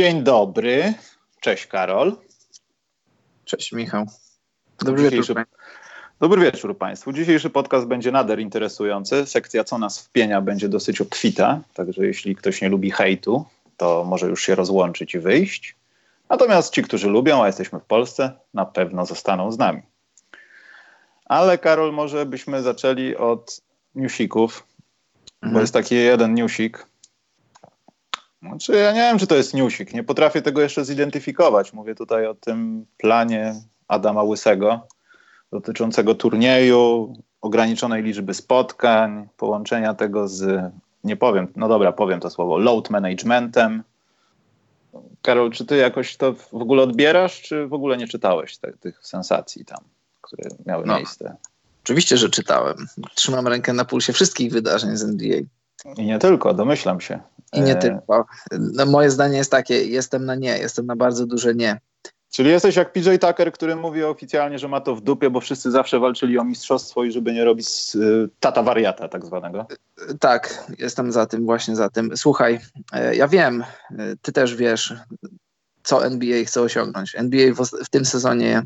Dzień dobry. Cześć Karol. Cześć Michał. Dobry wieczór. Dobry wieczór Państwu. Dzisiejszy podcast będzie nader interesujący. Sekcja Co nas wpienia będzie dosyć obfita, także jeśli ktoś nie lubi hejtu, to może już się rozłączyć i wyjść. Natomiast ci, którzy lubią, a jesteśmy w Polsce, na pewno zostaną z nami. Ale Karol, może byśmy zaczęli od newsików, mhm. bo jest taki jeden newsik. Znaczy, ja nie wiem, czy to jest newsik. Nie potrafię tego jeszcze zidentyfikować. Mówię tutaj o tym planie Adama Łysego dotyczącego turnieju, ograniczonej liczby spotkań, połączenia tego z, nie powiem, no dobra, powiem to słowo, load managementem. Karol, czy ty jakoś to w ogóle odbierasz, czy w ogóle nie czytałeś te, tych sensacji tam, które miały no, miejsce? Oczywiście, że czytałem. Trzymam rękę na pulsie wszystkich wydarzeń z NBA. I nie tylko, domyślam się. I nie e, tylko. No, moje zdanie jest takie, jestem na nie, jestem na bardzo duże nie. Czyli jesteś jak PJ Tucker, który mówi oficjalnie, że ma to w dupie, bo wszyscy zawsze walczyli o mistrzostwo i żeby nie robić y, tata wariata tak zwanego. Tak, jestem za tym, właśnie za tym. Słuchaj, e, ja wiem, e, ty też wiesz, co NBA chce osiągnąć. NBA w, w tym sezonie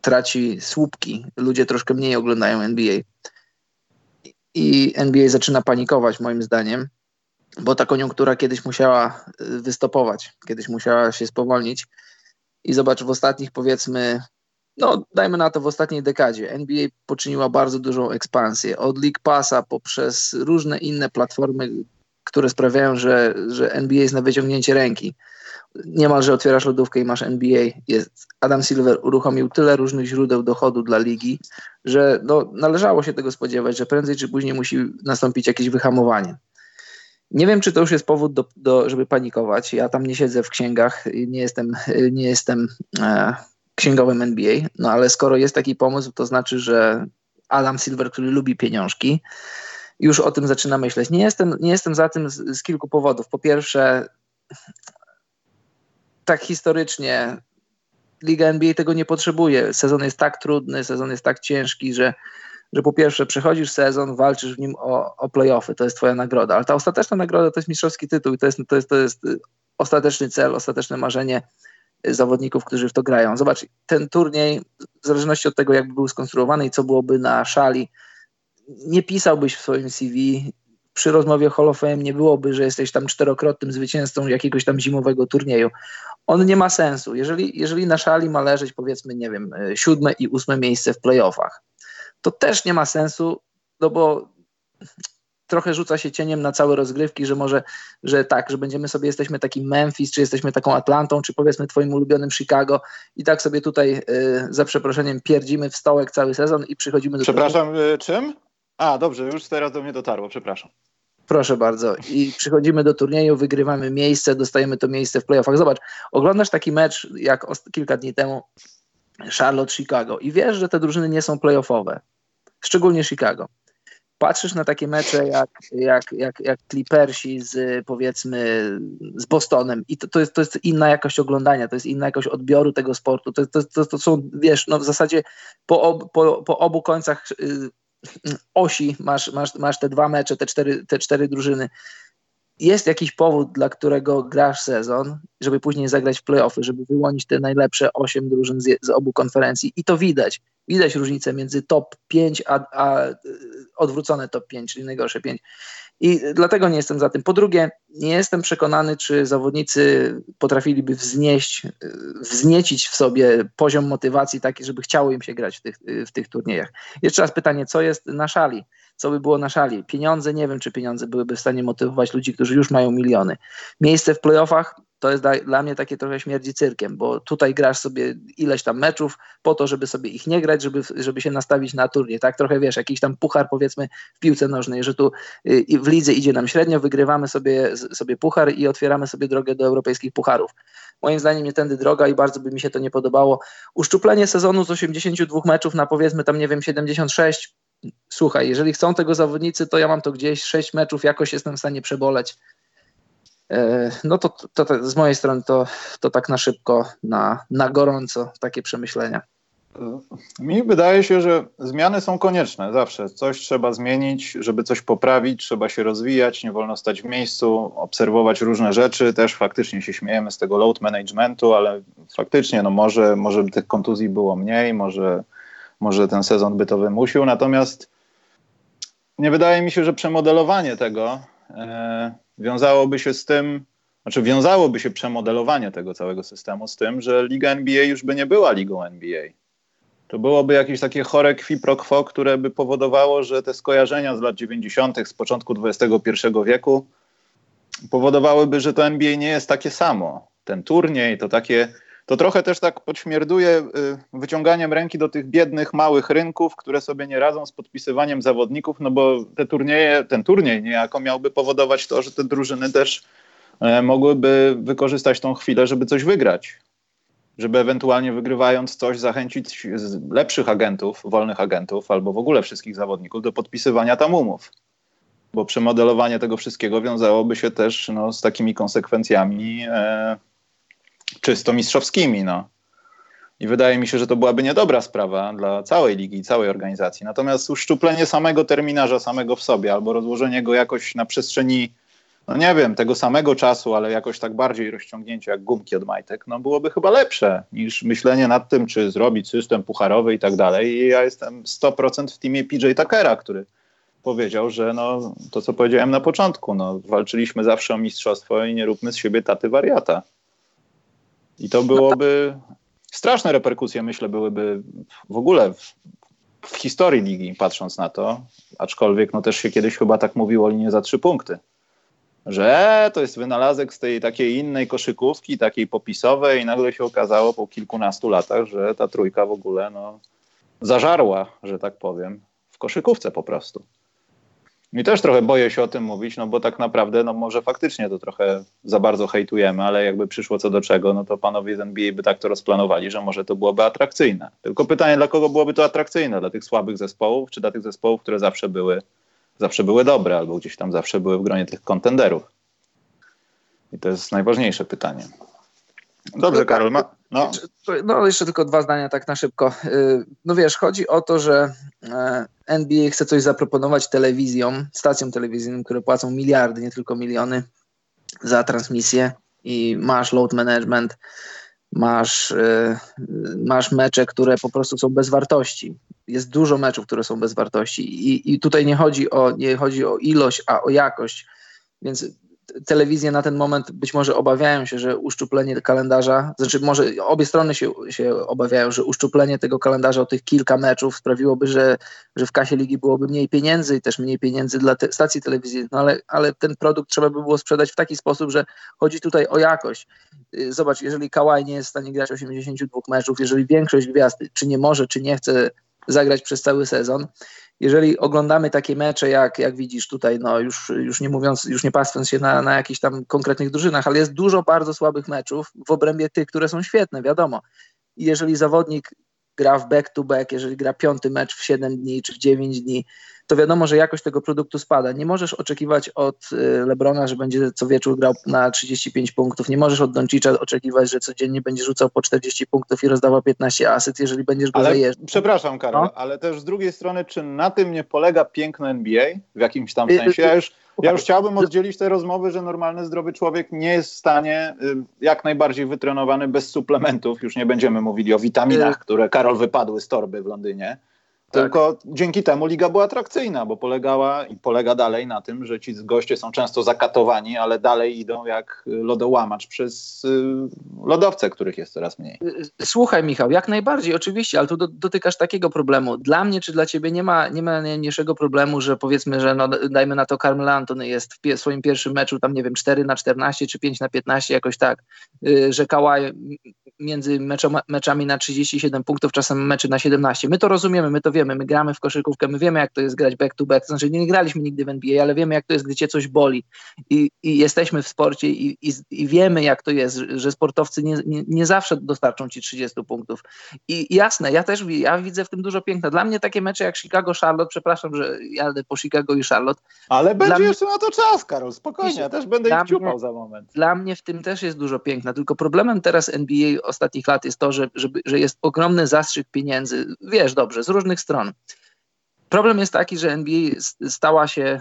traci słupki. Ludzie troszkę mniej oglądają NBA. I NBA zaczyna panikować, moim zdaniem, bo ta koniunktura kiedyś musiała y, wystopować, kiedyś musiała się spowolnić i zobacz, w ostatnich powiedzmy, no dajmy na to w ostatniej dekadzie, NBA poczyniła bardzo dużą ekspansję. Od League Passa poprzez różne inne platformy, które sprawiają, że, że NBA jest na wyciągnięcie ręki. Niemalże otwierasz lodówkę i masz NBA. Jest, Adam Silver uruchomił tyle różnych źródeł dochodu dla ligi, że no, należało się tego spodziewać, że prędzej czy później musi nastąpić jakieś wyhamowanie. Nie wiem, czy to już jest powód, do, do, żeby panikować. Ja tam nie siedzę w księgach, nie jestem, nie jestem e, księgowym NBA, no ale skoro jest taki pomysł, to znaczy, że Adam Silver, który lubi pieniążki, już o tym zaczyna myśleć. Nie jestem, nie jestem za tym z, z kilku powodów. Po pierwsze, tak historycznie Liga NBA tego nie potrzebuje. Sezon jest tak trudny, sezon jest tak ciężki, że że po pierwsze przechodzisz sezon, walczysz w nim o, o playoffy, to jest twoja nagroda, ale ta ostateczna nagroda to jest mistrzowski tytuł i to jest, to jest, to jest y, ostateczny cel, ostateczne marzenie y, zawodników, którzy w to grają. Zobacz, ten turniej, w zależności od tego, jak był skonstruowany i co byłoby na szali, nie pisałbyś w swoim CV przy rozmowie Hall of Fame nie byłoby, że jesteś tam czterokrotnym zwycięzcą jakiegoś tam zimowego turnieju. On nie ma sensu. Jeżeli, jeżeli na szali ma leżeć powiedzmy, nie wiem, y, siódme i ósme miejsce w playoffach, to też nie ma sensu, no bo trochę rzuca się cieniem na całe rozgrywki, że może, że tak, że będziemy sobie, jesteśmy takim Memphis, czy jesteśmy taką Atlantą, czy powiedzmy twoim ulubionym Chicago i tak sobie tutaj y, za przeproszeniem pierdzimy w stołek cały sezon i przychodzimy do... Przepraszam, y, czym? A, dobrze, już teraz do mnie dotarło, przepraszam. Proszę bardzo. I przychodzimy do turnieju, wygrywamy miejsce, dostajemy to miejsce w playoffach. Zobacz, oglądasz taki mecz jak kilka dni temu Charlotte, Chicago i wiesz, że te drużyny nie są playoffowe, szczególnie Chicago. Patrzysz na takie mecze jak, jak, jak, jak Clippersi z powiedzmy z Bostonem i to, to, jest, to jest inna jakość oglądania, to jest inna jakość odbioru tego sportu. To, to, to, to są, wiesz, no w zasadzie po, po, po obu końcach y, osi masz, masz, masz te dwa mecze, te cztery, te cztery drużyny jest jakiś powód, dla którego grasz sezon, żeby później zagrać w playoffy, żeby wyłonić te najlepsze 8 drużyn z, z, obu konferencji i to widać. Widać różnicę między top 5 a, a odwrócone top 5, czyli najgorsze 5. I dlatego nie jestem za tym. Po drugie, nie jestem przekonany, czy zawodnicy potrafiliby wznieść, wzniecić w sobie poziom motywacji taki, żeby chciało im się grać w tych, w tych turniejach. Jeszcze raz pytanie, co jest na szali? Co by było na szali. Pieniądze, nie wiem, czy pieniądze byłyby w stanie motywować ludzi, którzy już mają miliony. Miejsce w playoffach to jest dla mnie takie trochę śmierdzi cyrkiem, bo tutaj grasz sobie ileś tam meczów po to, żeby sobie ich nie grać, żeby, żeby się nastawić na turniej, tak? Trochę wiesz, jakiś tam puchar powiedzmy w piłce nożnej, że tu y, w lidze idzie nam średnio, wygrywamy sobie, sobie puchar i otwieramy sobie drogę do europejskich pucharów. Moim zdaniem nie tędy droga i bardzo by mi się to nie podobało. Uszczuplenie sezonu z 82 meczów na powiedzmy tam, nie wiem, 76 słuchaj, jeżeli chcą tego zawodnicy, to ja mam to gdzieś, sześć meczów jakoś jestem w stanie przeboleć. E, no to, to, to, z mojej strony to, to tak na szybko, na, na gorąco takie przemyślenia. Mi wydaje się, że zmiany są konieczne zawsze. Coś trzeba zmienić, żeby coś poprawić, trzeba się rozwijać, nie wolno stać w miejscu, obserwować różne rzeczy. Też faktycznie się śmiejemy z tego load managementu, ale faktycznie no może, może tych kontuzji było mniej, może, może ten sezon by to wymusił. Natomiast nie wydaje mi się, że przemodelowanie tego e, wiązałoby się z tym, znaczy wiązałoby się przemodelowanie tego całego systemu z tym, że Liga NBA już by nie była ligą NBA to byłoby jakieś takie chore qui pro quo, które by powodowało, że te skojarzenia z lat 90., z początku XXI wieku powodowałyby, że to NBA nie jest takie samo. Ten turniej to takie, to trochę też tak podśmierduje y, wyciąganiem ręki do tych biednych, małych rynków, które sobie nie radzą z podpisywaniem zawodników, no bo te turnieje, ten turniej niejako miałby powodować to, że te drużyny też e, mogłyby wykorzystać tą chwilę, żeby coś wygrać żeby ewentualnie wygrywając coś zachęcić lepszych agentów, wolnych agentów albo w ogóle wszystkich zawodników do podpisywania tam umów. Bo przemodelowanie tego wszystkiego wiązałoby się też no, z takimi konsekwencjami e, czysto mistrzowskimi. No. I wydaje mi się, że to byłaby niedobra sprawa dla całej ligi i całej organizacji. Natomiast uszczuplenie samego terminarza, samego w sobie, albo rozłożenie go jakoś na przestrzeni no nie wiem, tego samego czasu, ale jakoś tak bardziej rozciągnięcie jak gumki od majtek, no byłoby chyba lepsze niż myślenie nad tym, czy zrobić system pucharowy i tak dalej. I ja jestem 100% w teamie PJ Tuckera, który powiedział, że no, to co powiedziałem na początku, no, walczyliśmy zawsze o mistrzostwo i nie róbmy z siebie taty wariata. I to byłoby straszne reperkusje, myślę, byłyby w ogóle w, w historii ligi, patrząc na to. Aczkolwiek no, też się kiedyś chyba tak mówiło o linie za trzy punkty że to jest wynalazek z tej takiej innej koszykówki, takiej popisowej i nagle się okazało po kilkunastu latach, że ta trójka w ogóle no, zażarła, że tak powiem, w koszykówce po prostu. I też trochę boję się o tym mówić, no bo tak naprawdę, no może faktycznie to trochę za bardzo hejtujemy, ale jakby przyszło co do czego, no to panowie z NBA by tak to rozplanowali, że może to byłoby atrakcyjne. Tylko pytanie, dla kogo byłoby to atrakcyjne? Dla tych słabych zespołów, czy dla tych zespołów, które zawsze były zawsze były dobre, albo gdzieś tam zawsze były w gronie tych kontenderów. I to jest najważniejsze pytanie. Dobrze, Karol. Ma, no. no, jeszcze tylko dwa zdania tak na szybko. Y, no wiesz, chodzi o to, że e, NBA chce coś zaproponować telewizjom, stacjom telewizyjnym, które płacą miliardy, nie tylko miliony za transmisję i masz load management, masz, y, masz mecze, które po prostu są bez wartości. Jest dużo meczów, które są bez wartości i, i tutaj nie chodzi, o, nie chodzi o ilość, a o jakość. Więc telewizje na ten moment być może obawiają się, że uszczuplenie kalendarza, znaczy może obie strony się, się obawiają, że uszczuplenie tego kalendarza o tych kilka meczów sprawiłoby, że, że w kasie ligi byłoby mniej pieniędzy i też mniej pieniędzy dla te, stacji telewizyjnych, no ale, ale ten produkt trzeba by było sprzedać w taki sposób, że chodzi tutaj o jakość. Y, zobacz, jeżeli Kawhi nie jest w stanie grać 82 meczów, jeżeli większość gwiazd czy nie może, czy nie chce zagrać przez cały sezon, jeżeli oglądamy takie mecze, jak, jak widzisz tutaj, no już, już nie mówiąc, już nie patrząc się na, na jakichś tam konkretnych drużynach, ale jest dużo bardzo słabych meczów w obrębie tych, które są świetne, wiadomo. I jeżeli zawodnik gra w back-to-back, -back, jeżeli gra piąty mecz w 7 dni czy w 9 dni, to wiadomo, że jakość tego produktu spada. Nie możesz oczekiwać od y, Lebrona, że będzie co wieczór grał na 35 punktów. Nie możesz od Doncicza oczekiwać, że codziennie będzie rzucał po 40 punktów i rozdawał 15 asyt, jeżeli będziesz go ale, zajeżdżał. Przepraszam, Karol, no? ale też z drugiej strony, czy na tym nie polega piękno NBA w jakimś tam y, sensie? Ja już, ja już chciałbym oddzielić te rozmowy, że normalny, zdrowy człowiek nie jest w stanie y, jak najbardziej wytrenowany bez suplementów. Już nie będziemy mówili o witaminach, które Karol wypadły z torby w Londynie tak. Tylko dzięki temu liga była atrakcyjna, bo polegała i polega dalej na tym, że ci goście są często zakatowani, ale dalej idą jak lodołamacz przez y, lodowce, których jest coraz mniej. Słuchaj, Michał, jak najbardziej, oczywiście, ale tu do, dotykasz takiego problemu. Dla mnie czy dla ciebie nie ma, nie ma najmniejszego problemu, że powiedzmy, że no, dajmy na to Carmel Antony jest w swoim pierwszym meczu tam, nie wiem, 4 na 14 czy 5 na 15, jakoś tak, y, że Kałaj między meczami na 37 punktów, czasem meczy na 17. My to rozumiemy, my to wiemy wiemy, my gramy w koszykówkę, my wiemy jak to jest grać back to back, znaczy nie graliśmy nigdy w NBA, ale wiemy jak to jest, gdy cię coś boli i, i jesteśmy w sporcie i, i, i, wiemy jak to jest, że sportowcy nie, nie, nie, zawsze dostarczą ci 30 punktów. I jasne, ja też ja widzę w tym dużo piękna. Dla mnie takie mecze jak Chicago-Charlotte, przepraszam, że jadę po Chicago i Charlotte. Ale będzie mnie, jeszcze na to czas, Karol, spokojnie, ja też będę ich ciupał za moment. Dla mnie w tym też jest dużo piękna, tylko problemem teraz NBA ostatnich lat jest to, że, że, że jest ogromny zastrzyk pieniędzy, wiesz dobrze, z różnych stron. Problem jest taki, że NBA stała się,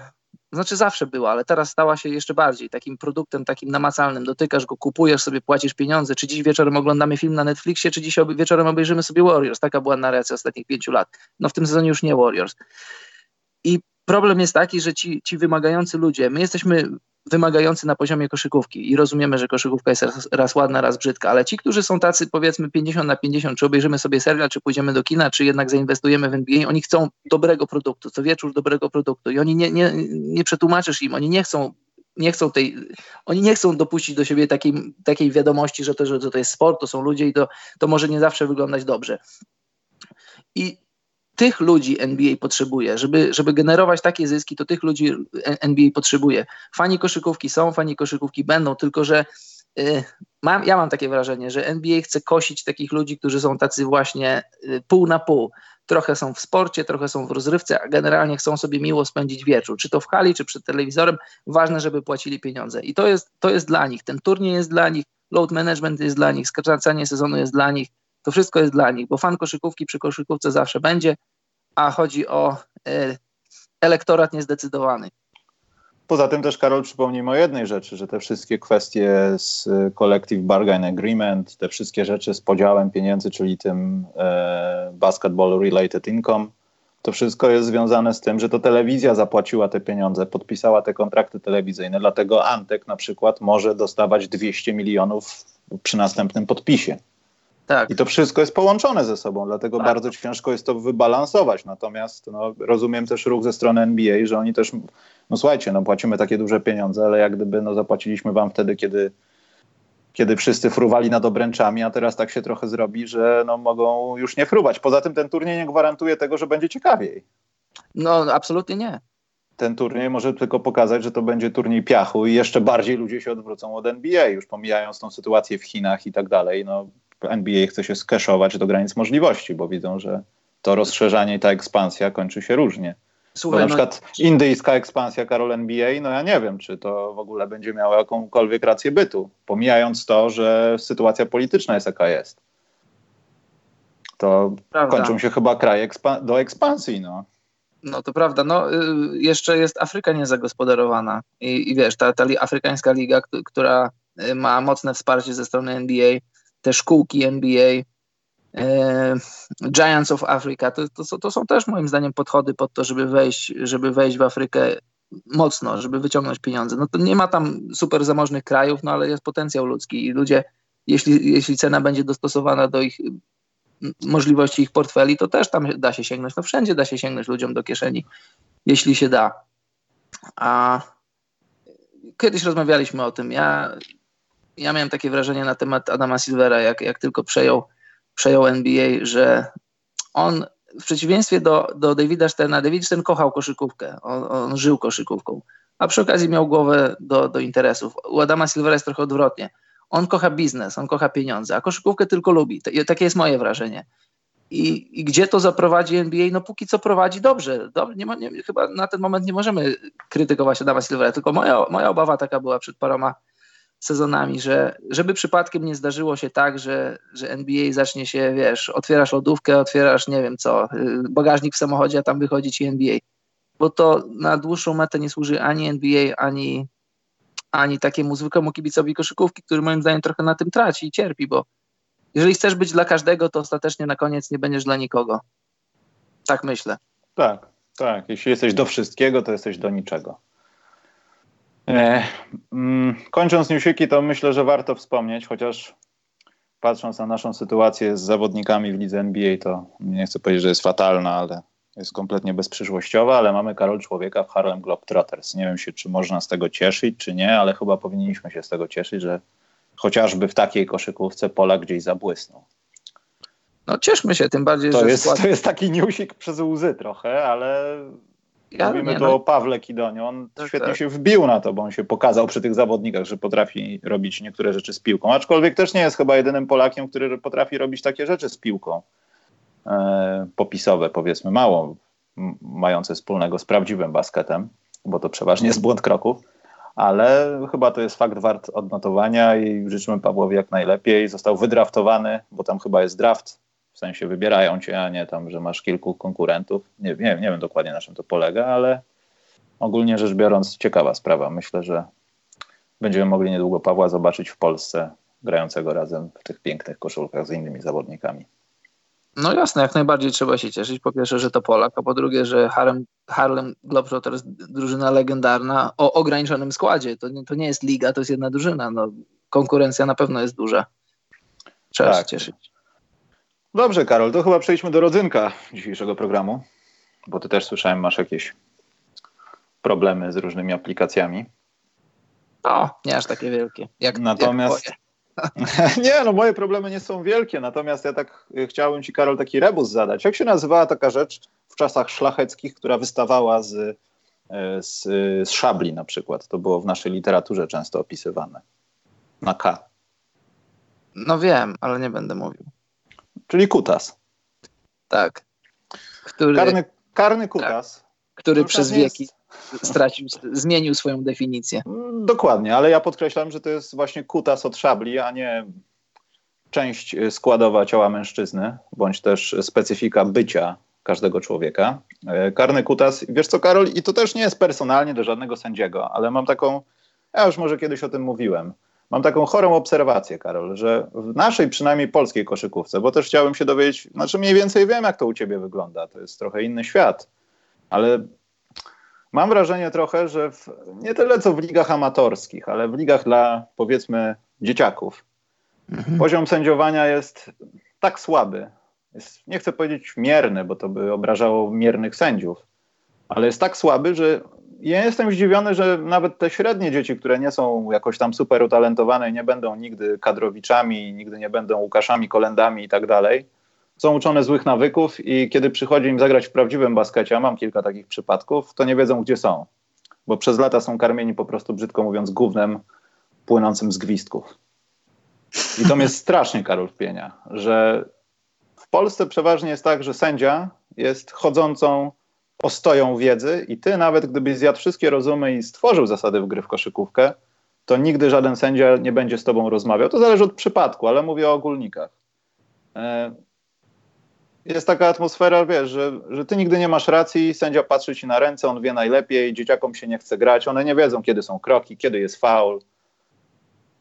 znaczy zawsze była, ale teraz stała się jeszcze bardziej takim produktem, takim namacalnym. Dotykasz go, kupujesz sobie, płacisz pieniądze. Czy dziś wieczorem oglądamy film na Netflixie, czy dziś wieczorem obejrzymy sobie Warriors. Taka była narracja ostatnich pięciu lat. No w tym sezonie już nie Warriors. I problem jest taki, że ci, ci wymagający ludzie, my jesteśmy wymagający na poziomie koszykówki i rozumiemy, że koszykówka jest raz, raz, ładna, raz brzydka, ale ci, którzy są tacy powiedzmy 50 na 50, czy obejrzymy sobie serial, czy pójdziemy do kina, czy jednak zainwestujemy w NBA, oni chcą dobrego produktu, co wieczór dobrego produktu i oni nie, nie, nie przetłumaczysz im, oni nie chcą nie chcą tej, oni nie chcą dopuścić do siebie takiej, takiej wiadomości, że to, że to jest sport, to są ludzie i to, to może nie zawsze wyglądać dobrze. I tych ludzi NBA potrzebuje, żeby, żeby generować takie zyski, to tych ludzi NBA potrzebuje. Fani koszykówki są, fani koszykówki będą, tylko że y, mam, ja mam takie wrażenie, że NBA chce kosić takich ludzi, którzy są tacy właśnie y, pół na pół. Trochę są w sporcie, trochę są w rozrywce, a generalnie chcą sobie miło spędzić wieczór, czy to w hali, czy przed telewizorem. Ważne, żeby płacili pieniądze. I to jest, to jest dla nich. Ten turniej jest dla nich, load management jest dla nich, skracanie sezonu jest dla nich. To wszystko jest dla nich, bo fan koszykówki przy koszykówce zawsze będzie, a chodzi o e, elektorat niezdecydowany. Poza tym też, Karol, przypomnijmy o jednej rzeczy, że te wszystkie kwestie z Collective Bargain Agreement, te wszystkie rzeczy z podziałem pieniędzy, czyli tym e, Basketball Related Income, to wszystko jest związane z tym, że to telewizja zapłaciła te pieniądze, podpisała te kontrakty telewizyjne, dlatego Antek na przykład może dostawać 200 milionów przy następnym podpisie. Tak. I to wszystko jest połączone ze sobą, dlatego tak. bardzo ciężko jest to wybalansować. Natomiast no, rozumiem też ruch ze strony NBA, że oni też, no słuchajcie, no płacimy takie duże pieniądze, ale jak gdyby no, zapłaciliśmy wam wtedy, kiedy, kiedy wszyscy fruwali nad obręczami, a teraz tak się trochę zrobi, że no, mogą już nie fruwać. Poza tym ten turniej nie gwarantuje tego, że będzie ciekawiej. No, absolutnie nie. Ten turniej może tylko pokazać, że to będzie turniej piachu i jeszcze bardziej ludzie się odwrócą od NBA, już pomijając tą sytuację w Chinach i tak dalej. No, NBA chce się skeszować do granic możliwości, bo widzą, że to rozszerzanie i ta ekspansja kończy się różnie. Słuchaj, bo na no- przykład no... indyjska ekspansja Karol NBA, no ja nie wiem, czy to w ogóle będzie miało jakąkolwiek rację bytu, pomijając to, że sytuacja polityczna jest jaka jest. To prawda. kończą się chyba kraje ekspa do ekspansji, no. No to prawda. No, y, jeszcze jest Afryka niezagospodarowana i, i wiesz, ta, ta afrykańska liga, która y, ma mocne wsparcie ze strony NBA, te szkółki NBA, e, Giants of Africa, to, to, to, są też moim zdaniem podchody pod to, żeby wejść, żeby wejść w Afrykę mocno, żeby wyciągnąć pieniądze. No to nie ma tam super zamożnych krajów, no ale jest potencjał ludzki i ludzie, jeśli, jeśli cena będzie dostosowana do ich możliwości ich portfeli, to też tam da się sięgnąć. No wszędzie da się sięgnąć ludziom do kieszeni, jeśli się da. A kiedyś rozmawialiśmy o tym. Ja ja miałem takie wrażenie na temat Adama Silvera, jak, jak tylko przejął, przejął NBA, że on w przeciwieństwie do, do Davida Sterna, David Stern kochał koszykówkę, on, on żył koszykówką, a przy okazji miał głowę do, do interesów. U Adama Silvera jest trochę odwrotnie. On kocha biznes, on kocha pieniądze, a koszykówkę tylko lubi. Takie jest moje wrażenie. I, I, gdzie to zaprowadzi NBA? No póki co prowadzi dobrze. nie nie, chyba na ten moment nie możemy krytykować Adama Silvera, tylko moja, moja obawa taka była przed paroma sezonami, że żeby przypadkiem nie zdarzyło się tak, że, że NBA zacznie się, wiesz, otwierasz lodówkę, otwierasz, nie wiem co, y, bagażnik w samochodzie, a tam wychodzi ci NBA. Bo to na dłuższą metę nie służy ani NBA, ani, ani takiemu zwykłemu kibicowi koszykówki, który moim zdaniem trochę na tym traci i cierpi, bo jeżeli chcesz być dla każdego, to ostatecznie na koniec nie będziesz dla nikogo. Tak myślę. Tak, tak. Jeśli jesteś do wszystkiego, to jesteś do niczego. E, mm, kończąc newsiki, to myślę, że warto wspomnieć, chociaż patrząc na naszą sytuację z zawodnikami w lidze NBA, to nie chcę powiedzieć, że jest fatalna, ale jest kompletnie bezprzyszłościowa, ale mamy Karol Człowieka w Harlem Globetrotters. Nie wiem się, czy można z tego cieszyć, czy nie, ale chyba powinniśmy się z tego cieszyć, że chociażby w takiej koszykówce Polak gdzieś zabłysnął. No cieszmy się, tym bardziej, to że jest, skład... To jest taki newsik przez łzy trochę, ale ja, mówimy tu no... o Pawle Kidonie. On tak, świetnie tak. się wbił na to, bo on się pokazał przy tych zawodnikach, że potrafi robić niektóre rzeczy z piłką. Aczkolwiek też nie jest chyba jedynym Polakiem, który potrafi robić takie rzeczy z piłką. E, popisowe, powiedzmy, mało mające wspólnego z prawdziwym basketem, bo to przeważnie jest błąd kroków ale chyba to jest fakt wart odnotowania i życzymy Pawłowi jak najlepiej. Został wydraftowany, bo tam chyba jest draft, w sensie wybierają cię, a nie tam, że masz kilku konkurentów. Nie, nie, nie wiem dokładnie na czym to polega, ale ogólnie rzecz biorąc ciekawa sprawa. Myślę, że będziemy mogli niedługo Pawła zobaczyć w Polsce grającego razem w tych pięknych koszulkach z innymi zawodnikami. No jasne, jak najbardziej trzeba się cieszyć. Po pierwsze, że to Polak, a po drugie, że Harlem, Harlem Globetrotters drużyna legendarna o ograniczonym składzie. To nie, to nie jest liga, to jest jedna drużyna. No, konkurencja na pewno jest duża. Trzeba tak. się cieszyć. Dobrze, Karol, to chyba przejdźmy do rodzynka dzisiejszego programu, bo ty też słyszałem, masz jakieś problemy z różnymi aplikacjami. O, nie aż takie wielkie. Jak, Natomiast jak nie, no moje problemy nie są wielkie, natomiast ja tak y, chciałem ci, Karol, taki rebus zadać. Jak się nazywała taka rzecz w czasach szlacheckich, która wystawała z, y, z, z szabli na przykład? To było w naszej literaturze często opisywane. Na K. No wiem, ale nie będę mówił. Czyli kutas. Tak. Który, karny, karny kutas. Tak, który przez wieki jest stracił, zmienił swoją definicję. Dokładnie, ale ja podkreślam, że to jest właśnie kutas od szabli, a nie część składowa ciała mężczyzny, bądź też specyfika bycia każdego człowieka. E, karny kutas, wiesz co Karol, i to też nie jest personalnie do żadnego sędziego, ale mam taką, ja już może kiedyś o tym mówiłem, mam taką chorą obserwację, Karol, że w naszej przynajmniej polskiej koszykówce, bo też chciałbym się dowiedzieć, znaczy mniej więcej wiem, jak to u ciebie wygląda, to jest trochę inny świat, ale Mam wrażenie trochę, że w, nie tyle co w ligach amatorskich, ale w ligach dla powiedzmy dzieciaków, mhm. poziom sędziowania jest tak słaby. Jest, nie chcę powiedzieć mierny, bo to by obrażało miernych sędziów, ale jest tak słaby, że ja jestem zdziwiony, że nawet te średnie dzieci, które nie są jakoś tam super utalentowane i nie będą nigdy kadrowiczami, nigdy nie będą Łukaszami, Kolendami i tak dalej, są uczone złych nawyków i kiedy przychodzi im zagrać w prawdziwym baskecie, a mam kilka takich przypadków, to nie wiedzą, gdzie są. Bo przez lata są karmieni po prostu, brzydko mówiąc, gównem płynącym z gwizdków. I to mnie strasznie, Karol, wpienia, że w Polsce przeważnie jest tak, że sędzia jest chodzącą ostoją wiedzy i ty nawet gdybyś zjadł wszystkie rozumy i stworzył zasady w gry w koszykówkę, to nigdy żaden sędzia nie będzie z tobą rozmawiał. To zależy od przypadku, ale mówię o ogólnikach. E, jest taka atmosfera, wiesz, że, że ty nigdy nie masz racji, sędzia patrzy ci na ręce, on wie najlepiej, dzieciakom się nie chce grać, one nie wiedzą, kiedy są kroki, kiedy jest faul.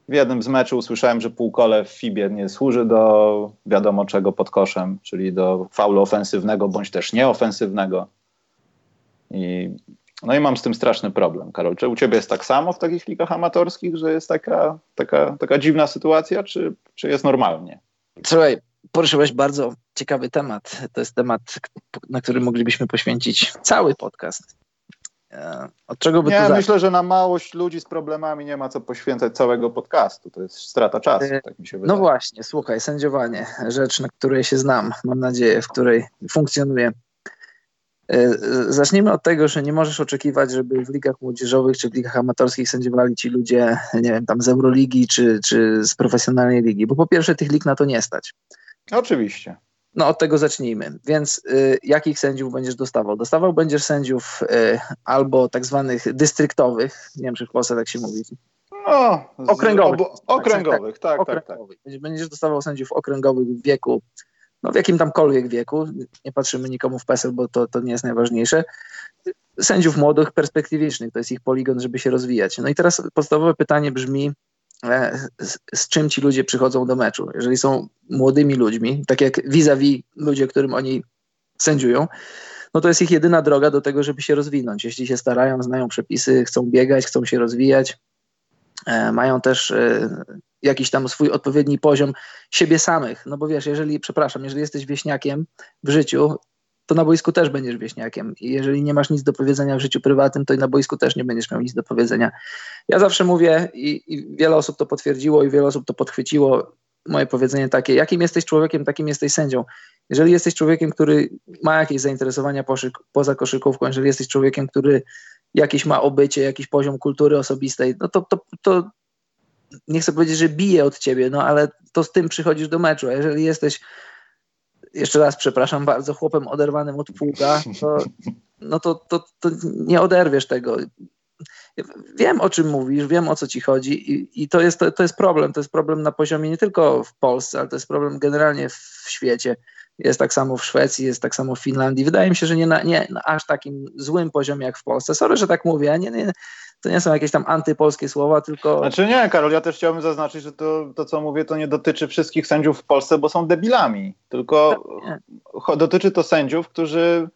W jednym z meczów usłyszałem, że półkole w FIBie nie służy do wiadomo czego pod koszem, czyli do faulu ofensywnego bądź też nieofensywnego. I, no i mam z tym straszny problem. Karol, czy u ciebie jest tak samo w takich ligach amatorskich, że jest taka, taka, taka dziwna sytuacja, czy, czy jest normalnie? Słuchaj, poruszyłeś bardzo ciekawy temat. To jest temat, na który moglibyśmy poświęcić cały podcast. E, od czego by nie, myślę, że na małość ludzi z problemami nie ma co poświęcać całego podcastu. To jest strata czasu, e, tak mi się no wydaje. No właśnie, słuchaj, sędziowanie, rzecz, na której się znam, mam nadzieję, w której funkcjonuję. E, zacznijmy od tego, że nie możesz oczekiwać, żeby w ligach młodzieżowych czy w ligach amatorskich sędziowali ci ludzie, nie wiem, tam z Euroligi czy, czy z profesjonalnej ligi, bo po pierwsze tych lig na to nie stać. Oczywiście. No od tego zacznijmy. Więc y, jakich sędziów będziesz dostawał? Dostawał będziesz sędziów y, albo tak zwanych dystryktowych, nie wiem czy w Polsce tak się mówi. No, okręgowych. Obo, okręgowych, tak, tak, tak, okręgowych. tak, Będziesz dostawał sędziów okręgowych w wieku, no w jakim tamkolwiek wieku, nie patrzymy nikomu w PESEL, bo to, to nie jest najważniejsze. Sędziów młodych, perspektywicznych, to jest ich poligon, żeby się rozwijać. No i teraz podstawowe pytanie brzmi, E, z, z, czym ci ludzie przychodzą do meczu. Jeżeli są młodymi ludźmi, tak jak vis-a-vis ludzie, którym oni sędziują, no to jest ich jedyna droga do tego, żeby się rozwinąć. Jeśli się starają, znają przepisy, chcą biegać, chcą się rozwijać, mają też e, jakiś tam swój odpowiedni poziom siebie samych. No bo wiesz, jeżeli, przepraszam, jeżeli jesteś wieśniakiem w życiu, to na boisku też będziesz wieśniakiem. I jeżeli nie masz nic do powiedzenia w życiu prywatnym, to i na boisku też nie będziesz miał nic do powiedzenia. Ja zawsze mówię, i, i wiele osób to potwierdziło, i wiele osób to podchwyciło, moje powiedzenie takie, jakim jesteś człowiekiem, takim jesteś sędzią. Jeżeli jesteś człowiekiem, który ma jakieś zainteresowania poza koszykówką, jeżeli jesteś człowiekiem, który jakieś ma obycie, jakiś poziom kultury osobistej, no to, to, to nie chcę powiedzieć, że bije od ciebie, no ale to z tym przychodzisz do meczu. A jeżeli jesteś, jeszcze raz przepraszam bardzo, chłopem oderwanym od pługa, to, no to, to, to nie oderwiesz tego. Wiem, o czym mówisz, wiem, o co ci chodzi i, i to, jest, to, to jest problem. To jest problem na poziomie nie tylko w Polsce, ale to jest problem generalnie w świecie. Jest tak samo w Szwecji, jest tak samo w Finlandii. Wydaje mi się, że nie na, nie na aż takim złym poziomie jak w Polsce. Sorry, że tak mówię. Nie, nie, to nie są jakieś tam antypolskie słowa, tylko. Znaczy nie, Karol, ja też chciałbym zaznaczyć, że to, to co mówię, to nie dotyczy wszystkich sędziów w Polsce, bo są debilami. Tylko tak, dotyczy to sędziów, którzy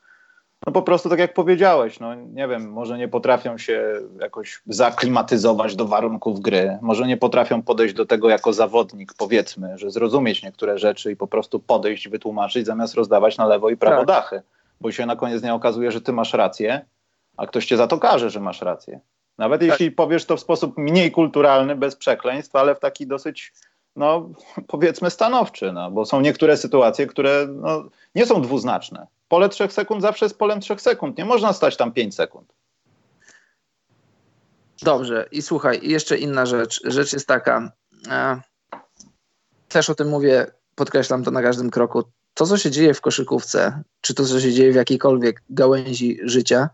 no po prostu tak jak powiedziałeś, no nie wiem, może nie potrafią się jakoś zaklimatyzować do warunków gry, może nie potrafią podejść do tego jako zawodnik, powiedzmy, że zrozumieć niektóre rzeczy i po prostu podejść, wytłumaczyć, zamiast rozdawać na lewo i prawo tak. dachy, bo się na koniec dnia okazuje, że ty masz rację, a ktoś cię za to każe, że masz rację. Nawet tak. jeśli powiesz to w sposób mniej kulturalny, bez przekleństw, ale w taki dosyć, no powiedzmy stanowczy, no, bo są niektóre sytuacje, które no, nie są dwuznaczne pole 3 sekund zawsze jest polem 3 sekund. Nie można stać tam 5 sekund. Dobrze. I słuchaj, jeszcze inna rzecz. Rzecz jest taka. E, też o tym mówię, podkreślam to na każdym kroku. To, co się dzieje w koszykówce, czy to, co się dzieje w jakiejkolwiek gałęzi życia,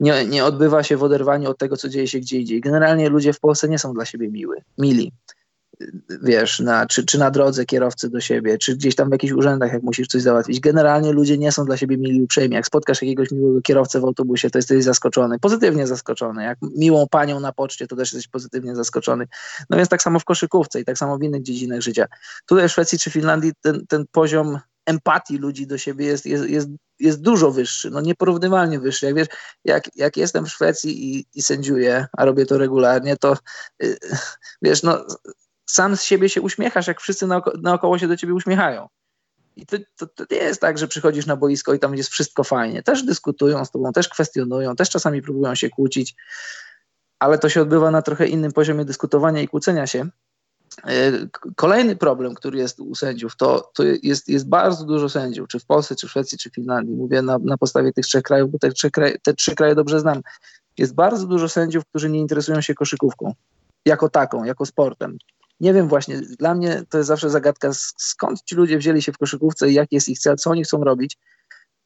nie, nie odbywa się w oderwaniu od tego, co dzieje się gdzie indziej. Generalnie ludzie w Polsce nie są dla siebie miły, mili wiesz, na, czy, czy na drodze kierowcy do siebie, czy gdzieś tam w jakichś urzędach, jak musisz coś załatwić. Generalnie ludzie nie są dla siebie mili uprzejmi. Jak spotkasz jakiegoś miłego kierowcę w autobusie, to jesteś zaskoczony, pozytywnie zaskoczony. Jak miłą panią na poczcie, to też jesteś pozytywnie zaskoczony. No więc tak samo w koszykówce i tak samo w innych dziedzinach życia. Tutaj w Szwecji czy Finlandii ten, ten poziom empatii ludzi do siebie jest, jest, jest, jest dużo wyższy, no nieporównywalnie wyższy. Jak wiesz, jak, jak jestem w Szwecji i, i sędziuję, a robię to regularnie, to yy, wiesz, no sam z siebie się uśmiechasz, jak wszyscy naoko naokoło się do ciebie uśmiechają. I to, to, to, nie jest tak, że przychodzisz na boisko i tam jest wszystko fajnie. Też dyskutują z tobą, też kwestionują, też czasami próbują się kłócić, ale to się odbywa na trochę innym poziomie dyskutowania i kłócenia się. E, kolejny problem, który jest u sędziów, to, to jest, jest bardzo dużo sędziów, czy w Polsce, czy w Szwecji, czy w Finlandii. Mówię na, na podstawie tych trzech krajów, bo te kraje, te trzy kraje dobrze znam. Jest bardzo dużo sędziów, którzy nie interesują się koszykówką jako taką, jako sportem nie wiem właśnie, dla mnie to jest zawsze zagadka, skąd ci ludzie wzięli się w koszykówce i jak jest ich cel, co oni chcą robić.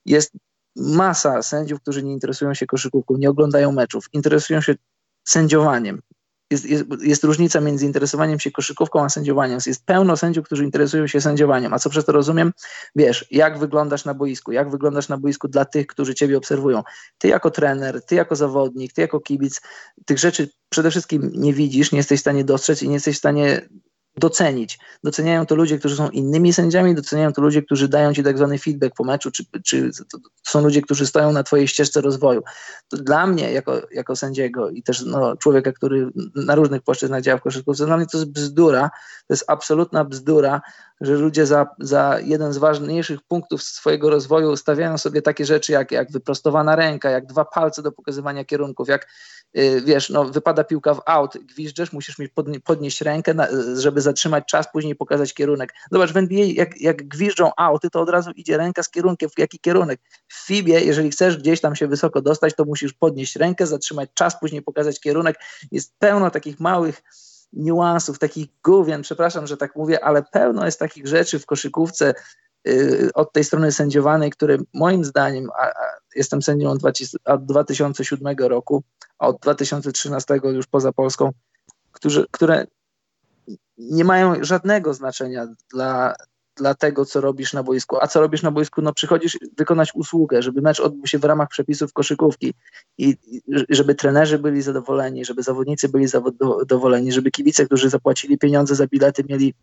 Jest masa sędziów, którzy nie interesują się koszykówką, nie oglądają meczów, interesują się sędziowaniem jest, jest, jest, różnica między interesowaniem się koszykówką a sędziowaniem. Jest pełno sędziów, którzy interesują się sędziowaniem. A co przez to rozumiem? Wiesz, jak wyglądasz na boisku, jak wyglądasz na boisku dla tych, którzy ciebie obserwują. Ty jako trener, ty jako zawodnik, ty jako kibic, tych rzeczy przede wszystkim nie widzisz, nie jesteś w stanie dostrzec i nie jesteś w stanie docenić. Doceniają to ludzie, którzy są innymi sędziami, doceniają to ludzie, którzy dają ci tak zwany feedback po meczu, czy, czy to są ludzie, którzy stoją na twojej ścieżce rozwoju. To dla mnie, jako, jako sędziego i też no, człowieka, który na różnych płaszczyznach działa w koszykówce, dla mnie to jest bzdura, to jest absolutna bzdura, że ludzie za, za jeden z ważniejszych punktów swojego rozwoju stawiają sobie takie rzeczy jak, jak wyprostowana ręka, jak dwa palce do pokazywania kierunków, jak wiesz, no, wypada piłka w aut, gwiżdżesz, musisz mieć podnieść rękę, żeby zatrzymać czas, później pokazać kierunek. Zobacz, w NBA jak, jak gwiżdżą auty, to od razu idzie ręka z kierunkiem, w jaki kierunek. W FIBie, jeżeli chcesz gdzieś tam się wysoko dostać, to musisz podnieść rękę, zatrzymać czas, później pokazać kierunek. Jest pełno takich małych niuansów, takich główien, przepraszam, że tak mówię, ale pełno jest takich rzeczy w koszykówce, Y, od tej strony sędziowanej, które moim zdaniem, a, a jestem sędzią od, od 2007 roku, a od 2013 już poza Polską, którzy, które nie mają żadnego znaczenia dla, dla tego, co robisz na boisku. A co robisz na boisku? No przychodzisz wykonać usługę, żeby mecz odbył się w ramach przepisów koszykówki i, i żeby trenerzy byli zadowoleni, żeby zawodnicy byli zadowoleni, żeby kibice, którzy zapłacili pieniądze za bilety, mieli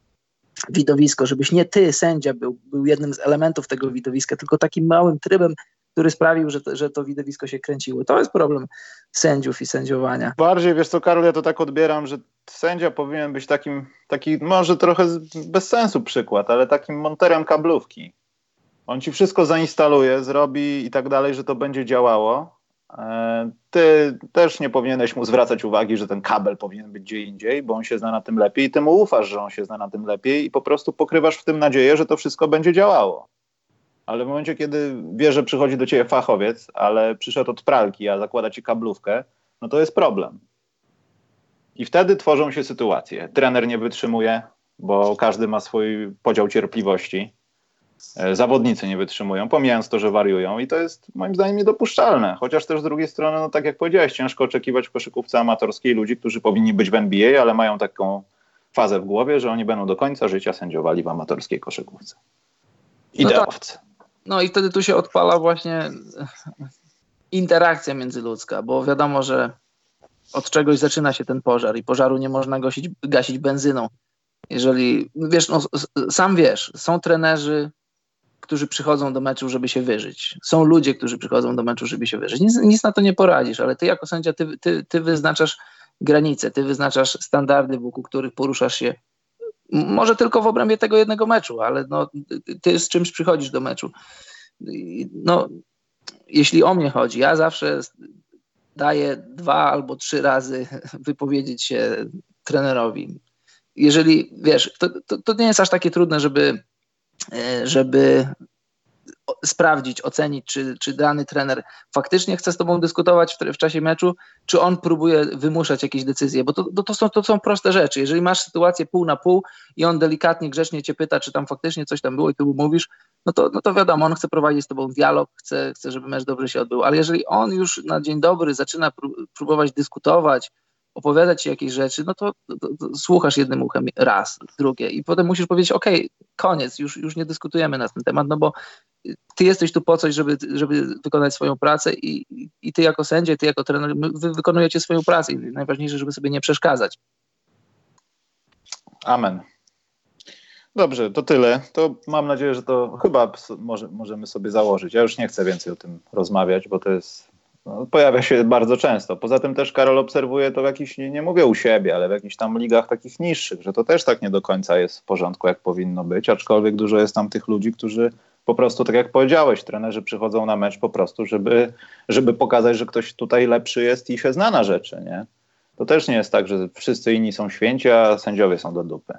widowisko, żebyś nie ty, sędzia, był, był jednym z elementów tego widowiska, tylko takim małym trybem, który sprawił, że to, że to widowisko się kręciło. To jest problem sędziów i sędziowania. Bardziej, wiesz co, Karol, ja to tak odbieram, że sędzia powinien być takim, taki może trochę bez sensu przykład, ale takim monterem kablówki. On ci wszystko zainstaluje, zrobi i tak dalej, że to będzie działało, ty też nie powinieneś mu zwracać uwagi, że ten kabel powinien być gdzie indziej, bo on się zna na tym lepiej i ty mu ufasz, że on się zna na tym lepiej i po prostu pokrywasz w tym nadzieję, że to wszystko będzie działało. Ale w momencie, kiedy wiesz, że przychodzi do ciebie fachowiec, ale przyszedł od pralki, a zakłada ci kablówkę, no to jest problem. I wtedy tworzą się sytuacje. Trener nie wytrzymuje, bo każdy ma swój podział cierpliwości. E, zawodnicy nie wytrzymują, pomijając to, że wariują i to jest moim zdaniem niedopuszczalne. Chociaż też z drugiej strony, no tak jak powiedziałeś, ciężko oczekiwać w koszykówce amatorskiej ludzi, którzy powinni być w NBA, ale mają taką fazę w głowie, że oni będą do końca życia sędziowali w amatorskiej koszykówce. Ideowcy. No, tak. no i wtedy tu się odpala właśnie interakcja międzyludzka, bo wiadomo, że od czegoś zaczyna się ten pożar i pożaru nie można gasić, gasić benzyną. Jeżeli, wiesz, no, sam wiesz, są trenerzy, którzy przychodzą do meczu, żeby się wyżyć. Są ludzie, którzy przychodzą do meczu, żeby się wyżyć. Nic, nic na to nie poradzisz, ale ty jako sędzia, ty, ty, ty wyznaczasz granice, ty wyznaczasz standardy, wokół których poruszasz się może tylko w obrębie tego jednego meczu, ale no, ty z czymś przychodzisz do meczu. No, jeśli o mnie chodzi, ja zawsze daję dwa albo trzy razy wypowiedzieć się trenerowi. Jeżeli, wiesz, to, to, to nie jest aż takie trudne, żeby, żeby sprawdzić, ocenić, czy, czy dany trener faktycznie chce z tobą dyskutować w, w czasie meczu, czy on próbuje wymuszać jakieś decyzje, bo to, to, to, są, to są proste rzeczy. Jeżeli masz sytuację pół na pół i on delikatnie, grzecznie cię pyta, czy tam faktycznie coś tam było i ty mu mówisz, no to, no to wiadomo, on chce prowadzić z tobą dialog, chce, chce, żeby mecz dobrze się odbył, ale jeżeli on już na dzień dobry zaczyna próbować dyskutować, opowiadać ci jakieś rzeczy, no to, to, to, słuchasz jednym uchem raz, drugie i potem musisz powiedzieć, ok, koniec, już, już nie dyskutujemy na ten temat, no bo ty jesteś tu po coś, żeby, żeby wykonać swoją pracę i, i ty jako sędzia, ty jako trener, wy wykonujecie swoją pracę i najważniejsze, żeby sobie nie przeszkadzać. Amen. Dobrze, to tyle. To mam nadzieję, że to chyba może, możemy sobie założyć. Ja już nie chcę więcej o tym rozmawiać, bo to jest no, pojawia się bardzo często. Poza tym też Karol obserwuje to w jakichś, nie, nie mówię u siebie, ale w jakichś tam ligach takich niższych, że to też tak nie do końca jest w porządku, jak powinno być, aczkolwiek dużo jest tam tych ludzi, którzy po prostu, tak jak powiedziałeś, trenerzy przychodzą na mecz po prostu, żeby, żeby pokazać, że ktoś tutaj lepszy jest i się zna na rzeczy, nie? To też nie jest tak, że wszyscy inni są święci, a sędziowie są do dupy.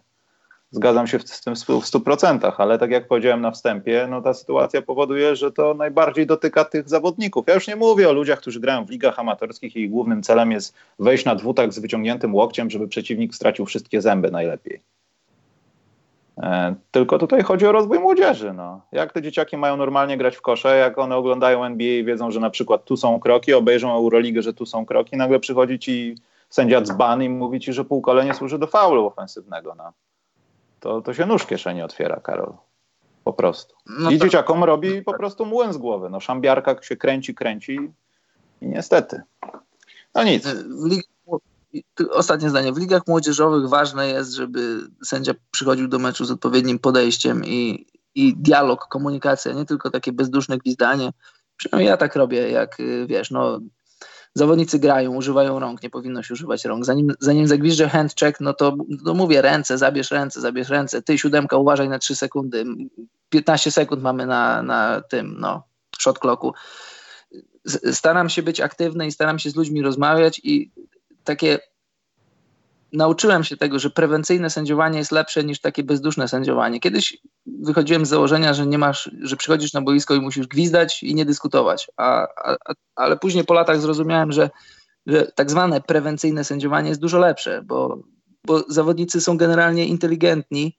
Zgadzam się z tym w 100%, ale tak jak powiedziałem na wstępie, no ta sytuacja powoduje, że to najbardziej dotyka tych zawodników. Ja już nie mówię o ludziach, którzy grają w ligach amatorskich i ich głównym celem jest wejść na dwutak z wyciągniętym łokciem, żeby przeciwnik stracił wszystkie zęby najlepiej. E, tylko tutaj chodzi o rozwój młodzieży. No. Jak te dzieciaki mają normalnie grać w kosze, jak one oglądają NBA i wiedzą, że na przykład tu są kroki, obejrzą Euroligę, że tu są kroki, nagle przychodzi ci sędzia dzban i mówi ci, że półkole nie służy do faulu ofensywnego. No to, to się nóż kieszeni otwiera, Karol. Po prostu. No I to... dzieciakom robi po prostu młyn z głowy. No szambiarka się kręci, kręci i niestety. No nic. Ostatnie zdanie. W ligach młodzieżowych ważne jest, żeby sędzia przychodził do meczu z odpowiednim podejściem i, i dialog, komunikacja, nie tylko takie bezduszne gwizdanie. Przynajmniej ja tak robię, jak wiesz, no zawodnicy grają, używają rąk, nie powinno się używać rąk. Zanim, zanim zagwizdże handcheck, no to no mówię ręce, zabierz ręce, zabierz ręce. Ty siódemka, uważaj na 3 sekundy. 15 sekund mamy na, na tym, no, shot clocku. Staram się być aktywny i staram się z ludźmi rozmawiać i takie nauczyłem się tego, że prewencyjne sędziowanie jest lepsze niż takie bezduszne sędziowanie. Kiedyś wychodziłem z założenia, że nie masz, że przychodzisz na boisko i musisz gwizdać i nie dyskutować, a, a, ale później po latach zrozumiałem, że, że tak zwane prewencyjne sędziowanie jest dużo lepsze, bo, bo zawodnicy są generalnie inteligentni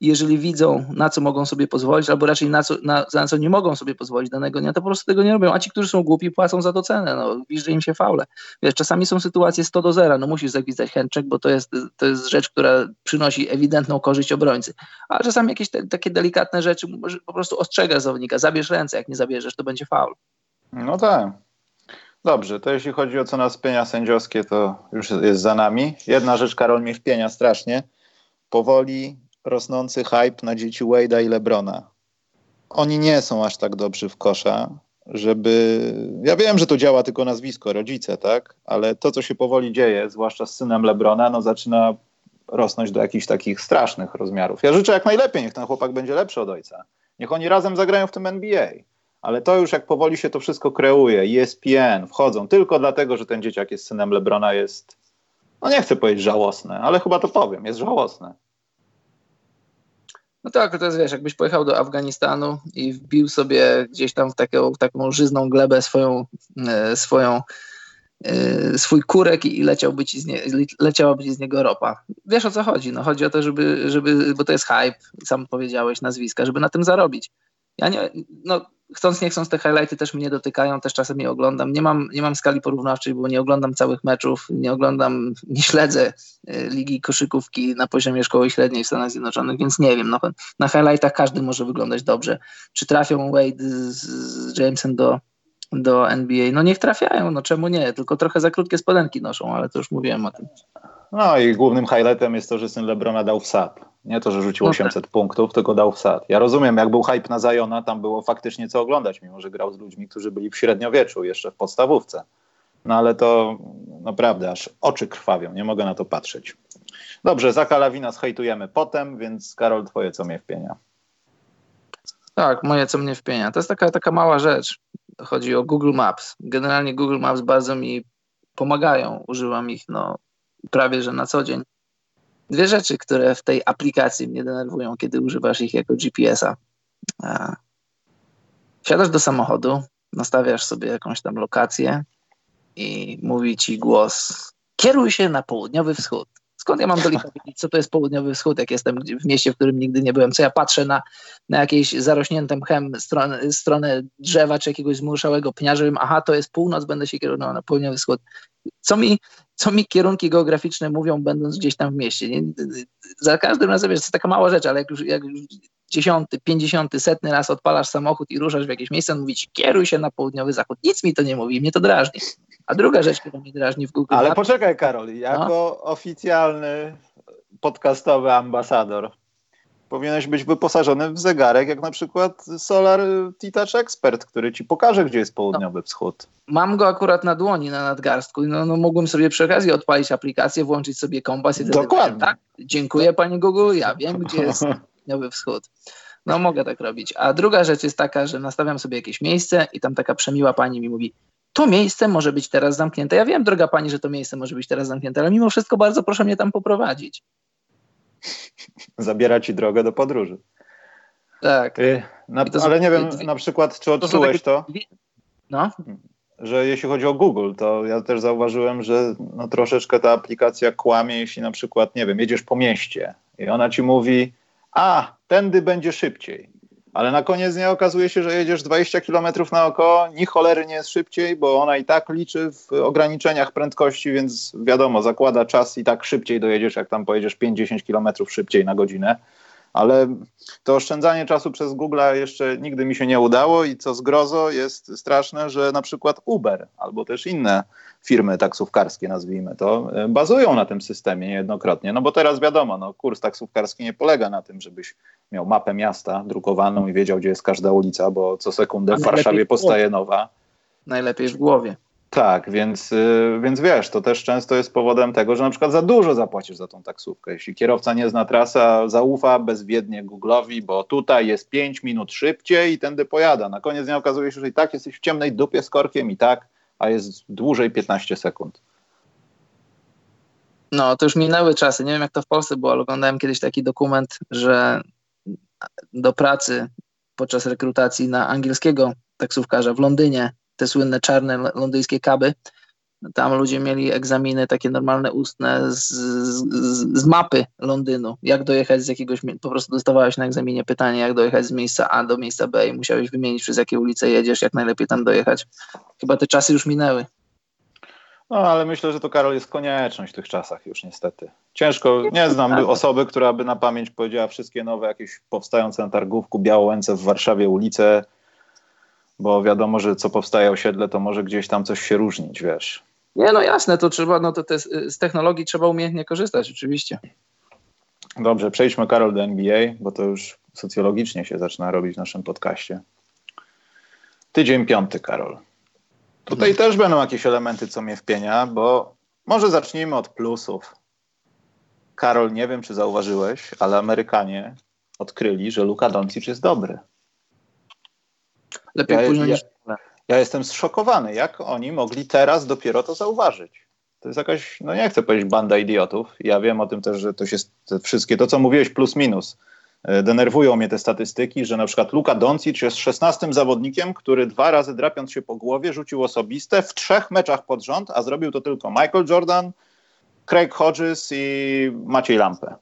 jeżeli widzą, na co mogą sobie pozwolić, albo raczej na co, na, na co nie mogą sobie pozwolić danego dnia, to po prostu tego nie robią. A ci, którzy są głupi, płacą za to cenę. No, że im się faule. Wiesz, czasami są sytuacje 100 do 0, no musisz zagwizdać chętczek, bo to jest, to jest rzecz, która przynosi ewidentną korzyść obrońcy. A czasami jakieś te, takie delikatne rzeczy po prostu ostrzega zawodnika, zabierz ręce, jak nie zabierzesz, to będzie faul. No tak. Dobrze, to jeśli chodzi o co nas pienia sędziowskie, to już jest za nami. Jedna rzecz, Karol, mnie wpienia strasznie. Powoli rosnący hype na dzieci Wade'a i Lebrona. Oni nie są aż tak dobrzy w kosza, żeby... Ja wiem, że to działa tylko nazwisko, rodzice, tak? Ale to, co się powoli dzieje, zwłaszcza z synem Lebrona, no zaczyna rosnąć do jakichś takich strasznych rozmiarów. Ja życzę jak najlepiej, niech ten chłopak będzie lepszy od ojca. Niech oni razem zagrają w tym NBA. ale to już jak powoli się to wszystko kreuje, ESPN, wchodzą tylko dlatego, że ten dzieciak jest synem Lebrona, jest, no nie chcę powiedzieć żałosne, ale chyba to powiem, jest żałosne. No tak, to jest wiesz, jakbyś pojechał do Afganistanu i wbił sobie gdzieś tam w taką, taką żyzną glebę swoją, e, swoją e, swój kurek i leciałby ci z nie, leciałaby ci z niego ropa. Wiesz o co chodzi? No chodzi o to, żeby, żeby, bo to jest hype, sam powiedziałeś nazwiska, żeby na tym zarobić. Ja nie, no chcąc nie chcąc te highlighty też mnie dotykają, też czasem je oglądam. Nie mam, nie mam skali porównawczej, bo nie oglądam całych meczów, nie oglądam, nie śledzę e, ligi koszykówki na poziomie szkoły średniej w Stanach Zjednoczonych, więc nie wiem. No, na highlightach każdy może wyglądać dobrze. Czy trafią Wade z, Jamesem do, do NBA? No niech trafiają, no czemu nie? Tylko trochę za krótkie spodenki noszą, ale to już mówiłem o tym. No i głównym highlightem jest to, że syn Lebrona dał wsad. Nie to, że rzucił 800 no tak. punktów, tylko dał wsad. Ja rozumiem, jak był hype na Zajona, tam było faktycznie co oglądać, mimo że grał z ludźmi, którzy byli w średniowieczu, jeszcze w podstawówce. No ale to naprawdę aż oczy krwawią, nie mogę na to patrzeć. Dobrze, Zaka Lawina zhejtujemy potem, więc Karol, twoje co mnie wpienia. Tak, moje co mnie wpienia. To jest taka, taka mała rzecz. Chodzi o Google Maps. Generalnie Google Maps bardzo mi pomagają. Używam ich no, prawie że na co dzień. Dwie rzeczy, które w tej aplikacji mnie denerwują, kiedy używasz ich jako GPS-a. Siadasz do samochodu, nastawiasz sobie jakąś tam lokację i mówi ci głos: kieruj się na południowy wschód. Skąd ja mam licha wiedzieć, co to jest południowy wschód, jak jestem w mieście, w którym nigdy nie byłem? Co ja patrzę na, na jakieś zarośnięte mchem stronę, stronę drzewa czy jakiegoś zmuszałego pnia, żebym, aha, to jest północ, będę się kierował na południowy wschód. Co mi, co mi kierunki geograficzne mówią, będąc gdzieś tam w mieście? Nie? Za każdym razem, wiesz, to jest taka mała rzecz, ale jak już, jak już dziesiąty, pięćdziesiąty, setny raz odpalasz samochód i ruszasz w jakieś miejsce, on mówi ci, kieruj się na południowy zachód. Nic mi to nie mówi, mnie to drażni. A druga rzecz, która mnie drażni w Google Ale Maps, poczekaj, Karol, jako no? oficjalny podcastowy ambasador powinieneś być wyposażony w zegarek, jak na przykład Solar T-Touch Expert, który ci pokaże, gdzie jest południowy no. wschód. Mam go akurat na dłoni, na nadgarstku. No, no mógłbym sobie przy okazji odpalić aplikację, włączyć sobie kompas i Dokładnie. Tak, dziękuję Pani Google, ja wiem, gdzie jest południowy wschód. No mogę tak robić. A druga rzecz jest taka, że nastawiam sobie jakieś miejsce i tam taka przemiła pani mi mówi, to miejsce może być teraz zamknięte. Ja wiem, droga pani, że to miejsce może być teraz zamknięte, ale mimo wszystko bardzo proszę mnie tam poprowadzić. Zabiera ci drogę do podróży. Tak. Y, na, ale nie wiem, na przykład, czy odczułeś to? No. Że jeśli chodzi o Google, to ja też zauważyłem, że no, troszeczkę ta aplikacja kłamie, jeśli na przykład, nie wiem, jedziesz po mieście i ona ci mówi, a, tędy będzie szybciej. Ale na koniec dnia okazuje się, że jedziesz 20 km naokoło, ni cholery nie jest szybciej, bo ona i tak liczy w ograniczeniach prędkości, więc wiadomo, zakłada czas i tak szybciej dojedziesz, jak tam pojedziesz 5-10 km szybciej na godzinę ale to oszczędzanie czasu przez Google jeszcze nigdy mi się nie udało i co zgrozo jest straszne, że na przykład Uber albo też inne firmy taksówkarskie, nazwijmy to, e, bazują na tym systemie niejednokrotnie. No bo teraz wiadomo, no, kurs taksówkarski nie polega na tym, żebyś miał mapę miasta drukowaną i wiedział, gdzie jest każda ulica, bo co sekundę w Warszawie powstaje nowa. Najlepiej w głowie. Tak, więc, y, więc wiesz, to też często jest powodem tego, że na przykład za dużo zapłacisz za tą taksówkę. Jeśli kierowca nie zna trasa, zaufa bezwiednie Google'owi, bo tutaj jest 5 minut szybciej i tędy pojada. Na koniec dnia okazuje się, że i tak jesteś w ciemnej dupie z korkiem i tak, a jest dłużej 15 sekund. No, to już minęły czasy. Nie wiem, jak to w Polsce było, ale oglądałem kiedyś taki dokument, że do pracy podczas rekrutacji na angielskiego taksówkarza w Londynie te słynne czarne londyńskie kaby. Tam ludzie mieli egzaminy takie normalne, ustne z, z, z, mapy Londynu. Jak dojechać z jakiegoś, po prostu dostawałeś na egzaminie pytanie, jak dojechać z miejsca A do miejsca B i musiałeś wymienić, przez jakie ulice jedziesz, jak najlepiej tam dojechać. Chyba te czasy już minęły. No, ale myślę, że to, Karol, jest konieczność w tych czasach już niestety. Ciężko, nie znam tak. osoby, która by na pamięć powiedziała wszystkie nowe jakieś powstające na targówku Białołęce w Warszawie ulice, bo wiadomo, że co powstaje osiedle, to może gdzieś tam coś się różnić, wiesz. Nie, no jasne, to trzeba, no to te, z technologii trzeba umiejętnie korzystać, oczywiście. Dobrze, przejdźmy, Karol, do NBA, bo to już socjologicznie się zaczyna robić w naszym podcaście. Tydzień piąty, Karol. Tutaj hmm. też będą jakieś elementy, co mnie wpienia, bo może zacznijmy od plusów. Karol, nie wiem, czy zauważyłeś, ale Amerykanie odkryli, że Luka Doncic jest dobry. Lepiej ja, późno ja, niż ja jestem zszokowany, jak oni mogli teraz dopiero to zauważyć. To jest jakaś, no nie chcę powiedzieć banda idiotów. Ja wiem o tym też, że to się te wszystkie, to co mówiłeś plus minus, e, denerwują mnie te statystyki, że na przykład Luka Doncic jest 16 zawodnikiem, który dwa razy drapiąc się po głowie rzucił osobiste w trzech meczach pod rząd, a zrobił to tylko Michael Jordan, Craig Hodges i Maciej Lampę.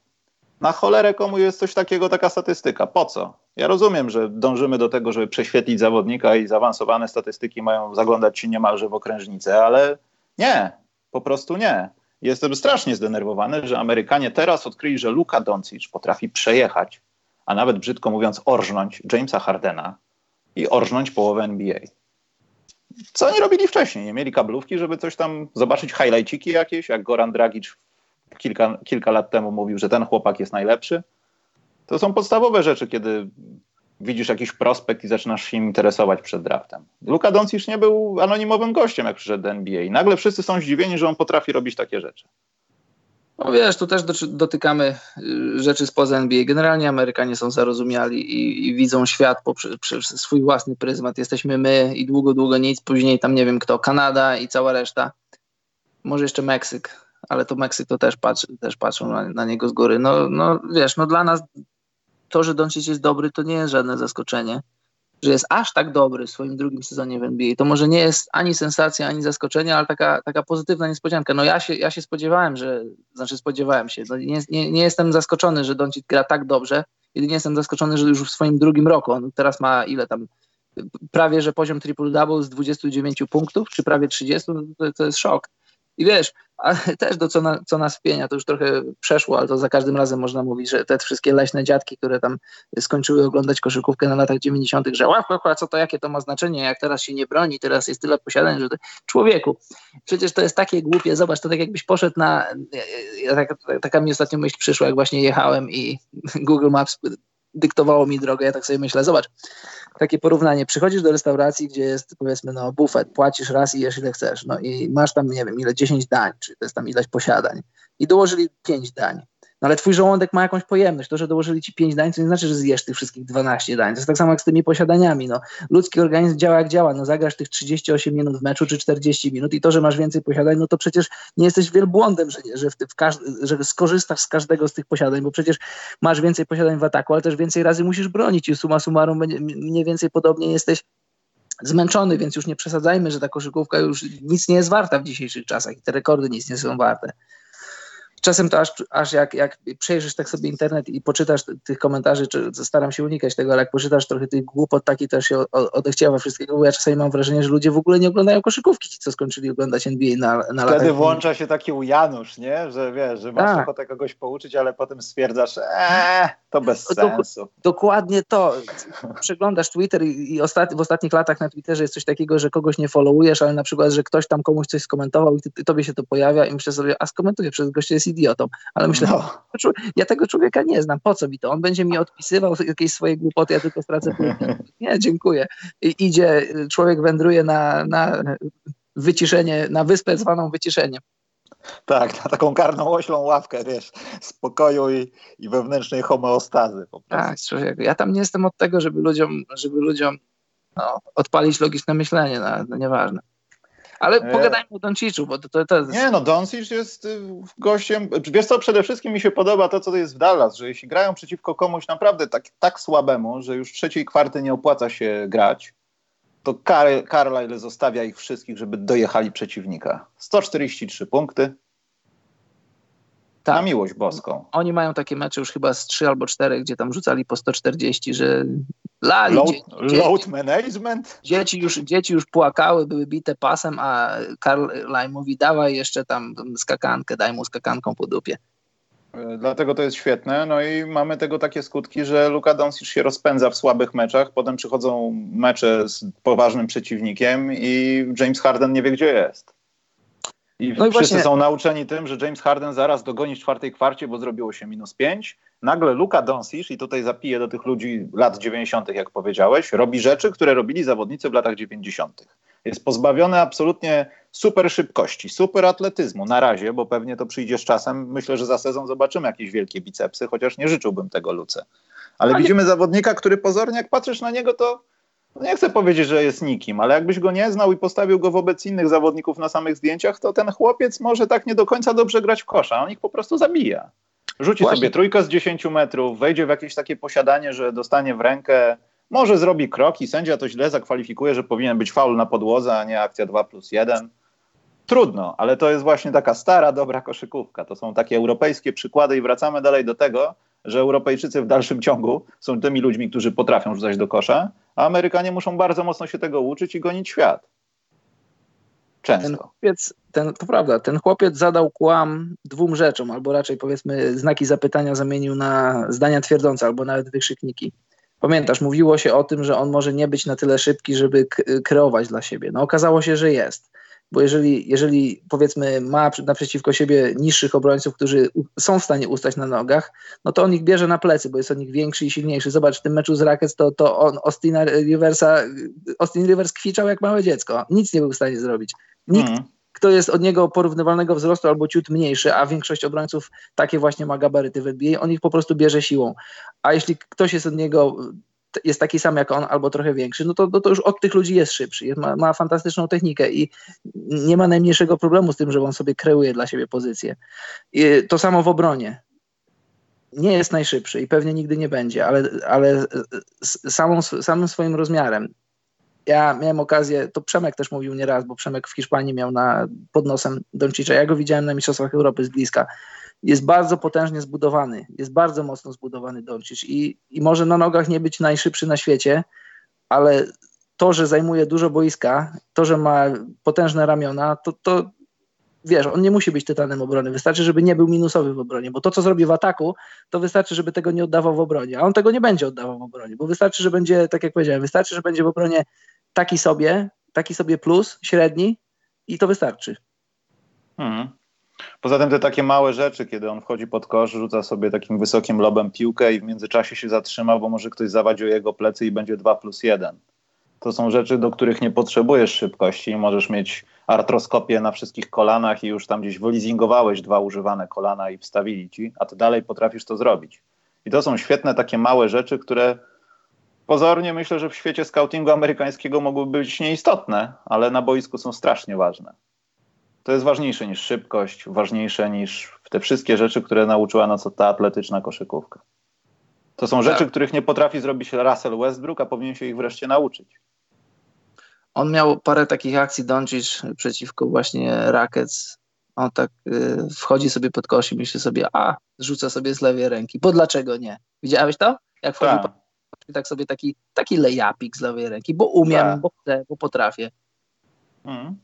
Na cholerę komu jest coś takiego, taka statystyka? Po co? Ja rozumiem, że dążymy do tego, żeby prześwietlić zawodnika i zaawansowane statystyki mają zaglądać się niemalże w okrężnicę, ale nie, po prostu nie. Jestem strasznie zdenerwowany, że Amerykanie teraz odkryli, że Luka Doncic potrafi przejechać, a nawet brzydko mówiąc orżnąć Jamesa Hardena i orżnąć połowę NBA. Co oni robili wcześniej? Nie mieli kablówki, żeby coś tam zobaczyć, highlightsiki jakieś, jak Goran Dragic kilka, kilka lat temu mówił, że ten chłopak jest najlepszy. To są podstawowe rzeczy, kiedy widzisz jakiś prospekt i zaczynasz się interesować przed draftem. Luka Doncic nie był anonimowym gościem, jak przyszedł do NBA. I nagle wszyscy są zdziwieni, że on potrafi robić takie rzeczy. No wiesz, tu też dotykamy y, rzeczy spoza NBA. Generalnie Amerykanie są zarozumiali i, i widzą świat poprzez swój własny pryzmat. Jesteśmy my i długo, długo nic. Później tam nie wiem kto, Kanada i cała reszta. Może jeszcze Meksyk, ale to Meksyk to też, patrzy, też patrzą na, na niego z góry. No, no wiesz, no dla nas to, że Doncic jest dobry, to nie jest żadne zaskoczenie. Że jest aż tak dobry w swoim drugim sezonie w NBA, to może nie jest ani sensacja, ani zaskoczenie, ale taka, taka pozytywna niespodzianka. No ja się, ja się spodziewałem, że, znaczy spodziewałem się, no nie, nie, nie jestem zaskoczony, że Doncic gra tak dobrze, jedynie jestem zaskoczony, że już w swoim drugim roku, on teraz ma ile tam, prawie że poziom triple-double z 29 punktów, czy prawie 30, no to, to jest szok. I wiesz, też do co, na, co nas wpienia, to już trochę przeszło, ale to za każdym razem można mówić, że te wszystkie leśne dziadki, które tam skończyły oglądać koszykówkę na latach 90., że łap, łap, co to, jakie to ma znaczenie, jak teraz się nie broni, teraz jest tyle posiadań, że to... człowieku, przecież to jest takie głupie, zobacz, to tak jakbyś poszedł na, ja, tak, taka mi ostatnio myśl przyszła, jak właśnie jechałem i Google Maps dyktowało mi drogę, ja tak sobie myślę, zobacz, takie porównanie, przychodzisz do restauracji, gdzie jest powiedzmy no bufet, płacisz raz i jesz ile chcesz, no i masz tam, nie wiem, ile, 10 dań, czy to jest tam ileś posiadań i dołożyli 5 dań. No ale twój żołądek ma jakąś pojemność. To, że dołożyli ci 5 dań, to nie znaczy, że zjesz tych wszystkich 12 dań. To jest tak samo jak z tymi posiadaniami. No. Ludzki organizm działa jak działa. No, zagrasz tych 38 minut w meczu czy 40 minut i to, że masz więcej posiadań, no to przecież nie jesteś wielbłądem, że, że, w ty, w że skorzystasz z każdego z tych posiadań, bo przecież masz więcej posiadań w ataku, ale też więcej razy musisz bronić i suma summarum mniej więcej podobnie jesteś zmęczony, więc już nie przesadzajmy, że ta koszykówka już nic nie jest warta w dzisiejszych czasach i te rekordy nic nie są warte czasem to aż, aż jak, jak przejrzysz tak sobie internet i poczytasz tych komentarzy, czy staram się unikać tego, ale jak poczytasz trochę tych głupot, taki też się odechciała wszystkiego, bo ja czasami mam wrażenie, że ludzie w ogóle nie oglądają koszykówki, ci co skończyli oglądać NBA na, na Wtedy latach. włącza się taki ujanusz, nie? Że wiesz, że masz tak. ochotę kogoś pouczyć, ale potem stwierdzasz, eee, to bez sensu. dokładnie to. Przeglądasz Twitter i, i ostat, w ostatnich latach na Twitterze jest coś takiego, że kogoś nie followujesz, ale na przykład, że ktoś tam komuś coś skomentował i ty, tobie się to pojawia i myślę sobie, a skomentuję, przez goście jest idiotą. Ale myślę, no. ja tego człowieka nie znam, po co mi to? On będzie mi odpisywał jakieś swoje głupoty, ja tylko stracę Nie, dziękuję. I idzie, człowiek wędruje na, na wyciszenie, na wyspę zwaną wyciszeniem. Tak, na taką karną oślą ławkę, wiesz, spokoju i, i wewnętrznej homeostazy. Po prostu. Tak, człowieku. Ja tam nie jestem od tego, żeby ludziom, żeby ludziom no, odpalić logiczne myślenie, no, no nieważne. Ale e... pogadajmy o Donciczu, bo to, to, to jest... Nie, no Doncic jest y, gościem... Wiesz co, przede wszystkim mi się podoba to, co to jest w Dallas, że jeśli grają przeciwko komuś naprawdę tak, tak słabemu, że już trzeciej kwarty nie opłaca się grać, to Car Carlisle zostawia ich wszystkich, żeby dojechali przeciwnika. 143 punkty, tak. Na miłość boską. Oni mają takie mecze już chyba z 3 albo 4, gdzie tam rzucali po 140, że lali. Load, dzieci, load management? Dzieci już, dzieci już płakały, były bite pasem, a Karl Laj mówi dawaj jeszcze tam skakankę, daj mu skakanką po dupie. E, dlatego to jest świetne. No i mamy tego takie skutki, że Luka Doncic się rozpędza w słabych meczach, potem przychodzą mecze z poważnym przeciwnikiem i James Harden nie wie, gdzie jest. I no wszyscy właśnie... są nauczeni tym, że James Harden zaraz dogoni w czwartej kwarcie, bo zrobiło się minus pięć. Nagle Luka Doncic, i tutaj zapiję do tych ludzi lat 90., jak powiedziałeś, robi rzeczy, które robili zawodnicy w latach 90. Jest pozbawiony absolutnie super szybkości, super atletyzmu na razie, bo pewnie to przyjdzie z czasem. Myślę, że za sezon zobaczymy jakieś wielkie bicepsy, chociaż nie życzyłbym tego Luce. Ale no widzimy zawodnika, który pozornie, jak patrzysz na niego, to nie chcę powiedzieć, że jest nikim, ale jakbyś go nie znał i postawił go wobec innych zawodników na samych zdjęciach, to ten chłopiec może tak nie do końca dobrze grać w kosza. On ich po prostu zabija. Rzuci Właśnie. sobie trójkę z 10 metrów, wejdzie w jakieś takie posiadanie, że dostanie w rękę, może zrobi krok i sędzia to źle zakwalifikuje, że powinien być faul na podłodze, a nie akcja 2 plus 1. Trudno, ale to jest właśnie taka stara, dobra koszykówka. To są takie europejskie przykłady i wracamy dalej do tego, że Europejczycy w dalszym ciągu są tymi ludźmi, którzy potrafią rzucać do kosza, a Amerykanie muszą bardzo mocno się tego uczyć i gonić świat. Często. Ten chłopiec, ten, to prawda, ten chłopiec zadał kłam dwóm rzeczom, albo raczej powiedzmy znaki zapytania zamienił na zdania twierdzące, albo nawet wykrzykniki. Pamiętasz, mówiło się o tym, że on może nie być na tyle szybki, żeby kreować dla siebie. No okazało się, że jest bo jeżeli, jeżeli powiedzmy ma naprzeciwko siebie niższych obrońców, którzy są w stanie ustać na nogach, no to on ich bierze na plecy, bo jest od nich większy i silniejszy. Zobacz, w tym meczu z Rackets to, to on Austina Riversa, Austin Rivers kwiczał jak małe dziecko. Nic nie był w stanie zrobić. Nikt, mm. kto jest od niego porównywalnego wzrostu albo ciut mniejszy, a większość obrońców takie właśnie ma gabaryty w NBA, on ich po prostu bierze siłą. A jeśli ktoś jest od niego jest taki sam jak on, albo trochę większy, no to, no to już od tych ludzi jest szybszy. Ma, ma, fantastyczną technikę i nie ma najmniejszego problemu z tym, że on sobie kreuje dla siebie pozycję. I to samo w obronie. Nie jest najszybszy i pewnie nigdy nie będzie, ale, ale samą, samym swoim rozmiarem. Ja miałem okazję, to Przemek też mówił nieraz, bo Przemek w Hiszpanii miał na, pod nosem Doncicza. Ja go widziałem na Mistrzostwach Europy z bliska jest bardzo potężnie zbudowany, jest bardzo mocno zbudowany Doncic i, i może na nogach nie być najszybszy na świecie, ale to, że zajmuje dużo boiska, to, że ma potężne ramiona, to, to wiesz, on nie musi być tytanem obrony. Wystarczy, żeby nie był minusowy w obronie, bo to, co zrobi w ataku, to wystarczy, żeby tego nie oddawał w obronie. A on tego nie będzie oddawał w obronie, bo wystarczy, że będzie, tak jak powiedziałem, wystarczy, że będzie w obronie taki sobie, taki sobie plus, średni i to wystarczy. Hmm. Poza tym te takie małe rzeczy, kiedy on wchodzi pod kosz, rzuca sobie takim wysokim lobem piłkę i w międzyczasie się zatrzyma, bo może ktoś zawadzi o jego plecy i będzie 2 plus 1. To są rzeczy, do których nie potrzebujesz szybkości. Możesz mieć artroskopię na wszystkich kolanach i już tam gdzieś wylizingowałeś dwa używane kolana i wstawili ci, a ty dalej potrafisz to zrobić. I to są świetne takie małe rzeczy, które pozornie myślę, że w świecie scoutingu amerykańskiego mogłyby być nieistotne, ale na boisku są strasznie ważne to jest ważniejsze niż szybkość, ważniejsze niż te wszystkie rzeczy, które nauczyła nas ta atletyczna koszykówka. To są rzeczy, tak. których nie potrafi zrobić Russell Westbrook, a powinien się ich wreszcie nauczyć. On miał parę takich akcji Doncic przeciwko właśnie Rackets. On tak y, wchodzi sobie pod kosz i myśli sobie, a rzuca sobie z lewej ręki, bo dlaczego nie? Widziałeś to? Jak wchodzi tak. pod tak sobie taki, taki lejapik z lewej ręki, bo umiem, tak. bo chcę, bo potrafię. Mm.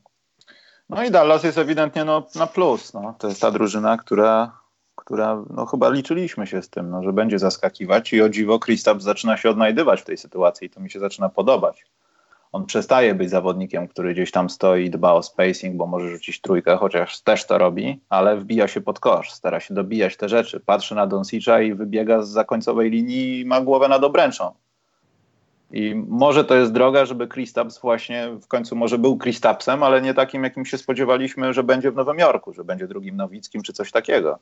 No i Dallas jest ewidentnie no, na plus. No. To jest ta drużyna, która, która no, chyba liczyliśmy się z tym, no, że będzie zaskakiwać i o dziwo Kristaps zaczyna się odnajdywać w tej sytuacji i to mi się zaczyna podobać. On przestaje być zawodnikiem, który gdzieś tam stoi i dba o spacing, bo może rzucić trójkę, chociaż też to robi, ale wbija się pod kosz, stara się dobijać te rzeczy. Patrzy na Donsicza i wybiega z zakońcowej linii i ma głowę nad obręczą. I może to jest droga, żeby Kristaps właśnie w końcu może był Kristapsem, ale nie takim, jakim się spodziewaliśmy, że będzie w Nowym Jorku, że będzie drugim Nowickim czy coś takiego.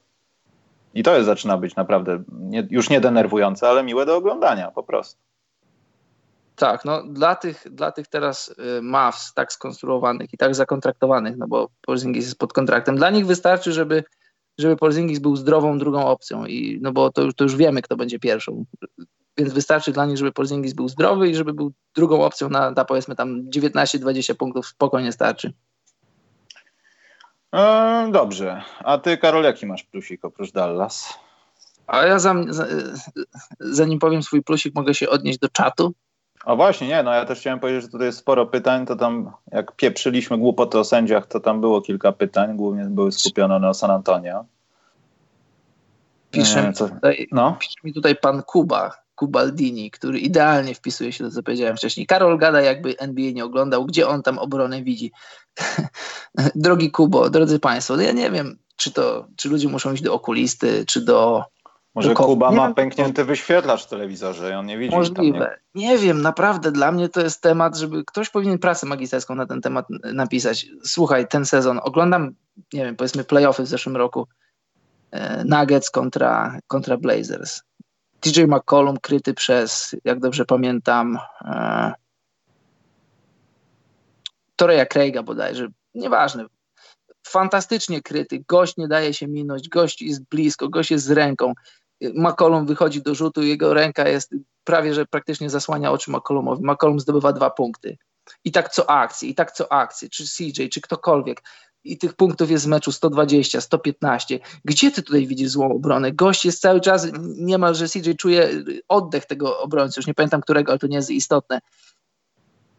I to jest, zaczyna być naprawdę nie, już nie denerwujące, ale miłe do oglądania po prostu. Tak, no dla tych, dla tych teraz y, Mavs tak skonstruowanych i tak zakontraktowanych, no bo Porzingis jest pod kontraktem, dla nich wystarczy, żeby, żeby Porzingis był zdrową drugą opcją i no bo to, to już wiemy, kto będzie pierwszą więc wystarczy dla nich, żeby Porzingis był zdrowy i żeby był drugą opcją na, na powiedzmy tam 19-20 punktów spokojnie starczy. E, dobrze. A ty, Karol, jaki masz plusik oprócz Dallas? A ja za, za, zanim powiem swój plusik, mogę się odnieść do czatu. O właśnie, nie, no ja też chciałem powiedzieć, że tutaj jest sporo pytań, to tam jak pieprzyliśmy głupoty o sędziach, to tam było kilka pytań, głównie były skupione na San Antonio. Pisze, mi tutaj, no? pisze mi tutaj pan Kuba, Kubaldini, który idealnie wpisuje się do co powiedziałem wcześniej. Karol gada, jakby NBA nie oglądał, gdzie on tam obronę widzi. Drogi Kubo, drodzy Państwo, no ja nie wiem, czy to, czy ludzie muszą iść do okulisty, czy do. Może Kuba nie ma wiem, pęknięty wyświetlacz w telewizorze i on nie widzi. Możliwe. Nie... nie wiem, naprawdę dla mnie to jest temat, żeby ktoś powinien pracę magisterską na ten temat napisać. Słuchaj, ten sezon oglądam, nie wiem, powiedzmy playoffy w zeszłym roku. E, Nuggets kontra, kontra Blazers. TJ McCollum kryty przez, jak dobrze pamiętam, e, Toreya Craiga bodajże, nieważne. Fantastycznie kryty, gość nie daje się minąć, gość jest blisko, gość jest z ręką. McCollum wychodzi do rzutu, jego ręka jest prawie, że praktycznie zasłania oczy McCollumowi. McCollum zdobywa dwa punkty. I tak co akcję, i tak co akcję, czy CJ, czy ktokolwiek. I tych punktów jest w meczu 120, 115. Gdzie ty tutaj widzisz złą obronę? Gość jest cały czas, niemalże CJ czuje oddech tego obrońcy, już nie pamiętam którego, ale to nie jest istotne.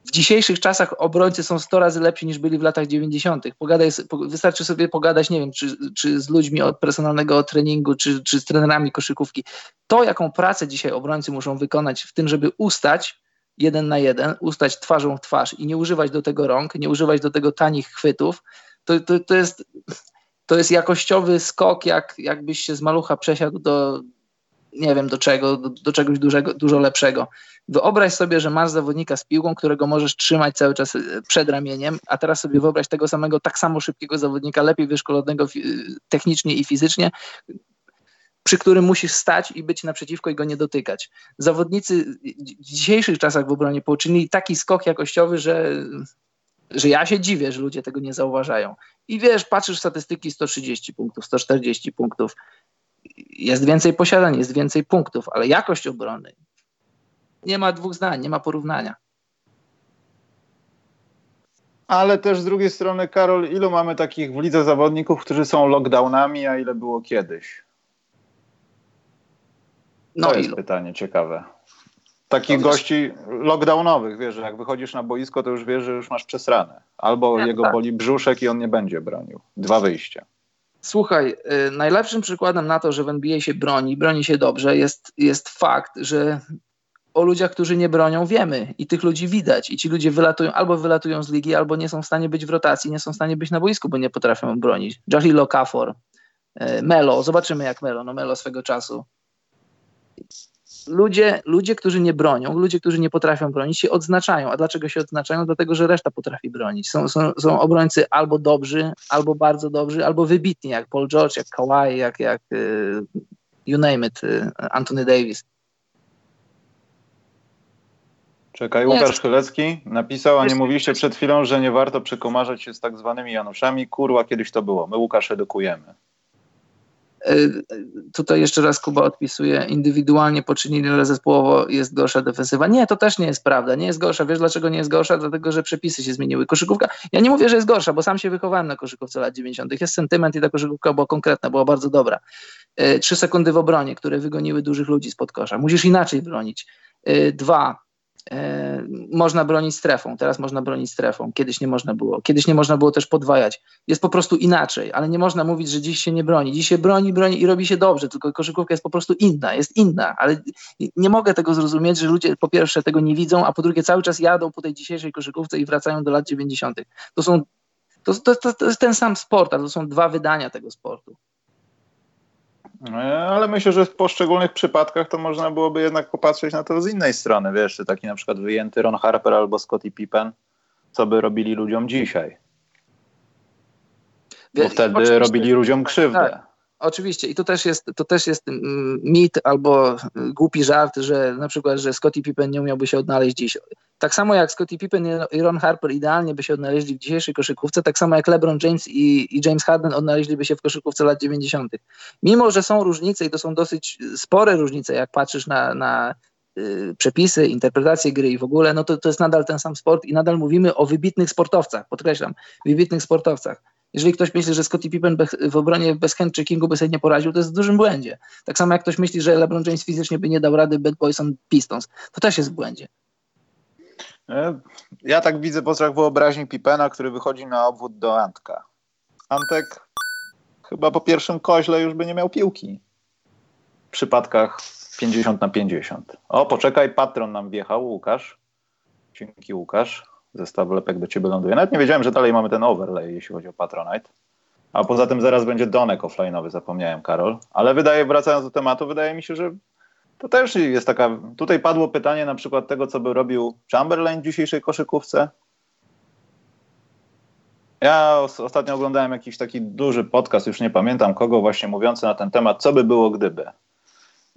W dzisiejszych czasach obrońcy są 100 razy lepsi niż byli w latach 90. Pogadaj, wystarczy sobie pogadać, nie wiem, czy, czy z ludźmi od personalnego treningu, czy, czy z trenerami koszykówki. To, jaką pracę dzisiaj obrońcy muszą wykonać w tym, żeby ustać jeden na jeden, ustać twarzą w twarz i nie używać do tego rąk, nie używać do tego tanich chwytów, to, to, to, jest, to jest jakościowy skok, jak, jakbyś się z malucha przesiadł do, nie wiem do czego, do, do, czegoś dużego, dużo lepszego. Wyobraź sobie, że masz zawodnika z piłką, którego możesz trzymać cały czas e, przed ramieniem, a teraz sobie wyobraź tego samego, tak samo szybkiego zawodnika, lepiej wyszkolonego technicznie i fizycznie, przy którym musisz stać i być naprzeciwko i go nie dotykać. Zawodnicy w dzisiejszych czasach w obronie poczynili taki skok jakościowy, że, że ja się dziwię, że ludzie tego nie zauważają. I wiesz, patrzysz w statystyki 130 punktów, 140 punktów, jest więcej posiadań, jest więcej punktów, ale jakość obrony nie ma dwóch zdań, nie ma porównania. Ale też z drugiej strony, Karol, ilu mamy takich w lidze zawodników, którzy są lockdownami, a ile było kiedyś? No to jest ilu? pytanie ciekawe. Takich no, gości lockdownowych, wiesz, że jak wychodzisz na boisko, to już wiesz, że już masz przesrane. Albo jego tak. boli brzuszek i on nie będzie bronił. Dwa wyjścia. Słuchaj, y, najlepszym przykładem na to, że w NBA się broni, broni się dobrze, jest, jest fakt, że o ludziach, którzy nie bronią, wiemy i tych ludzi widać. I ci ludzie wylatują, albo wylatują z ligi, albo nie są w stanie być w rotacji, nie są w stanie być na boisku, bo nie potrafią bronić. Jahil Okafor, y, Melo, zobaczymy jak Melo, no Melo swego czasu ludzie, ludzie, którzy nie bronią, ludzie, którzy nie potrafią bronić, się odznaczają. A dlaczego się odznaczają? Dlatego, że reszta potrafi bronić. Są, są, są obrońcy albo dobrzy, albo bardzo dobrzy, albo wybitni, jak Paul George, jak Kawhi, jak, jak y, you name it, y, Anthony Davis. Czekaj, Łukasz Chylecki napisał, a nie mówiliście przed chwilą, że nie warto przekomarzać się z tak zwanymi Januszami. Kurwa, kiedyś to było. My Łukasz edukujemy. Tutaj jeszcze raz Kuba odpisuje, indywidualnie poczynili, ale zespołowo jest gorsza defensywa. Nie, to też nie jest prawda. Nie jest gorsza. Wiesz dlaczego nie jest gorsza? Dlatego, że przepisy się zmieniły. Koszykówka, ja nie mówię, że jest gorsza, bo sam się wychowałem na koszykówce lat 90. Jest sentyment i ta koszykówka była konkretna, była bardzo dobra. Y, trzy sekundy w obronie, które wygoniły dużych ludzi spod kosza. Musisz inaczej bronić. Y, dwa, E, można bronić strefą, teraz można bronić strefą, kiedyś nie można było. Kiedyś nie można było też podwajać. Jest po prostu inaczej, ale nie można mówić, że dziś się nie broni. Dziś się broni, broni i robi się dobrze, tylko koszykówka jest po prostu inna, jest inna, ale nie mogę tego zrozumieć, że ludzie po pierwsze tego nie widzą, a po drugie cały czas jadą po tej dzisiejszej koszykówce i wracają do lat 90. To są to, to, to, to jest ten sam sport, ale to są dwa wydania tego sportu. E, ale myślę, że w poszczególnych przypadkach to można byłoby jednak popatrzeć na to z innej strony. Wiesz, czy taki na przykład wyjęty Ron Harper albo Scottie Pippen, co by robili ludziom dzisiaj? Bo wtedy robili ludziom krzywdę. Tak. Oczywiście i to też jest, to też jest mm, mit albo głupi żart, że na przykład, że Scottie Pippen nie umiałby się odnaleźć dziś. Tak samo jak Scottie Pippen i Ron Harper idealnie by się odnaleźli w dzisiejszej koszykówce, tak samo jak LeBron James i, i James Harden odnaleźliby się w koszykówce lat 90. Mimo, że są różnice i to są dosyć spore różnice, jak patrzysz na, na y, przepisy, interpretacje gry i w ogóle, no to, to jest nadal ten sam sport i nadal mówimy o wybitnych sportowcach, podkreślam, wybitnych sportowcach. Jeżeli ktoś myśli, że Scottie Pippen w obronie bez handcheckingu by sobie nie poradził, to jest w dużym błędzie. Tak samo jak ktoś myśli, że LeBron James fizycznie by nie dał rady Bad Boys on Pistons, to też jest w błędzie. E, ja tak widzę po strach wyobraźni Pipena, który wychodzi na obwód do Antka. Antek chyba po pierwszym koźle już by nie miał piłki. W przypadkach 50 na 50. O, poczekaj, patron nam wjechał, Łukasz. Dzięki, Łukasz. Zestaw lepek do ciebie ląduje. Nawet nie wiedziałem, że dalej mamy ten overlay, jeśli chodzi o Patronite. A poza tym zaraz będzie donek offline'owy, zapomniałem, Karol. Ale wydaje, wracając do tematu, wydaje mi się, że to też jest taka. Tutaj padło pytanie na przykład tego, co by robił Chamberlain w dzisiejszej koszykówce. Ja ostatnio oglądałem jakiś taki duży podcast, już nie pamiętam kogo, właśnie mówiący na ten temat, co by było gdyby.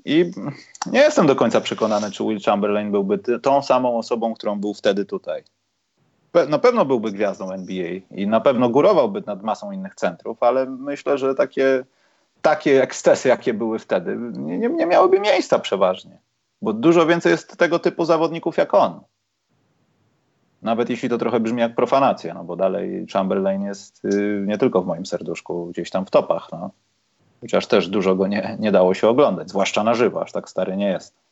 I nie jestem do końca przekonany, czy Will Chamberlain byłby tą samą osobą, którą był wtedy tutaj. Na pewno byłby gwiazdą NBA i na pewno górowałby nad masą innych centrów, ale myślę, że takie, takie ekscesy, jakie były wtedy, nie, nie miałyby miejsca przeważnie. Bo dużo więcej jest tego typu zawodników jak on. Nawet jeśli to trochę brzmi jak profanacja, no bo dalej Chamberlain jest y, nie tylko w moim serduszku, gdzieś tam w topach. No. Chociaż też dużo go nie, nie dało się oglądać, zwłaszcza na żywo, aż tak stary nie jest.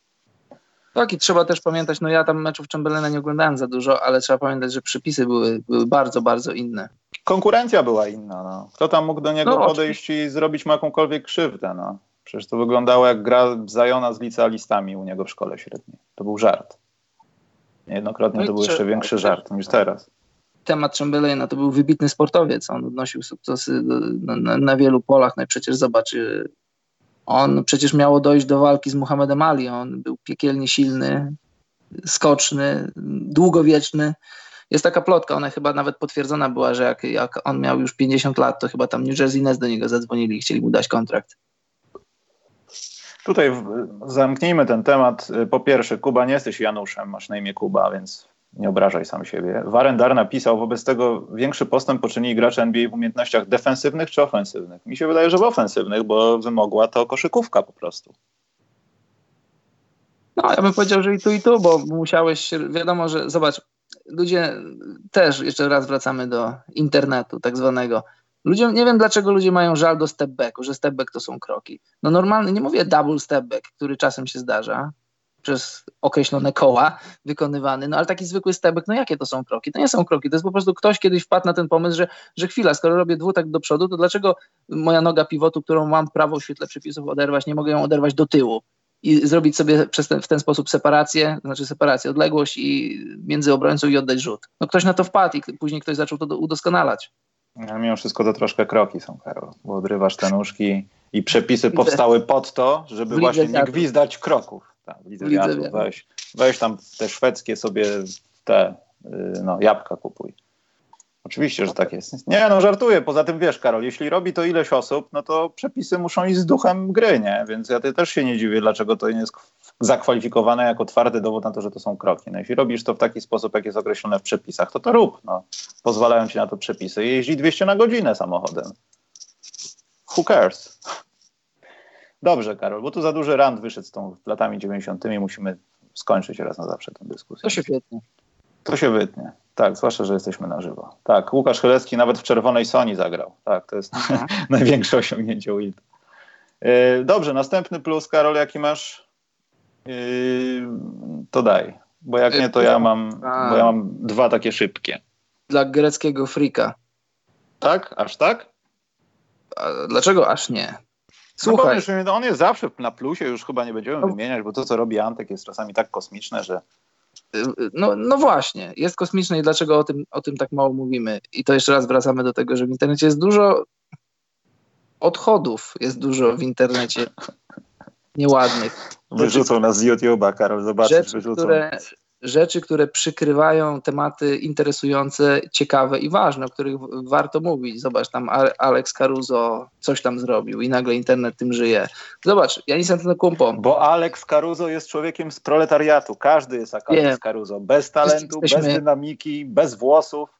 Tak i trzeba też pamiętać, no ja tam meczów Chamberlaina nie oglądałem za dużo, ale trzeba pamiętać, że przepisy były, były bardzo, bardzo inne. Konkurencja była inna. No. Kto tam mógł do niego no, podejść oczywiście. i zrobić mu jakąkolwiek krzywdę? No. Przecież to wyglądało jak gra Zajona z licealistami u niego w szkole średniej. To był żart. Niejednokrotnie no to był jeszcze większy żart niż teraz. Temat Chamberlaina to był wybitny sportowiec. On odnosił sukcesy na, na, na wielu polach. No i przecież zobacz, on przecież miało dojść do walki z Muhammedem Ali. On był piekielnie silny, skoczny, długowieczny. Jest taka plotka, ona chyba nawet potwierdzona była, że jak, jak on miał już 50 lat, to chyba tam New Jersey Nets do niego zadzwonili i chcieli mu dać kontrakt. Tutaj zamknijmy ten temat. Po pierwsze, Kuba, nie jesteś Januszem, masz na imię Kuba, więc nie obrażaj sam siebie. Warendar napisał, wobec tego większy postęp poczynili gracze NBA w umiejętnościach defensywnych czy ofensywnych? Mi się wydaje, że w ofensywnych, bo wymogła to koszykówka po prostu. No, ja bym powiedział, że i tu, i tu, bo musiałeś, wiadomo, że zobacz, ludzie też, jeszcze raz wracamy do internetu tak zwanego. Ludziom, nie wiem dlaczego ludzie mają żal do step backu, że step back to są kroki. No normalny, nie mówię double step back, który czasem się zdarza, przez określone koła wykonywany, no ale taki zwykły stebek, no jakie to są kroki? To nie są kroki, to jest po prostu ktoś kiedyś wpadł na ten pomysł, że, że chwila, skoro robię dwutak do przodu, to dlaczego moja noga pivotu, którą mam prawo w świetle przepisów oderwać, nie mogę ją oderwać do tyłu? i zrobić sobie przez ten, w ten sposób separację, znaczy separację, odległość i między obrońcą i oddać rzut. No ktoś na to wpadł i później ktoś zaczął to udoskonalać. Ale mimo wszystko to troszkę kroki są, Karol, bo odrywasz te nóżki i przepisy powstały pod to, żeby właśnie nie gwizdać kroków. Tak, widzę wiatru, weź, weź tam te szwedzkie sobie te y, no, jabłka kupuj. Oczywiście, że tak jest. Nie, no żartuję. Poza tym wiesz, Karol, jeśli robi to ileś osób, no to przepisy muszą iść z duchem gry, nie? Więc ja też się nie dziwię, dlaczego to nie jest zakwalifikowane jako twardy dowód na to, że to są kroki. No jeśli robisz to w taki sposób, jak jest określone w przepisach, to to rób. No. Pozwalają ci na to przepisy. Jeździ 200 na godzinę samochodem. Who cares? Dobrze, Karol, bo tu za duży rand wyszedł z tą latami 90. Musimy skończyć raz na zawsze tę dyskusję. To się wytnie. To się wytnie. Tak, zwłaszcza, że jesteśmy na żywo. Tak, Łukasz Chylecki nawet w czerwonej Sony zagrał. Tak, to jest największe osiągnięcie Wild. Yy, dobrze, następny plus, Karol, jaki masz? Yy, to daj. Bo jak nie, to ja mam, bo ja mam dwa takie szybkie. Dla greckiego frika. Tak? Aż tak? A dlaczego aż nie? Słuchaj. No, on jest zawsze na plusie, już chyba nie będziemy no. wymieniać, bo to, co robi Antek, jest czasami tak kosmiczne, że. No, no właśnie, jest kosmiczne i dlaczego o tym, o tym tak mało mówimy? I to jeszcze raz wracamy do tego, że w internecie jest dużo odchodów, jest dużo w internecie nieładnych. Wyrzucą nas z YouTube'a, Karol, zobaczysz, rzeczy, wyrzucą. Które, rzeczy, które przykrywają tematy interesujące, ciekawe i ważne, o których warto mówić. Zobacz, tam Alex Caruso coś tam zrobił i nagle internet tym żyje. Zobacz, ja nie Antetokounmpo. Bo Alex Caruso jest człowiekiem z proletariatu. Każdy jest jak Alex Caruso. Bez talentu, jesteśmy... bez dynamiki, bez włosów.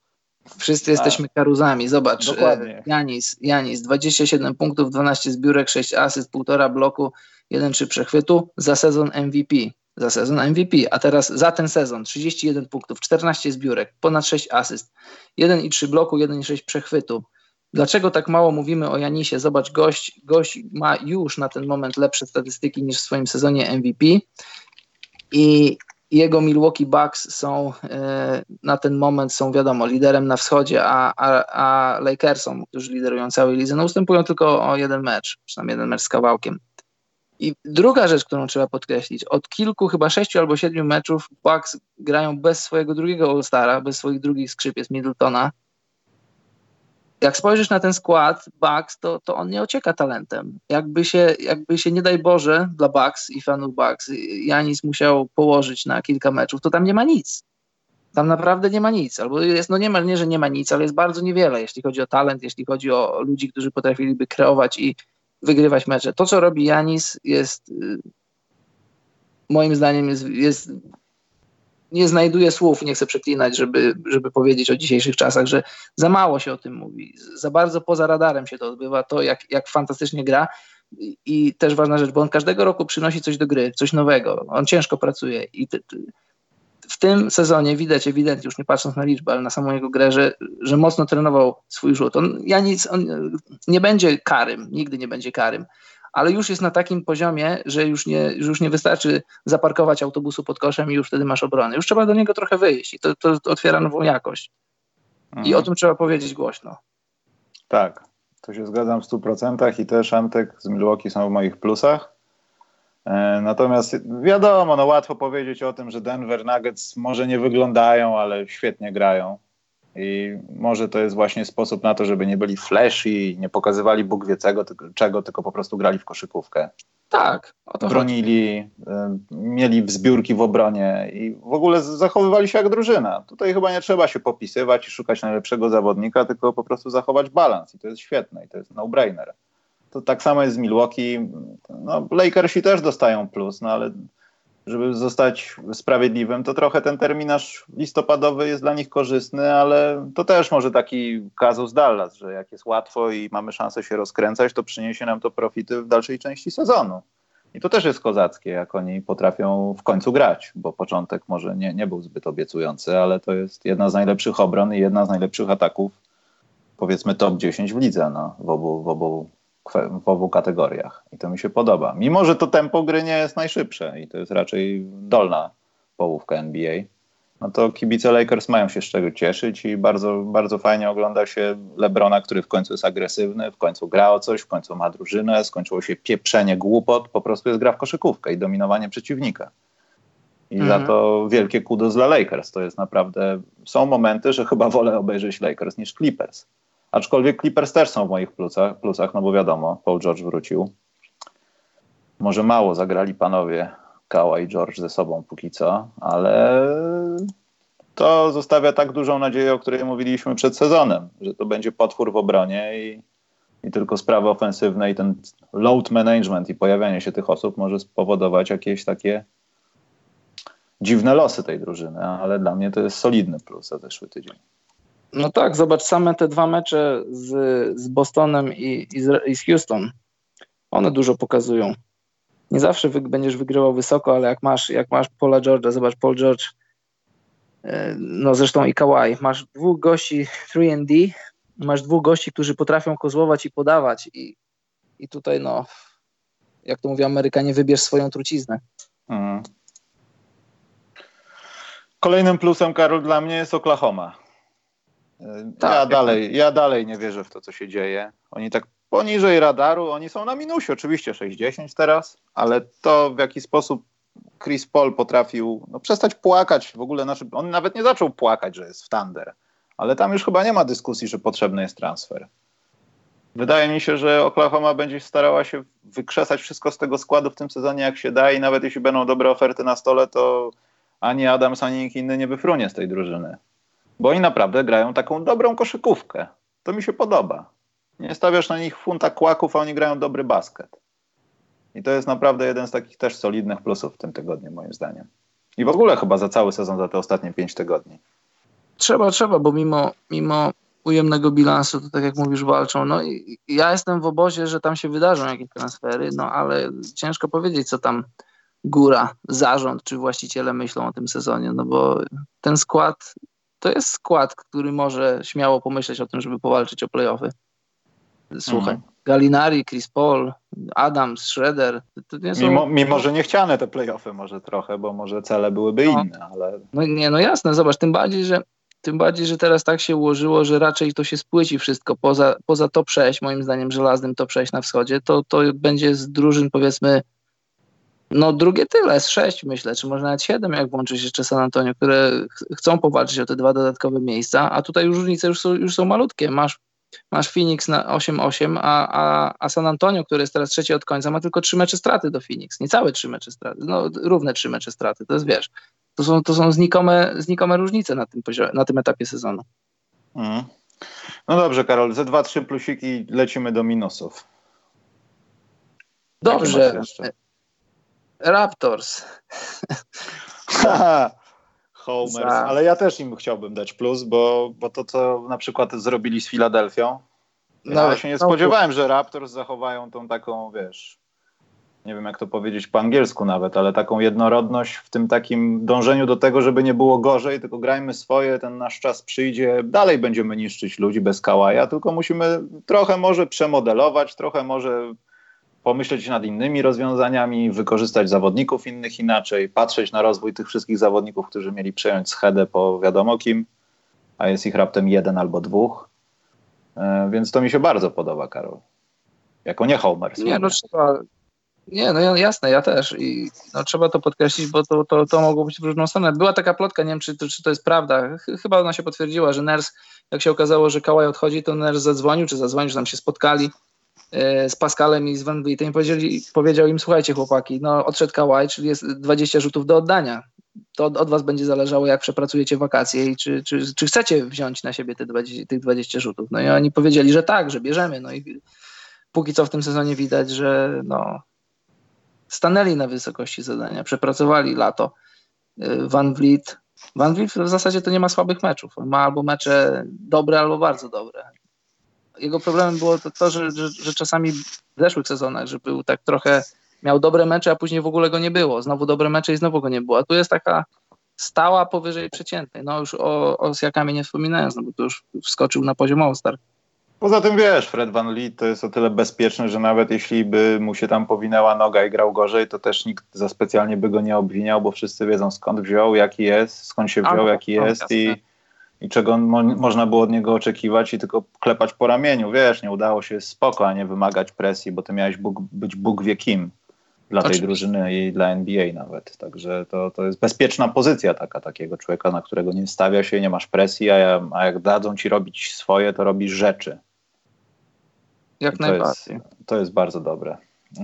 Wszyscy jesteśmy karuzami. Zobacz, Dokładnie. Janis, Janis, 27 punktów, 12 zbiórek, 6 asyst, 1,5 bloku, 1-3 przechwytu za sezon MVP za sezon MVP, a teraz za ten sezon 31 punktów, 14 zbiórek, ponad 6 asyst, 1,3 bloku, 1,6 przechwytu. Dlaczego tak mało mówimy o Janisie? Zobacz, gość, gość ma już na ten moment lepsze statystyki niż w swoim sezonie MVP i jego Milwaukee Bucks są e, na ten moment są wiadomo liderem na wschodzie, a, a, a Lakersom, którzy liderują całej lidze, no ustępują tylko o jeden mecz, przynajmniej jeden mecz z kawałkiem. I druga rzecz, którą trzeba podkreślić, od kilku, chyba sześciu albo siedmiu meczów Bucks grają bez swojego drugiego All-Stara, bez swoich drugich skrzypiec Middletona. Jak spojrzysz na ten skład Bucks, to, to on nie ocieka talentem. Jakby się, jakby się, nie daj Boże, dla Bucks i fanów Bucks Janis musiał położyć na kilka meczów, to tam nie ma nic. Tam naprawdę nie ma nic. Albo jest, no nie ma, nie, że nie ma nic, ale jest bardzo niewiele, jeśli chodzi o talent, jeśli chodzi o ludzi, którzy potrafiliby kreować i wygrywać mecze. To, co robi Janis, jest y, moim zdaniem jest, jest nie znajduję słów, nie chcę przeklinać, żeby, żeby powiedzieć o dzisiejszych czasach, że za mało się o tym mówi, za bardzo poza radarem się to odbywa, to jak, jak fantastycznie gra. I, i też ważna rzecz, bo on każdego roku przynosi coś do gry, coś nowego, on ciężko pracuje i ty, ty, w tym sezonie widać ewidentnie, już nie patrząc na liczbę, ale na samą jego grę, że, że mocno trenował swój rzut. On, ja nic, on nie będzie karym, nigdy nie będzie karym, ale już jest na takim poziomie, że już nie, już nie wystarczy zaparkować autobusu pod koszem i już wtedy masz obronę. Już trzeba do niego trochę wyjść i to, to otwiera nową jakość. Mhm. I o tym trzeba powiedzieć głośno. Tak, to się zgadzam w 100% i też Antek z Milwaukee są w moich plusach. E, natomiast wiadomo, no łatwo powiedzieć o tym, że Denver Nuggets może nie wyglądają, ale świetnie grają. I może to jest właśnie sposób na to, żeby nie byli flashy, nie pokazywali Bóg wie czego, tylko, czego, tylko po prostu grali w koszykówkę. Tak. Bronili, chodzi. mieli zbiórki w obronie i w ogóle zachowywali się jak drużyna. Tutaj chyba nie trzeba się popisywać i szukać najlepszego zawodnika, tylko po prostu zachować balans i to jest świetne i to jest no-brainer. To tak samo jest z Milwaukee. No, Lakersi też dostają plus, no ale żeby zostać sprawiedliwym, to trochę ten terminarz listopadowy jest dla nich korzystny, ale to też może taki kazus Dallas, że jak jest łatwo i mamy szansę się rozkręcać, to przyniesie nam to profity w dalszej części sezonu. I to też jest kozackie, jak oni potrafią w końcu grać, bo początek może nie, nie był zbyt obiecujący, ale to jest jedna z najlepszych obron i jedna z najlepszych ataków, powiedzmy top 10 w lidze no, w, obu, w obu w obu kategoriach. I to mi się podoba. Mimo, że to tempo gry nie jest najszybsze i to jest raczej dolna połówka NBA, no to kibice Lakers mają się z czego cieszyć i bardzo, bardzo fajnie ogląda się LeBrona, który w końcu jest agresywny, w końcu gra o coś, w końcu ma drużynę, skończyło się pieprzenie głupot, po prostu jest gra w koszykówkę i dominowanie przeciwnika. I mhm. za to wielkie kudos dla Lakers. To jest naprawdę, są momenty, że chyba wolę obejrzeć Lakers niż Clippers. Aczkolwiek Clippers też są w moich plusach, plusach, no bo wiadomo, Paul George wrócił. Może mało zagrali panowie Kała i George ze sobą póki co, ale to zostawia tak dużą nadzieję, o której mówiliśmy przed sezonem, że to będzie potwór w obronie i, i tylko sprawy ofensywne i ten load management i pojawianie się tych osób może spowodować jakieś takie dziwne losy tej drużyny, ale dla mnie to jest solidny plus za zeszły tydzień. No tak, zobacz, same te dwa mecze z, z Bostonem i, i, z, i z Houston, one dużo pokazują. Nie zawsze wy, będziesz wygrywał wysoko, ale jak masz, jak masz Paula George'a, zobacz, Paul George, e, no zresztą i Kawhi, masz dwóch gości 3D, masz dwóch gości, którzy potrafią kozłować i podawać i, i tutaj no, jak to mówią Amerykanie, wybierz swoją truciznę. Mhm. Kolejnym plusem, Karol, dla mnie jest Oklahoma. Tak, ja, dalej, ja dalej nie wierzę w to, co się dzieje. Oni tak poniżej radaru, oni są na minusie, oczywiście 60 teraz, ale to w jaki sposób Chris Paul potrafił no, przestać płakać, w ogóle znaczy, on nawet nie zaczął płakać, że jest w Thunder, ale tam już chyba nie ma dyskusji, że potrzebny jest transfer. Wydaje mi się, że Oklahoma będzie starała się wykrzesać wszystko z tego składu w tym sezonie, jak się da i nawet jeśli będą dobre oferty na stole, to ani Adams, ani nikt inny nie wyfrunie z tej drużyny. Bo oni naprawdę grają taką dobrą koszykówkę. To mi się podoba. Nie stawiasz na nich funta kłaków, a oni grają dobry basket. I to jest naprawdę jeden z takich też solidnych plusów w tym tygodniu, moim zdaniem. I w ogóle chyba za cały sezon, za te ostatnie pięć tygodni. Trzeba, trzeba, bo mimo, mimo ujemnego bilansu, to tak jak mówisz, walczą. No i ja jestem w obozie, że tam się wydarzą jakieś transfery, no ale ciężko powiedzieć, co tam góra, zarząd czy właściciele myślą o tym sezonie, no bo ten skład to jest skład, który może śmiało pomyśleć o tym, żeby powalczyć o playoffy. Słuchaj, mhm. Galinari, Chris Paul, Adams, Schroeder. To są... mimo, mimo, że niechciane te playoffy może trochę, bo może cele byłyby no. inne, ale... No nie, no jasne, zobacz, tym bardziej, że tym bardziej, że teraz tak się ułożyło, że raczej to się spłyci wszystko. Poza, poza top 6, moim zdaniem żelaznym top 6 na wschodzie, to, to będzie z drużyn powiedzmy no drugie tyle, z sześć myślę, czy może nawet siedem, jak włączyć jeszcze San Antonio, które ch chcą powalczyć o te dwa dodatkowe miejsca, a tutaj już różnice już są, już są malutkie. Masz, masz Phoenix na 8-8, a, a, a San Antonio, który jest teraz trzeci od końca, ma tylko trzy mecze straty do Phoenix. Niecałe trzy mecze straty, no równe trzy mecze straty, to jest wiesz. To są, to są znikome, znikome różnice na tym, na tym etapie sezonu. Mm. No dobrze, Karol, ze dwa, trzy plusiki lecimy do minusów. Dobrze. Raptors. Homers, za... ale ja też im chciałbym dać plus, bo, bo to, co na przykład zrobili z Filadelfią, no, ja się nie no, spodziewałem, że Raptors zachowają tą taką, wiesz, nie wiem jak to powiedzieć po angielsku nawet, ale taką jednorodność w tym takim dążeniu do tego, żeby nie było gorzej, tylko grajmy swoje, ten nasz czas przyjdzie, dalej będziemy niszczyć ludzi bez kałaja, tylko musimy trochę może przemodelować, trochę może pomyśleć nad innymi rozwiązaniami, wykorzystać zawodników innych inaczej, patrzeć na rozwój tych wszystkich zawodników, którzy mieli przejąć schedę po wiadomo kim, a jest ich raptem jeden albo dwóch. E, więc to mi się bardzo podoba, Karol. Jako nie Homer. Nie, no trzeba, nie, no jasne, ja też. I no, trzeba to podkreślić, bo to, to, to mogło być w różną stronę. Była taka plotka, nie wiem, czy to, czy to jest prawda. Chyba ona się potwierdziła, że Ners, jak się okazało, że Kałaj odchodzi, to Ners zadzwonił, czy zadzwonił, że tam się spotkali z Pascalem i z Van Vlietem i powiedział im, słuchajcie chłopaki, no odszedł Kałaj, czyli jest 20 rzutów do oddania. To od, od was będzie zależało, jak przepracujecie wakacje i czy, czy, czy chcecie wziąć na siebie te 20, tych 20 rzutów. No i oni powiedzieli, że tak, że bierzemy. No i póki co w tym sezonie widać, że no, stanęli na wysokości zadania, przepracowali lato. Y, Van Vliet, Van Vliet w zasadzie to nie ma słabych meczów. Ma albo mecze dobre, albo bardzo dobre. Jego problemem było to, to że, że, że czasami w zeszłych sezonach, że był tak trochę, miał dobre mecze, a później w ogóle go nie było. Znowu dobre mecze i znowu go nie było. A tu jest taka stała powyżej przeciętnej. No już o, o Siakamie nie wspominając, no bo to już wskoczył na poziom All-Star. Poza tym wiesz, Fred Van Lee to jest o tyle bezpieczny, że nawet jeśli by mu się tam powinęła noga i grał gorzej, to też nikt za specjalnie by go nie obwiniał, bo wszyscy wiedzą skąd wziął, jaki jest, skąd się wziął, jaki jest i, i czego mo można było od niego oczekiwać i tylko klepać po ramieniu. Wiesz, nie udało się spoko, a nie wymagać presji, bo ty miałeś Bóg, być Bóg wie kim dla tej drużyny i dla NBA nawet. Także to, to jest bezpieczna pozycja taka takiego człowieka, na którego nie stawia się, nie masz presji, a, a jak dadzą ci robić swoje, to robisz rzeczy. Jak to najbardziej. Jest, to jest bardzo dobre.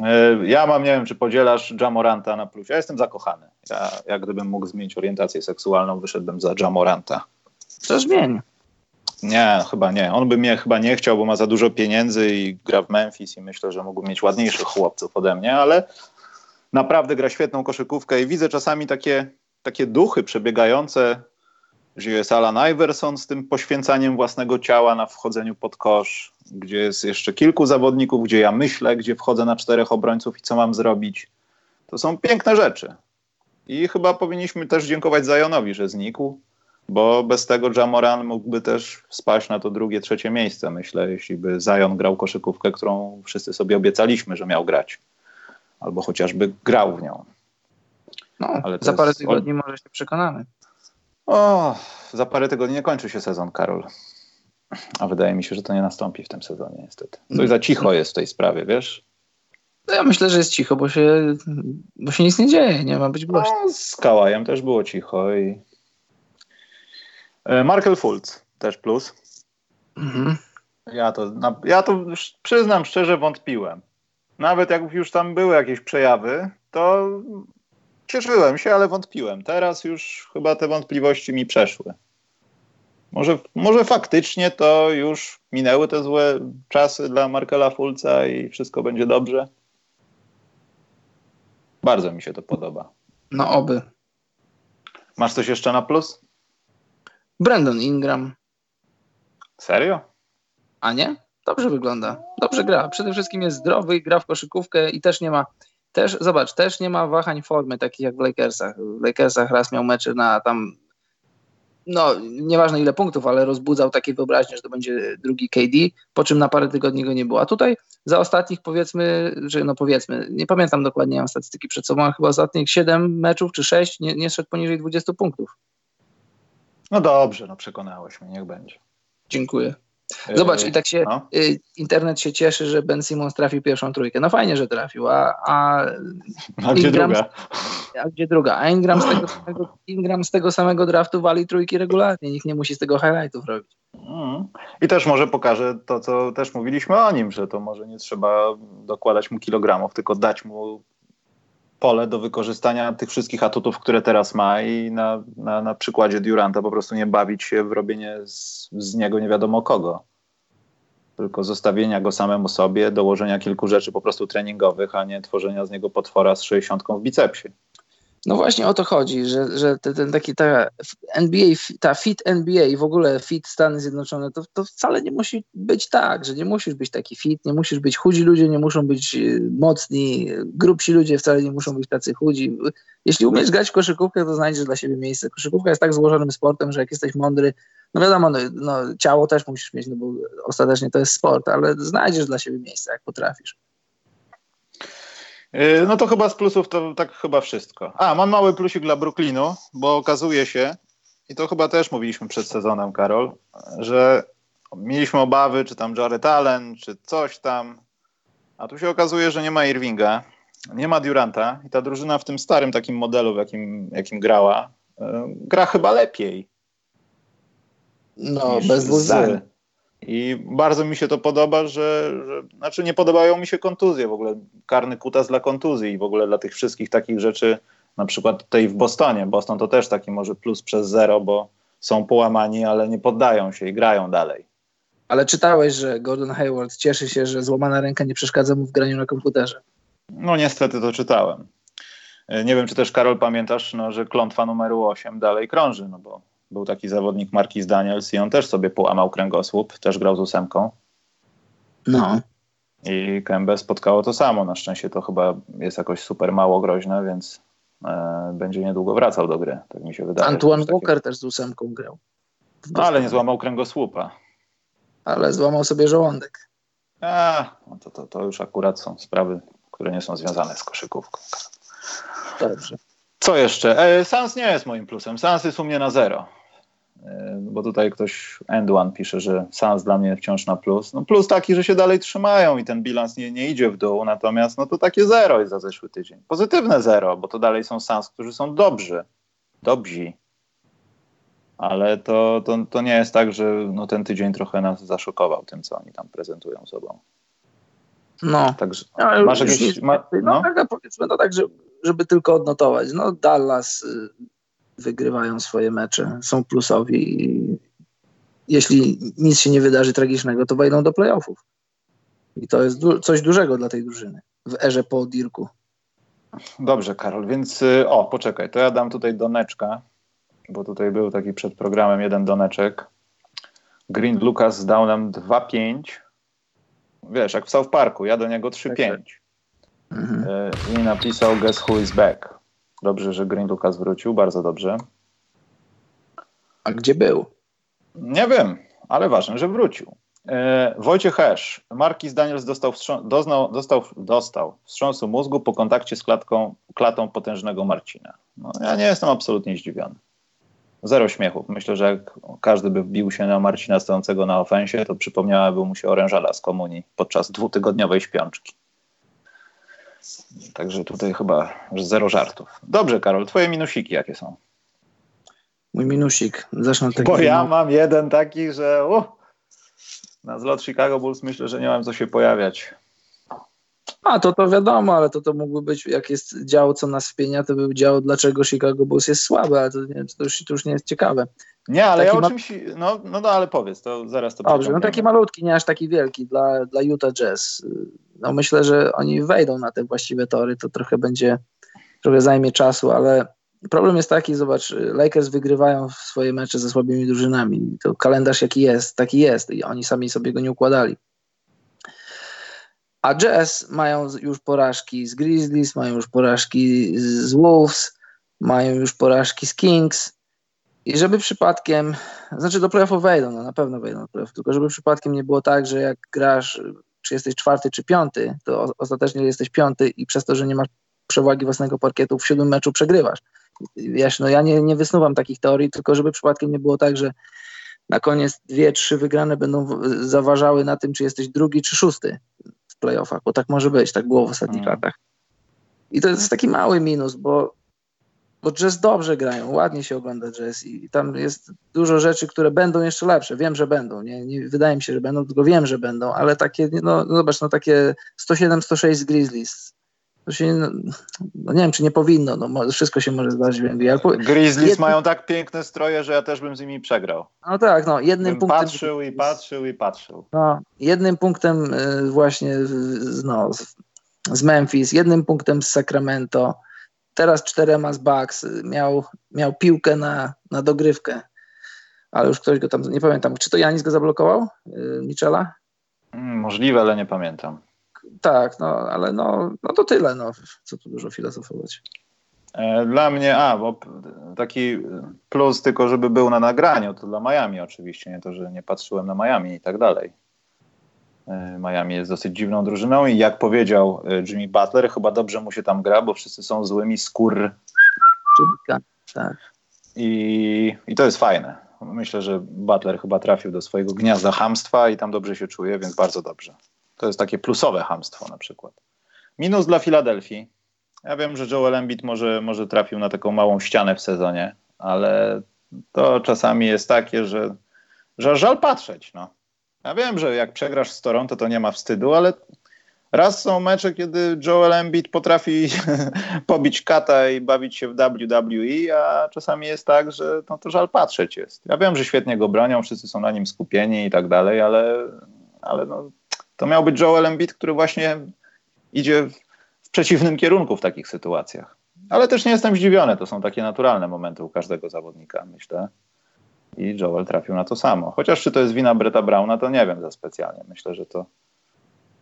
E, ja mam, nie wiem, czy podzielasz Jamoranta na plus. Ja jestem zakochany. Ja, jak gdybym mógł zmienić orientację seksualną, wyszedłbym za Jamoranta. Zmień? Nie, chyba nie. On by mnie chyba nie chciał, bo ma za dużo pieniędzy i gra w Memphis i myślę, że mógłby mieć ładniejszych chłopców ode mnie, ale naprawdę gra świetną koszykówkę i widzę czasami takie, takie duchy przebiegające gdzie jest Alan Iverson z tym poświęcaniem własnego ciała na wchodzeniu pod kosz, gdzie jest jeszcze kilku zawodników, gdzie ja myślę, gdzie wchodzę na czterech obrońców i co mam zrobić. To są piękne rzeczy. I chyba powinniśmy też dziękować Zajonowi, że znikł, bo bez tego Jamoran mógłby też spaść na to drugie, trzecie miejsce, myślę, jeśli by Zajon grał koszykówkę, którą wszyscy sobie obiecaliśmy, że miał grać. Albo chociażby grał w nią. No, Ale za parę tygodni może się przekonamy. O, za parę tygodni nie kończy się sezon, Karol. A wydaje mi się, że to nie nastąpi w tym sezonie, niestety. Coś za cicho jest w tej sprawie, wiesz? No ja myślę, że jest cicho, bo się, bo się nic nie dzieje, nie ma być głośno. No, z Kałajem też było cicho i... E, Markel Fultz też plus. Mhm. Ja, to, ja to przyznam szczerze wątpiłem. Nawet jak już tam były jakieś przejawy, to cieszyłem się, ale wątpiłem. Teraz już chyba te wątpliwości mi przeszły. Może, może faktycznie to już minęły te złe czasy dla Markela Fulca i wszystko będzie dobrze. Bardzo mi się to podoba. No oby. Masz coś jeszcze na plus? Brandon Ingram. Serio? A nie? Dobrze wygląda. Dobrze gra. Przede wszystkim jest zdrowy, gra w koszykówkę i też nie ma też, zobacz, też nie ma wahań formy takich jak w Lakersach. W Lakersach raz miał mecze na tam, no nieważne ile punktów, ale rozbudzał takie wyobraźnie, że to będzie drugi KD, po czym na parę tygodni go nie było. A tutaj za ostatnich powiedzmy, że no powiedzmy, nie pamiętam dokładnie, mam statystyki przed sobą, ale chyba ostatnich 7 meczów czy 6 nie, nie szedł poniżej 20 punktów. No dobrze, no przekonałeś mnie, niech będzie. Dziękuję. Zobacz, i tak się no. y, internet się cieszy, że Ben Simmons trafił pierwszą trójkę. No fajnie, że trafił, a, a, a gdzie Ingram, druga? A gdzie druga? A Ingram z, tego samego, Ingram z tego samego draftu wali trójki regularnie. Nikt nie musi z tego highlightów robić. Mm. I też może pokaże to, co też mówiliśmy o nim, że to może nie trzeba dokładać mu kilogramów, tylko dać mu pole do wykorzystania tych wszystkich atutów, które teraz ma i na, na, na przykładzie Duranta po prostu nie bawić się w robienie z, z niego nie wiadomo kogo. Tylko zostawienia go samemu sobie, dołożenia kilku rzeczy po prostu treningowych, a nie tworzenia z niego potwora z 60 w bicepsie. No właśnie o to chodzi, że, że ten taki ta NBA, ta fit NBA i w ogóle fit Stany Zjednoczone, to, to wcale nie musi być tak, że nie musisz być taki fit, nie musisz być chudzi ludzie, nie muszą być y, mocni, grubsi ludzie wcale nie muszą być tacy chudzi. Jeśli umiesz grać w koszykówkę, to znajdziesz dla siebie miejsce. Koszykówka jest tak złożonym sportem, że jak jesteś mądry, no wiadomo, no, no ciało też musisz mieć, no bo ostatecznie to jest sport, ale znajdziesz dla siebie miejsce, jak potrafisz. Yy, no to chyba z plusów to tak chyba wszystko. A, mam mały plusik dla Brooklynu, bo okazuje się, i to chyba też mówiliśmy przed sezonem, Karol, że mieliśmy obawy, czy tam Jared Allen, czy coś tam, a tu się okazuje, że nie ma Irvinga, nie ma Duranta i ta drużyna w tym starym takim modelu, w jakim, jakim grała, yy, gra chyba lepiej. No, bez dwóch i bardzo mi się to podoba, że, że, znaczy nie podobają mi się kontuzje w ogóle, karny kutas dla kontuzji i w ogóle dla tych wszystkich takich rzeczy, na przykład tutaj w Bostonie. Boston to też taki może plus przez zero, bo są połamani, ale nie poddają się i grają dalej. Ale czytałeś, że Gordon Hayward cieszy się, że złamana ręka nie przeszkadza mu w graniu na komputerze. No niestety to czytałem. Nie wiem, czy też Karol pamiętasz, no, że klątwa numeru 8 dalej krąży, no bo był taki zawodnik Marquis Daniels i on też sobie połamał kręgosłup, też grał z ósemką. No. I Kembe spotkało to samo. Na szczęście to chyba jest jakoś super mało groźne, więc e, będzie niedługo wracał do gry, tak mi się wydaje. Antoine Walker też z ósemką grał. No, ale nie złamał kręgosłupa. Ale złamał sobie żołądek. A, no to, to, to już akurat są sprawy, które nie są związane z koszykówką. Dobrze. Co jeszcze? E, Sans nie jest moim plusem. Sans jest u mnie na zero. E, bo tutaj ktoś, End One pisze, że Sans dla mnie wciąż na plus. No plus taki, że się dalej trzymają i ten bilans nie, nie idzie w dół, natomiast no to takie zero jest za zeszły tydzień. Pozytywne zero, bo to dalej są Sans, którzy są dobrzy, dobrzy. Ale to, to, to nie jest tak, że no ten tydzień trochę nas zaszokował tym, co oni tam prezentują sobą. No. Także, no, masz jakieś... Ma, no, no tak, powiedzmy to tak, że, żeby tylko odnotować. No Dallas y, wygrywają swoje mecze, są plusowi i jeśli nic się nie wydarzy tragicznego, to wejdą do playoffów. I to jest du coś dużego dla tej drużyny w erze po Dirku. Dobrze, Karol, więc y, o, poczekaj, to ja dam tutaj doneczka, bo tutaj był taki przed programem jeden doneczek. Green Lucas dał nam 2-5. Wiesz, jak w South Parku, ja do niego 3-5. Tak, tak. Mhm. Y, I napisał Guess Who is Back. Dobrze, że Green Lucas wrócił, bardzo dobrze. A gdzie był? Nie wiem, ale ważne, że wrócił. E, Wojciech Hesz. Markis Daniels dostał, doznał, dostał, dostał wstrząsu mózgu po kontakcie z klatką, klatą potężnego Marcina. No, ja nie jestem absolutnie zdziwiony. Zero śmiechu. Myślę, że jak każdy by wbił się na Marcina stojącego na ofensie, to przypomniałaby mu się orężala z komunii podczas dwutygodniowej śpiączki. Także tutaj chyba zero żartów. Dobrze, Karol, twoje minusiki jakie są? Mój minusik. Zresztą taki. Bo ja mam jeden taki, że uh, na zlot Chicago Bulls myślę, że nie mam co się pojawiać. A, to to wiadomo, ale to to mógłby być, jak jest dział, co nas wpienia, to był dział, dlaczego Chicago Bulls jest słabe, ale to, nie, to, już, to już nie jest ciekawe. Nie, ale taki ja o czymś, no, no, no ale powiedz, to zaraz to Dobrze, no taki malutki, nie aż taki wielki dla, dla Utah Jazz. No myślę, że oni wejdą na te właściwe tory, to trochę będzie, trochę zajmie czasu, ale problem jest taki, zobacz, Lakers wygrywają swoje mecze ze słabymi drużynami. To kalendarz jaki jest, taki jest i oni sami sobie go nie układali. A Jazz mają już porażki z Grizzlies, mają już porażki z Wolves, mają już porażki z Kings. I żeby przypadkiem, znaczy do playoffów wejdą, no na pewno wejdą do playoffów, tylko żeby przypadkiem nie było tak, że jak grasz, czy jesteś czwarty, czy piąty, to ostatecznie jesteś piąty i przez to, że nie masz przewagi własnego parkietu w siódmym meczu przegrywasz. Wiesz, no ja nie, nie wysnuwam takich teorii, tylko żeby przypadkiem nie było tak, że na koniec dwie, trzy wygrane będą zaważały na tym, czy jesteś drugi, czy szósty playoffach, bo tak może być, tak było w ostatnich hmm. latach. I to jest taki mały minus, bo, bo jazz dobrze grają, ładnie się ogląda jazz i tam jest dużo rzeczy, które będą jeszcze lepsze. Wiem, że będą, nie, nie wydaje mi się, że będą, tylko wiem, że będą, ale takie, no, no zobacz, no takie 107-106 z Grizzlies, to się, no, nie wiem, czy nie powinno, no, wszystko się może zdarzyć w NBA. Grizzlies Jed... mają tak piękne stroje, że ja też bym z nimi przegrał. No tak, no, jednym bym punktem... patrzył i patrzył i patrzył. No, jednym punktem y, właśnie no, z Memphis, jednym punktem z Sacramento teraz czterema z Bucks, miał, miał piłkę na, na dogrywkę, ale już ktoś go tam, nie pamiętam, czy to Janis go zablokował, yy, Michela? Mm, możliwe, ale nie pamiętam. Tak, no ale no, no to tyle, no, co tu dużo filozofować. E, dla mnie, a, bo taki plus tylko, żeby był na nagraniu, to dla Miami oczywiście, nie to, że nie patrzyłem na Miami i tak dalej. E, Miami jest dosyć dziwną drużyną i jak powiedział e, Jimmy Butler, chyba dobrze mu się tam gra, bo wszyscy są złymi skór. Tak. I, I to jest fajne. Myślę, że Butler chyba trafił do swojego gniazda hamstwa i tam dobrze się czuje, więc bardzo dobrze. To jest takie plusowe hamstwo na przykład. Minus dla Filadelfii. Ja wiem, że Joel Embiid może, może trafił na taką małą ścianę w sezonie, ale to czasami jest takie, że, że żal patrzeć. No. Ja wiem, że jak przegrasz z Toronto, to nie ma wstydu, ale raz są mecze, kiedy Joel Embiid potrafi pobić kata i bawić się w WWE, a czasami jest tak, że no to żal patrzeć jest. Ja wiem, że świetnie go bronią, wszyscy są na nim skupieni i tak dalej, ale, ale no, to miał być Joel Embiid, który właśnie idzie w przeciwnym kierunku w takich sytuacjach. Ale też nie jestem zdziwiony, to są takie naturalne momenty u każdego zawodnika, myślę i Joel trafił na to samo. Chociaż czy to jest wina Breta Brauna, to nie wiem za specjalnie. Myślę, że to,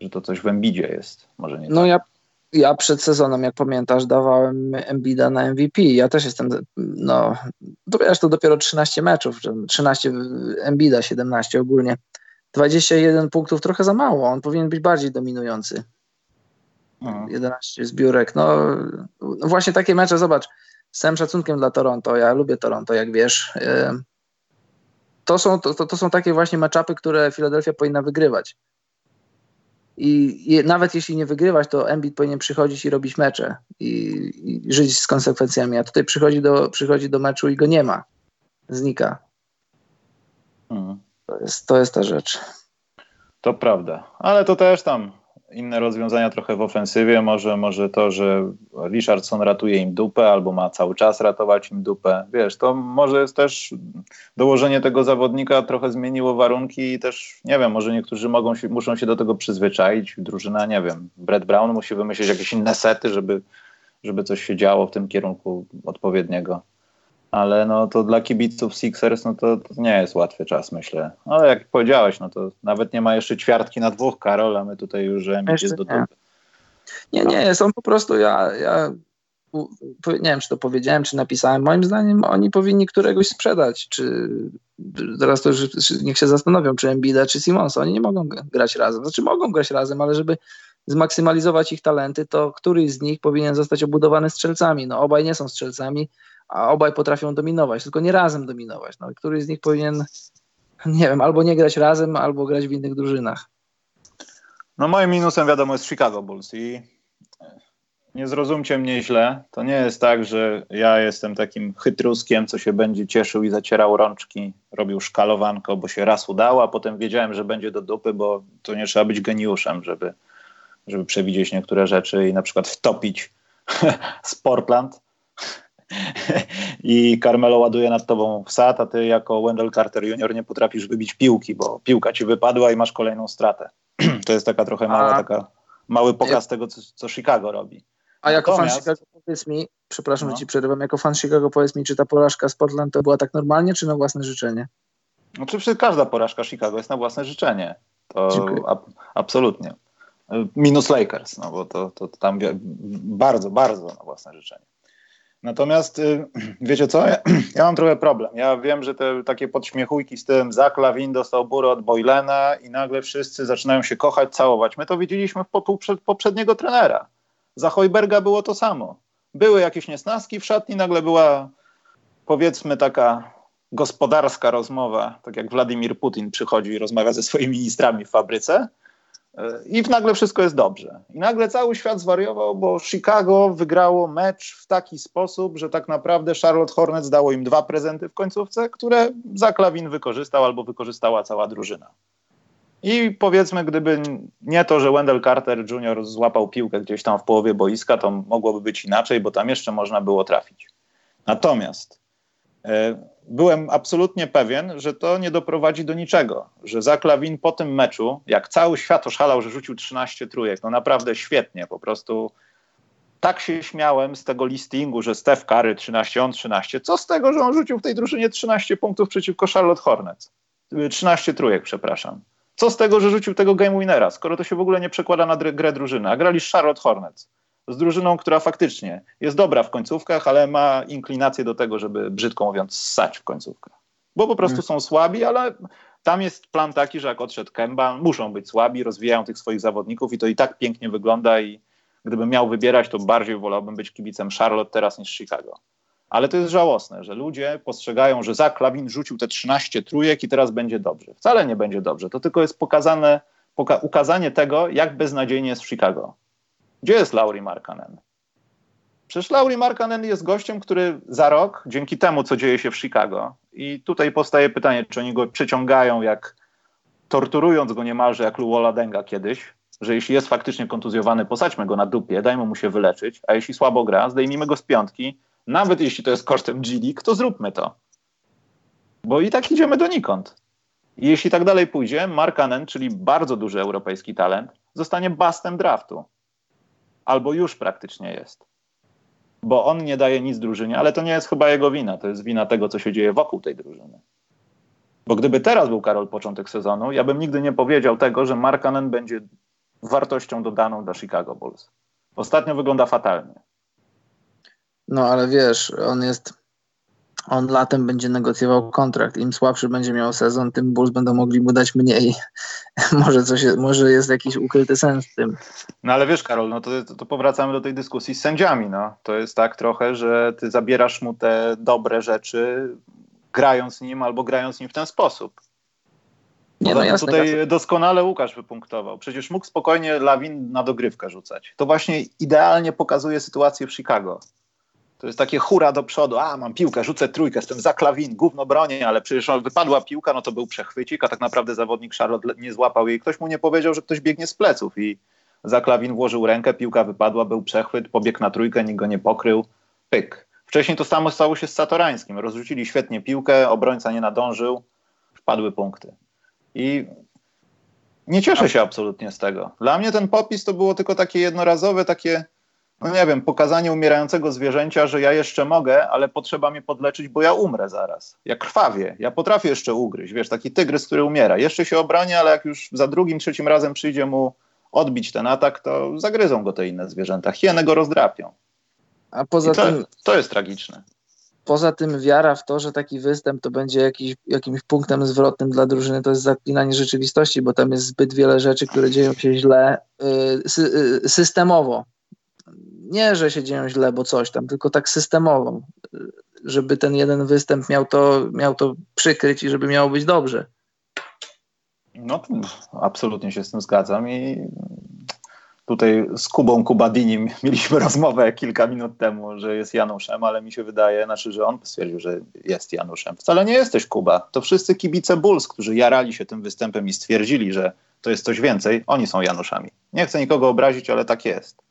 że to coś w Embidzie jest. Może nie no tak. ja, ja przed sezonem, jak pamiętasz, dawałem Embida na MVP. Ja też jestem, no, to wiesz, to dopiero 13 meczów, 13 Embida, 17 ogólnie. 21 punktów trochę za mało, on powinien być bardziej dominujący. 11 zbiórek. No, no, właśnie takie mecze, zobacz, z całym szacunkiem dla Toronto, ja lubię Toronto, jak wiesz to są, to, to są takie właśnie matchupy, które Philadelphia powinna wygrywać. I, I, nawet jeśli nie wygrywać, to Embiid powinien przychodzić i robić mecze i, i, żyć z konsekwencjami. A tutaj przychodzi do, przychodzi do meczu i go nie ma. Znika. Mhm. To, jest, to jest ta rzecz. To prawda. Ale to też tam inne rozwiązania trochę w ofensywie. Może, może to, że Richardson ratuje im dupę albo ma cały czas ratować im dupę. Wiesz, to może jest też dołożenie tego zawodnika trochę zmieniło warunki i też, nie wiem, może niektórzy mogą się, muszą się do tego przyzwyczaić. Drużyna, nie wiem, Brett Brown musi wymyślić jakieś inne sety, żeby, żeby coś się działo w tym kierunku odpowiedniego ale no to dla kibiców Sixers no to, to, nie jest łatwy czas, myślę. Ale jak powiedziałeś, no to nawet nie ma jeszcze ćwiartki na dwóch, Karol, a my tutaj już Emil jest do nie. Nie, nie, są po prostu, ja, ja nie wiem, czy to powiedziałem, czy napisałem, moim zdaniem oni powinni któregoś sprzedać, czy teraz to już niech się zastanowią, czy Embida, czy Simonsa, oni nie mogą grać razem, znaczy mogą grać razem, ale żeby zmaksymalizować ich talenty, to któryś z nich powinien zostać obudowany strzelcami, no obaj nie są strzelcami, a obaj potrafią dominować, tylko nie razem dominować. No, któryś z nich powinien, nie wiem, albo nie grać razem, albo grać w innych drużynach. No moim minusem wiadomo jest Chicago Bulls i nie zrozumcie mnie źle, to nie jest tak, że ja jestem takim chytruskiem, co się będzie cieszył i zacierał rączki, robił szkalowanko, bo się raz udało, a potem wiedziałem, że będzie do dupy, bo to nie trzeba być geniuszem, żeby, żeby przewidzieć niektóre rzeczy i na przykład wtopić z Portland i Carmelo ładuje nad tobą sad, a ty jako Wendell Carter Jr. nie potrafisz wybić piłki, bo piłka ci wypadła i masz kolejną stratę. to jest taka trochę mała, a, taka, mały pokaz tego, co, co Chicago robi. A jako Natomiast, fan Chicago powiedz mi, przepraszam, no. że ci przerywam, jako fan Chicago powiedz mi, czy ta porażka z Portland to była tak normalnie, czy na własne życzenie? Oczywiście każda porażka Chicago jest na własne życzenie. To ab, absolutnie. Minus Lakers, no bo to, to, to tam bardzo, bardzo na własne życzenie. Natomiast y, wiecie co? Ja, mam trochę problem. Ja wiem, że te takie podśmiechujki z tym Zach Lawin dostał burę od Boylena i nagle wszyscy zaczynają się kochać, całować. My to widzieliśmy w poprzedniego trenera. Za Hojberga było to samo. Były jakieś niesnaski w szatni, nagle była powiedzmy taka gospodarska rozmowa, tak jak Władimir Putin przychodzi i rozmawia ze swoimi ministrami w fabryce i nagle wszystko jest dobrze. I nagle cały świat zwariował, bo Chicago wygrało mecz w taki sposób, że tak naprawdę Charlotte Hornets dało im dwa prezenty w końcówce, które Zaklawin wykorzystał albo wykorzystała cała drużyna. I powiedzmy, gdyby nie to, że Wendell Carter Jr. złapał piłkę gdzieś tam w połowie boiska, to mogłoby być inaczej, bo tam jeszcze można było trafić. Natomiast byłem absolutnie pewien, że to nie doprowadzi do niczego. Że Zaklawin po tym meczu, jak cały świat oszalał, że rzucił 13 trójek, no naprawdę świetnie, po prostu tak się śmiałem z tego listingu, że Steph Curry 13, on 13. Co z tego, że on rzucił w tej drużynie 13 punktów przeciwko Charlotte Hornets? 13 trójek, przepraszam. Co z tego, że rzucił tego game winnera, skoro to się w ogóle nie przekłada na grę drużyny? A grali Charlotte Hornets. Z drużyną, która faktycznie jest dobra w końcówkach, ale ma inklinację do tego, żeby brzydko mówiąc ssać w końcówkach. Bo po prostu hmm. są słabi, ale tam jest plan taki, że jak odszedł Kemba, muszą być słabi, rozwijają tych swoich zawodników i to i tak pięknie wygląda i gdybym miał wybierać, to bardziej wolałbym być kibicem Charlotte teraz niż Chicago. Ale to jest żałosne, że ludzie postrzegają, że Zach Lawin rzucił te 13 trójek i teraz będzie dobrze. Wcale nie będzie dobrze. To tylko jest pokazane, poka ukazanie tego, jak beznadziejnie jest w Chicago. Gdzie jest Laurie Markanen? Przecież Laurie Markanen jest gościem, który za rok, dzięki temu, co dzieje się w Chicago, i tutaj powstaje pytanie, czy oni go przeciągają, jak torturując go niemalże jak Luola Denga kiedyś, że jeśli jest faktycznie kontuzjowany, posadźmy go na dupie, dajmy mu się wyleczyć, a jeśli słabo gra, zdejmijmy go z piątki, nawet jeśli to jest kosztem G-League, to zróbmy to. Bo i tak idziemy donikąd. I jeśli tak dalej pójdzie, Markanen, czyli bardzo duży europejski talent, zostanie bastem draftu. Albo już praktycznie jest. Bo on nie daje nic drużynie, ale to nie jest chyba jego wina. To jest wina tego, co się dzieje wokół tej drużyny. Bo gdyby teraz był Karol początek sezonu, ja bym nigdy nie powiedział tego, że Markanen będzie wartością dodaną dla Chicago Bulls. Ostatnio wygląda fatalnie. No ale wiesz, on jest. On latem będzie negocjował kontrakt. Im słabszy będzie miał sezon, tym Bulls będą mogli mu dać mniej. może, coś, może jest jakiś ukryty sens w tym. No ale wiesz, Karol, no to, to powracamy do tej dyskusji z sędziami. No. To jest tak trochę, że ty zabierasz mu te dobre rzeczy, grając nim albo grając nim w ten sposób. Nie, no jasne, tutaj jasne. doskonale Łukasz wypunktował. Przecież mógł spokojnie Lawin na dogrywkę rzucać. To właśnie idealnie pokazuje sytuację w Chicago. To jest takie hura do przodu. A, mam piłkę, rzucę trójkę, jestem za klawin, gówno bronię, ale przecież wypadła piłka, no to był przechwycik, a tak naprawdę zawodnik Charlotte nie złapał jej. Ktoś mu nie powiedział, że ktoś biegnie z pleców i za klawin włożył rękę, piłka wypadła, był przechwyt, pobiegł na trójkę, nikt go nie pokrył. Pyk. Wcześniej to samo stało się z Satorańskim. Rozrzucili świetnie piłkę, obrońca nie nadążył, wpadły punkty. I nie cieszę się absolutnie z tego. Dla mnie ten popis to było tylko takie jednorazowe, takie, no nie wiem, pokazanie umierającego zwierzęcia, że ja jeszcze mogę, ale potrzeba mnie podleczyć, bo ja umrę zaraz. Ja krwawię, ja potrafię jeszcze ugryźć. Wiesz, taki tygrys, który umiera. Jeszcze się obroni, ale jak już za drugim, trzecim razem przyjdzie mu odbić ten atak, to zagryzą go te inne zwierzęta. Hieny go rozdrapią. A poza to, tym. To jest tragiczne poza tym wiara w to, że taki występ to będzie jakiś, jakimś punktem zwrotnym dla drużyny, to jest zaklinanie rzeczywistości, bo tam jest zbyt wiele rzeczy, które dzieją się źle y, sy y, systemowo. Nie, że się dzieją źle, bo coś tam, tylko tak systemowo, żeby ten jeden występ miał to, miał to przykryć i żeby miało być dobrze. No, absolutnie się z tym zgadzam i Tutaj z Kubą Kubadinim mieliśmy rozmowę kilka minut temu, że jest Januszem, ale mi się wydaje, znaczy, że on stwierdził, że jest Januszem. Wcale nie jesteś Kuba. To wszyscy kibice Bulls, którzy jarali się tym występem i stwierdzili, że to jest coś więcej, oni są Januszami. Nie chcę nikogo obrazić, ale tak jest.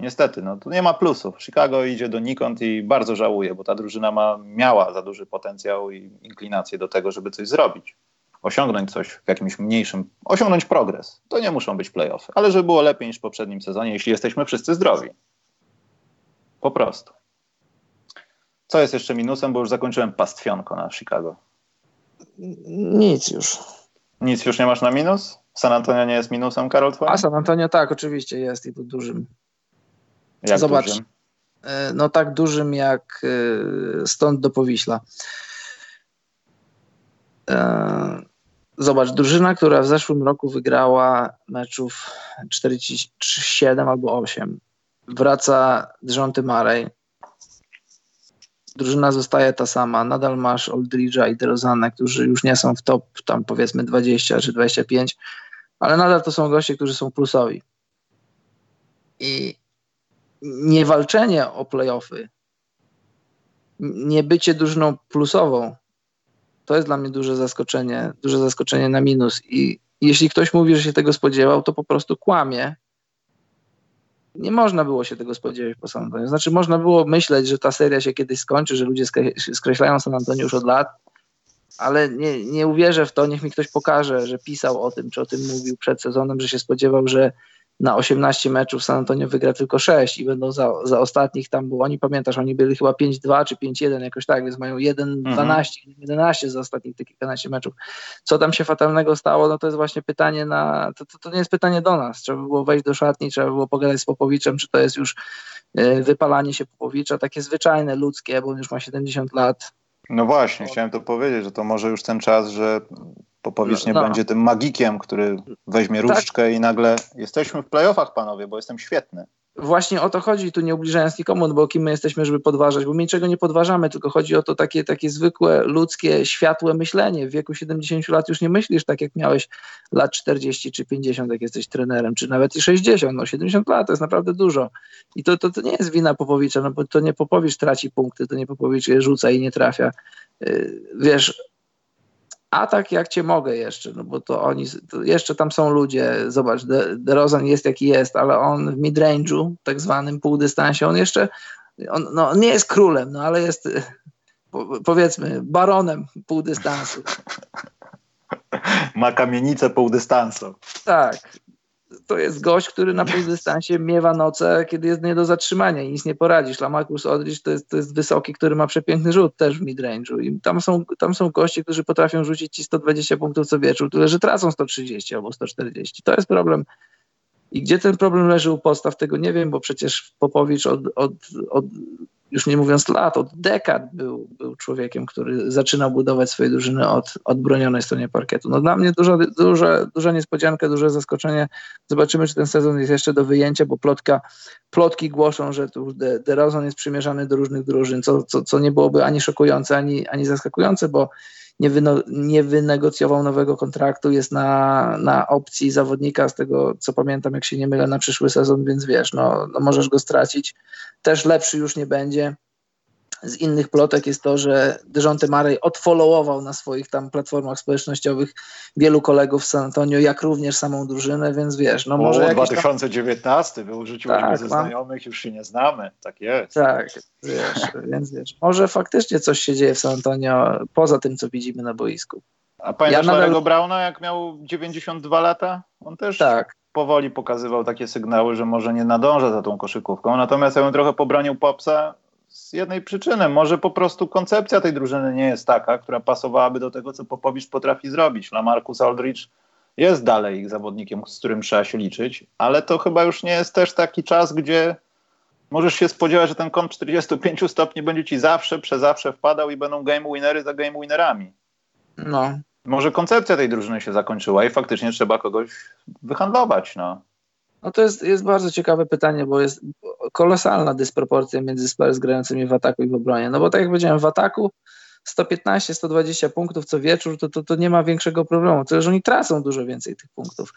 Niestety, no tu nie ma plusów. Chicago idzie do nikąd i bardzo żałuję, bo ta drużyna ma, miała za duży potencjał i inklinację do tego, żeby coś zrobić osiągnąć coś w jakimś mniejszym, osiągnąć progres. To nie muszą być playoffy, ale żeby było lepiej niż w poprzednim sezonie, jeśli jesteśmy wszyscy zdrowi. Po prostu. Co jest jeszcze minusem, bo już zakończyłem pastwionko na Chicago. Nic już. Nic już nie masz na minus? San Antonio nie jest minusem, Karol? Twoim? A San Antonio tak, oczywiście jest i to dużym. Jak Zobacz, dużym? E, no tak dużym jak e, stąd do Powiśla. E, Zobacz, drużyna, która w zeszłym roku wygrała meczów 47 albo 8. Wraca Dżonty Marej. Drużyna zostaje ta sama. Nadal masz Oldridge'a i DeRozanę, którzy już nie są w top tam powiedzmy 20 czy 25, ale nadal to są goście, którzy są plusowi. I niewalczenie o playoffy, nie bycie drużyną plusową to jest dla mnie duże zaskoczenie, duże zaskoczenie na minus. I jeśli ktoś mówi, że się tego spodziewał, to po prostu kłamie. Nie można było się tego spodziewać po San Antonio. Znaczy, można było myśleć, że ta seria się kiedyś skończy, że ludzie skreślają San Antonio już od lat, ale nie, nie uwierzę w to. Niech mi ktoś pokaże, że pisał o tym, czy o tym mówił przed sezonem, że się spodziewał, że na 18 meczów San Antonio wygra tylko 6 i będą za, za ostatnich tam, bo oni pamiętasz, oni byli chyba 5-2 czy 5-1 jakoś tak, więc mają 1-12, mhm. 11 za ostatnich tych kilkanaście meczów. Co tam się fatalnego stało, no to jest właśnie pytanie na, to, to, to nie jest pytanie do nas, trzeba było wejść do szatni, trzeba było pogadać z Popowiczem, czy to jest już e, wypalanie się Popowicza, takie zwyczajne, ludzkie, bo on już ma 70 lat. No właśnie, chciałem to powiedzieć, że to może już ten czas, że Popowicz nie no, no. będzie tym magikiem, który weźmie tak. różdżkę tak. i nagle jesteśmy w playoffach, panowie, bo jestem świetny. Właśnie o to chodzi, tu nie ubliżając nikomu, no bo kim my jesteśmy, żeby podważać, bo my niczego nie podważamy, tylko chodzi o to takie, takie zwykłe, ludzkie, światłe myślenie. W wieku 70 lat już nie myślisz tak, jak miałeś lat 40 czy 50, jak jesteś trenerem, czy nawet i 60, no 70 lat to jest naprawdę dużo. I to, to, to nie jest wina Popowicza, no bo to nie Popowicz traci punkty, to nie Popowicz je rzuca i nie trafia. Y, wiesz, a tak jak cię mogę jeszcze, no bo to oni, to jeszcze tam są ludzie, zobacz, De, DeRozan jest jaki jest, ale on w midrange'u, tak zwanym półdystansie, on jeszcze, on, no, nie jest królem, no ale jest powiedzmy baronem półdystansu. Ma kamienicę półdystansu. Tak, to jest gość, który na półdystansie miewa noce, kiedy jest nie do zatrzymania i nic nie poradzisz. Lamarcus Aldridge to jest, to jest wysoki, który ma przepiękny rzut też w midrange'u i tam są, tam są goście, którzy potrafią rzucić ci 120 punktów co wieczór, tyle że tracą 130 albo 140. To jest problem. I gdzie ten problem leży u podstaw, tego nie wiem, bo przecież Popowicz od, od, od już nie mówiąc lat, od dekad był, był człowiekiem, który zaczynał budować swoje drużyny od, od bronionej stronie parkietu. No dla mnie duża, duża, duża niespodzianka, duże zaskoczenie. Zobaczymy, czy ten sezon jest jeszcze do wyjęcia, bo plotka, plotki głoszą, że tu DeRozan jest przymierzany do różnych drużyn, co, co, co nie byłoby ani szokujące, ani, ani zaskakujące, bo nie, wyno, nie wynegocjował nowego kontraktu, jest na, na opcji zawodnika, z tego co pamiętam, jak się nie mylę, na przyszły sezon, więc wiesz, no, no możesz go stracić. Też lepszy już nie będzie z innych plotek jest to, że Dejonte Murray odfollowował na swoich tam platformach społecznościowych wielu kolegów z San Antonio, jak również samą drużynę, więc wiesz, no może... O, 2019, tam... wyrzuciłeś tak, ze mam... znajomych, już się nie znamy, tak jest. Tak, wiesz, więc wiesz, może faktycznie coś się dzieje w San Antonio poza tym, co widzimy na boisku. A pamiętasz ja nadal... Browna, jak miał 92 lata? On też tak. powoli pokazywał takie sygnały, że może nie nadąża za tą koszykówką, natomiast ja bym trochę pobronił Popsa, z jednej przyczyny. Może po prostu koncepcja tej drużyny nie jest taka, która pasowałaby do tego, co Popowicz potrafi zrobić. Lamarcus Aldridge jest dalej ich zawodnikiem, z którym trzeba się liczyć, ale to chyba już nie jest też taki czas, gdzie możesz się spodziewać, że ten kąt 45 stopni będzie ci zawsze, przezawsze wpadał i będą game winery za game winerami. No. Może koncepcja tej drużyny się zakończyła i faktycznie trzeba kogoś wyhandlować, no. No to jest, jest bardzo ciekawe pytanie, bo jest kolosalna dysproporcja między Spurs grającymi w ataku i w obronie. No bo tak jak powiedziałem, w ataku 115-120 punktów co wieczór, to, to, to nie ma większego problemu. To, że oni tracą dużo więcej tych punktów.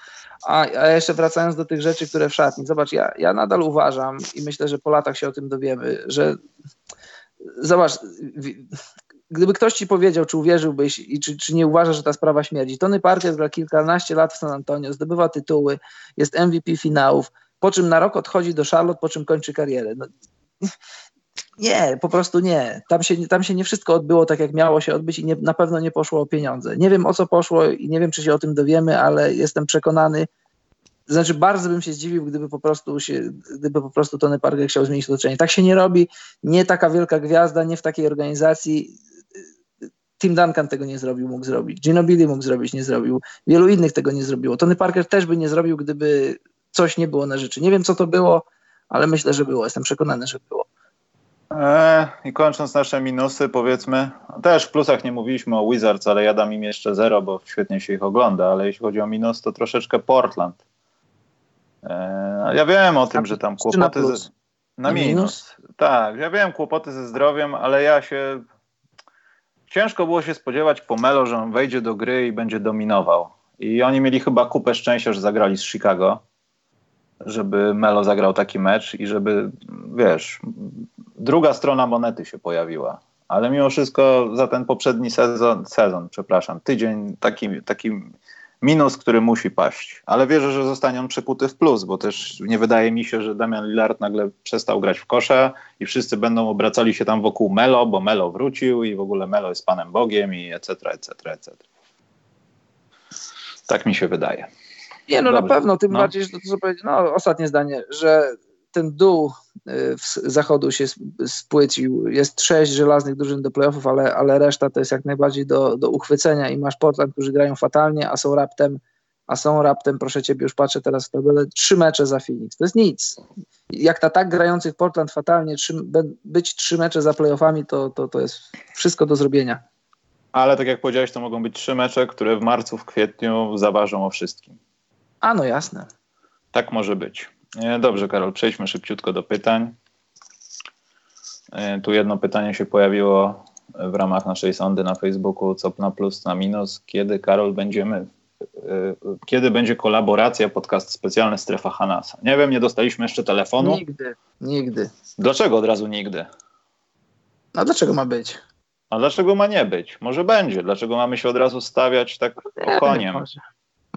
A, a jeszcze wracając do tych rzeczy, które w szatni. Zobacz, ja, ja nadal uważam i myślę, że po latach się o tym dowiemy, że zobacz, gdyby ktoś ci powiedział, czy uwierzyłbyś i czy, czy nie uważasz, że ta sprawa śmierdzi. Tony Parker gra kilkanaście lat w San Antonio, zdobywa tytuły, jest MVP finałów, po czym na rok odchodzi do Charlotte, po czym kończy karierę. No, nie, po prostu nie. Tam się, tam się nie wszystko odbyło tak, jak miało się odbyć i nie, na pewno nie poszło o pieniądze. Nie wiem o co poszło i nie wiem, czy się o tym dowiemy, ale jestem przekonany, znaczy bardzo bym się zdziwił, gdyby po prostu się, gdyby po prostu Tony Parker chciał zmienić otoczenie. Tak się nie robi, nie taka wielka gwiazda, nie w takiej organizacji Tim Duncan tego nie zrobił, mógł zrobić. Ginobili mógł zrobić, nie zrobił. Wielu innych tego nie zrobiło. Tony Parker też by nie zrobił, gdyby coś nie było na rzeczy. Nie wiem, co to było, ale myślę, że było. Jestem przekonany, że było. Eee, I kończąc nasze minusy, powiedzmy, też w plusach nie mówiliśmy o Wizards, ale ja dam im jeszcze zero, bo świetnie się ich ogląda, ale jeśli chodzi o minus, to troszeczkę Portland. Eee, ja wiem o tym, że tam kłopoty... Na, ze... na minus. minus. Tak, ja wiem, kłopoty ze zdrowiem, ale ja się ciężko było się spodziewać po Melo, że on wejdzie do gry i będzie dominował. I oni mieli chyba kupę szczęścia, że zagrali z Chicago, żeby Melo zagrał taki mecz i żeby, wiesz, druga strona monety się pojawiła. Ale mimo wszystko za ten poprzedni sezon, sezon przepraszam, tydzień taki, taki minus, który musi paść. Ale wierzę, że zostanie on przekuty w plus, bo też nie wydaje mi się, że Damian Lillard nagle przestał grać w kosze i wszyscy będą obracali się tam wokół Melo, bo Melo wrócił i w ogóle Melo jest Panem Bogiem i etc., etc., etc. Tak mi się wydaje. Nie, no Dobrze. na pewno, tym no. bardziej, że to co powiedzieć, no ostatnie zdanie, że ten dół y, zachodu się spłycił. Jest sześć żelaznych drużyn do playoffów, ale, ale reszta to jest jak najbardziej do, do uchwycenia i masz Portland, którzy grają fatalnie, a są raptem, a są raptem, proszę ciebie, już patrzę teraz w tabelę, trzy mecze za Phoenix. To jest nic. Jak ta tak grających Portland fatalnie, trzy, być trzy mecze za playoffami, to, to, to jest wszystko do zrobienia. Ale tak jak powiedziałeś, to mogą być trzy mecze, które w marcu, w kwietniu zaważą o wszystkim. A no jasne. Tak może być. Dobrze, Karol, przejdźmy szybciutko do pytań. E, tu jedno pytanie się pojawiło w ramach naszej sondy na Facebooku, co na plus, na minus. Kiedy, Karol, będziemy, e, kiedy będzie kolaboracja, podcast specjalny Strefa Hanasa? Nie wiem, nie dostaliśmy jeszcze telefonu. Nigdy, nigdy. Dlaczego od razu nigdy? A dlaczego ma być? A dlaczego ma nie być? Może będzie. Dlaczego mamy się od razu stawiać tak nie, koniem? Może,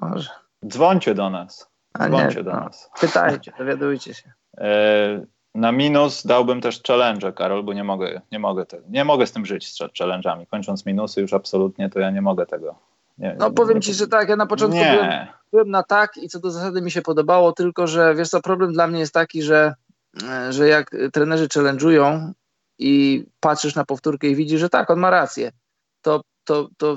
może. Dzwońcie do nas. Dzwońcie do nas. Pytajcie, dowiadujcie się. E, na minus dałbym też challenge, Karol, bo nie mogę, nie mogę, te, nie mogę z tym żyć, z challenge'ami. Kończąc minusy już absolutnie, to ja nie mogę tego. Nie, no powiem nie, ci, że tak, ja na początku byłem, byłem, na tak i co do zasady mi się podobało, tylko że wiesz co, problem dla mnie jest taki, że, e, że jak trenerzy challenge'ują i patrzysz na powtórkę i widzisz, że tak, on ma rację, to, to, to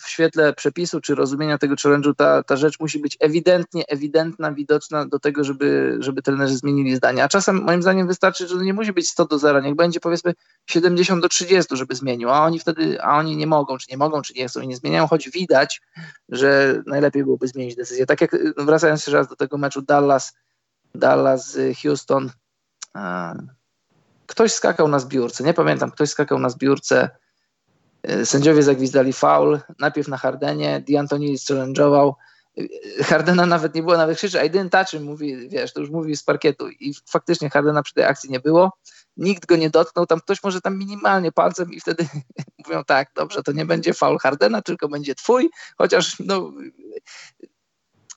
w świetle przepisu czy rozumienia tego challenge'u ta, ta rzecz musi być ewidentnie, ewidentna, widoczna do tego, żeby, żeby trenerzy zmienili zdanie. A czasem moim zdaniem wystarczy, że nie musi być 100 do 0, niech będzie powiedzmy 70 do 30, żeby zmienił, a oni wtedy, a oni nie mogą, czy nie mogą, czy nie chcą i nie zmieniają, choć widać, że najlepiej byłoby zmienić decyzję. Tak jak wracając jeszcze raz do tego meczu Dallas, Dallas Houston, ktoś skakał na zbiórce, nie pamiętam, ktoś skakał na zbiórce sędziowie zagwizdali faul, najpierw na Hardenie, D'Antoni challenge'ował, e, Hardena nawet nie było, nawet krzyczy I didn't touch him, mówi, wiesz, to już mówi z parkietu i faktycznie Hardena przy tej akcji nie było, nikt go nie dotknął, tam ktoś może tam minimalnie palcem i wtedy mówią tak, dobrze, to nie będzie faul Hardena, tylko będzie twój, chociaż no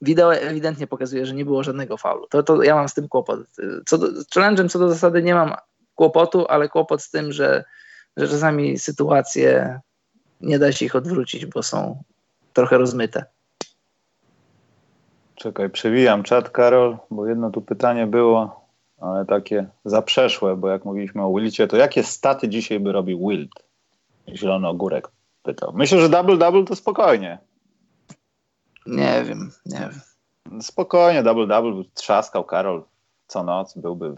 wideo ewidentnie pokazuje, że nie było żadnego faulu. To, to ja mam z tym kłopot. Co do, challenge'em co do zasady nie mam kłopotu, ale kłopot z tym, że że czasami sytuacje nie da się ich odwrócić, bo są trochę rozmyte. Czekaj, przewijam czat, Karol, bo jedno tu pytanie było, ale takie zaprzeszłe, bo jak mówiliśmy o Wilcie, to jakie staty dzisiaj by robił Wild? Zielony ogórek pytał. Myślę, że double-double to spokojnie. Nie wiem, nie wiem. Spokojnie, double-double trzaskał Karol co noc, byłby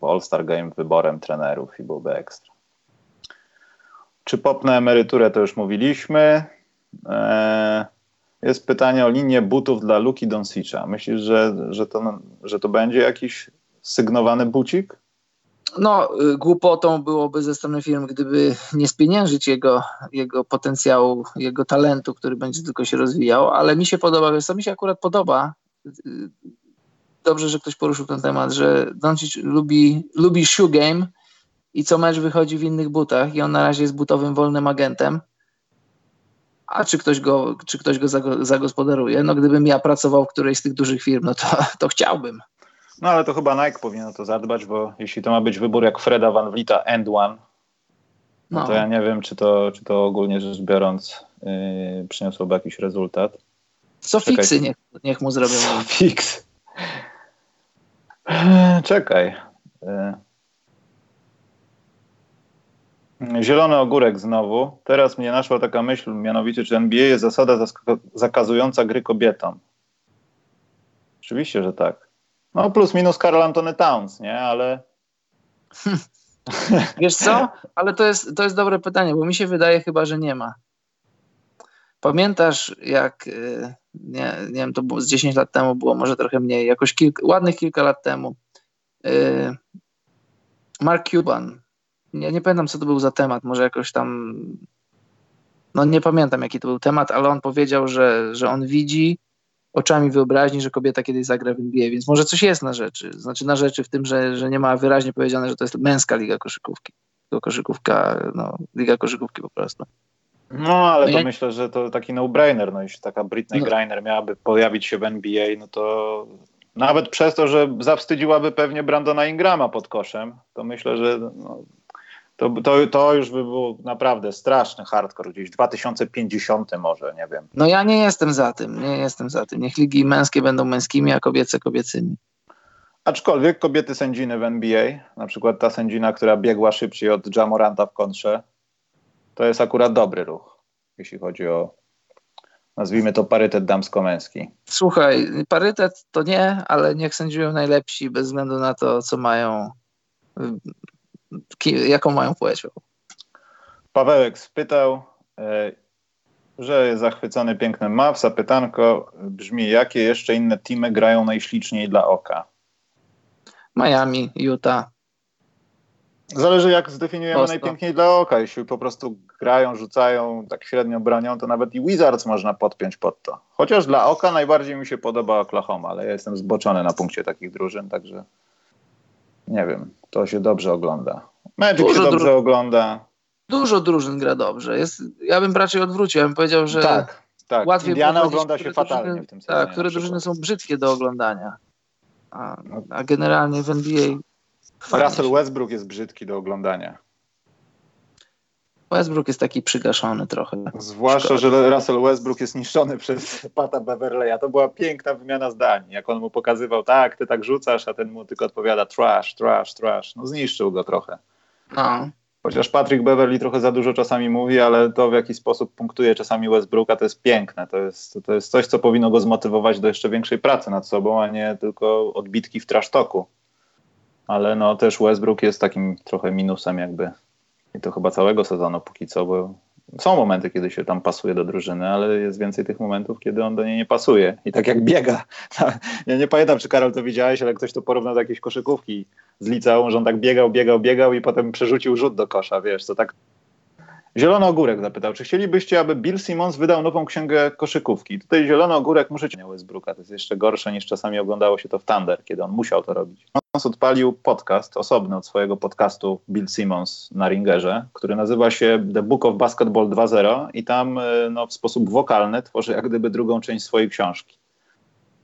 w All-Star Game wyborem trenerów i byłby ekstra. Czy pop na emeryturę, to już mówiliśmy. Eee, jest pytanie o linię butów dla Luki Donsicza. Myślisz, że, że, to, że to będzie jakiś sygnowany bucik? No, y, głupotą byłoby ze strony firmy, gdyby nie spieniężyć jego, jego potencjału, jego talentu, który będzie tylko się rozwijał, ale mi się podoba, wiesz co, mi się akurat podoba, y, dobrze, że ktoś poruszył ten temat, że Doncic lubi, lubi shoe game, i co mecz wychodzi w innych butach i on na razie jest butowym wolnym agentem. A czy ktoś go, czy ktoś go zagospodaruje? No gdybym ja pracował w którejś z tych dużych firm, no to, to chciałbym. No ale to chyba Nike powinien o to zadbać, bo jeśli to ma być wybór jak Freda Van Vlieta End One, no, no. to ja nie wiem, czy to, czy to ogólnie rzecz biorąc yy, przyniosłoby jakiś rezultat. Co Czekaj. fiksy niech, niech mu zrobią. Co fix. Czekaj. Yy. Zielony ogórek znowu. Teraz mnie naszła taka myśl, mianowicie, czy NBA jest zasada zakazująca gry kobietom. Oczywiście, że tak. No plus minus Karl Antony Towns, nie? Ale... Wiesz co? Ale to jest, to jest dobre pytanie, bo mi się wydaje chyba, że nie ma. Pamiętasz, jak, y, nie, nie wiem, to było z 10 lat temu, było może trochę mniej, jakoś kilka, ładnych kilka lat temu, y, Mark Cuban ja nie pamiętam, co to był za temat, może jakoś tam, no nie pamiętam, jaki to był temat, ale on powiedział, że, że on widzi oczami wyobraźni, że kobieta kiedyś zagra w NBA, więc może coś jest na rzeczy. Znaczy na rzeczy w tym, że, że nie ma wyraźnie powiedziane, że to jest męska liga koszykówki. Tylko koszykówka, no, liga koszykówki po prostu. No, ale no to ja... myślę, że to taki no-brainer. No, jeśli taka Britney no. Griner miałaby pojawić się w NBA, no to nawet przez to, że zawstydziłaby pewnie Brandona Ingrama pod koszem, to myślę, że no, To, to, to już by był naprawdę straszny hardcore, gdzieś 2050 może, nie wiem. No ja nie jestem za tym, nie jestem za tym. Niech ligi męskie będą męskimi, a kobiece kobiecymi. Aczkolwiek kobiety sędziny w NBA, na przykład ta sędzina, która biegła szybciej od Jamoranta w kontrze, to jest akurat dobry ruch, jeśli chodzi o, nazwijmy to parytet damsko-męski. Słuchaj, parytet to nie, ale niech sędziują najlepsi bez względu na to, co mają, jaką mają płeć. Pawełek spytał, e, że jest zachwycony pięknym Mavs, a pytanko brzmi, jakie jeszcze inne teamy grają najśliczniej dla oka? Miami, Utah. Zależy jak zdefiniujemy Prosto. najpiękniej dla oka. Jeśli po prostu grają, rzucają, tak średnio bronią, to nawet i Wizards można podpiąć pod to. Chociaż dla oka najbardziej mi się podoba Oklahoma, ale ja jestem zboczony na punkcie takich drużyn, także nie wiem, to się dobrze ogląda. Magic Dużo się dobrze ogląda. Dużo drużyn gra dobrze. Jest, ja bym raczej odwrócił, ja bym powiedział, że tak, tak. łatwiej Indiana ogląda się fatalnie drużyny, w tym sezonie. Tak, które drużyny są brzydkie do oglądania. A, a generalnie w NBA Russell Westbrook jest brzydki do oglądania. Westbrook jest taki przygaszony trochę. Zwłaszcza, że Russell Westbrook jest niszczony przez Pata Beverleya. To była piękna wymiana zdań. Jak on mu pokazywał, tak, ty tak rzucasz, a ten mu tylko odpowiada trash, trash, trash. No zniszczył go trochę. No. Chociaż Patrick Beverly trochę za dużo czasami mówi, ale to w jaki sposób punktuje czasami Westbrooka to jest piękne. To jest, to jest coś, co powinno go zmotywować do jeszcze większej pracy nad sobą, a nie tylko odbitki w trasztoku. Ale no też Westbrook jest takim trochę minusem jakby i to chyba całego sezonu póki co, bo są momenty, kiedy się tam pasuje do drużyny, ale jest więcej tych momentów, kiedy on do niej nie pasuje. I tak jak biega. Ja nie pamiętam, czy Karol to widziałeś, ale ktoś to porównał do jakiejś koszykówki z liceum, że on tak biegał, biegał, biegał i potem przerzucił rzut do kosza, wiesz, to tak Zielony Ogórek zapytał, czy chcielibyście, aby Bill Simmons wydał nową księgę koszykówki? Tutaj Zielony Ogórek muszę cię Westbrooka, to jest jeszcze gorsze niż czasami oglądało się to w Thunder, kiedy on musiał to robić. Simmons odpalił podcast osobny od swojego podcastu Bill Simmons na Ringerze, który nazywa się The Book of Basketball 2.0 i tam e, no, w sposób wokalny tworzy jak gdyby drugą część swojej książki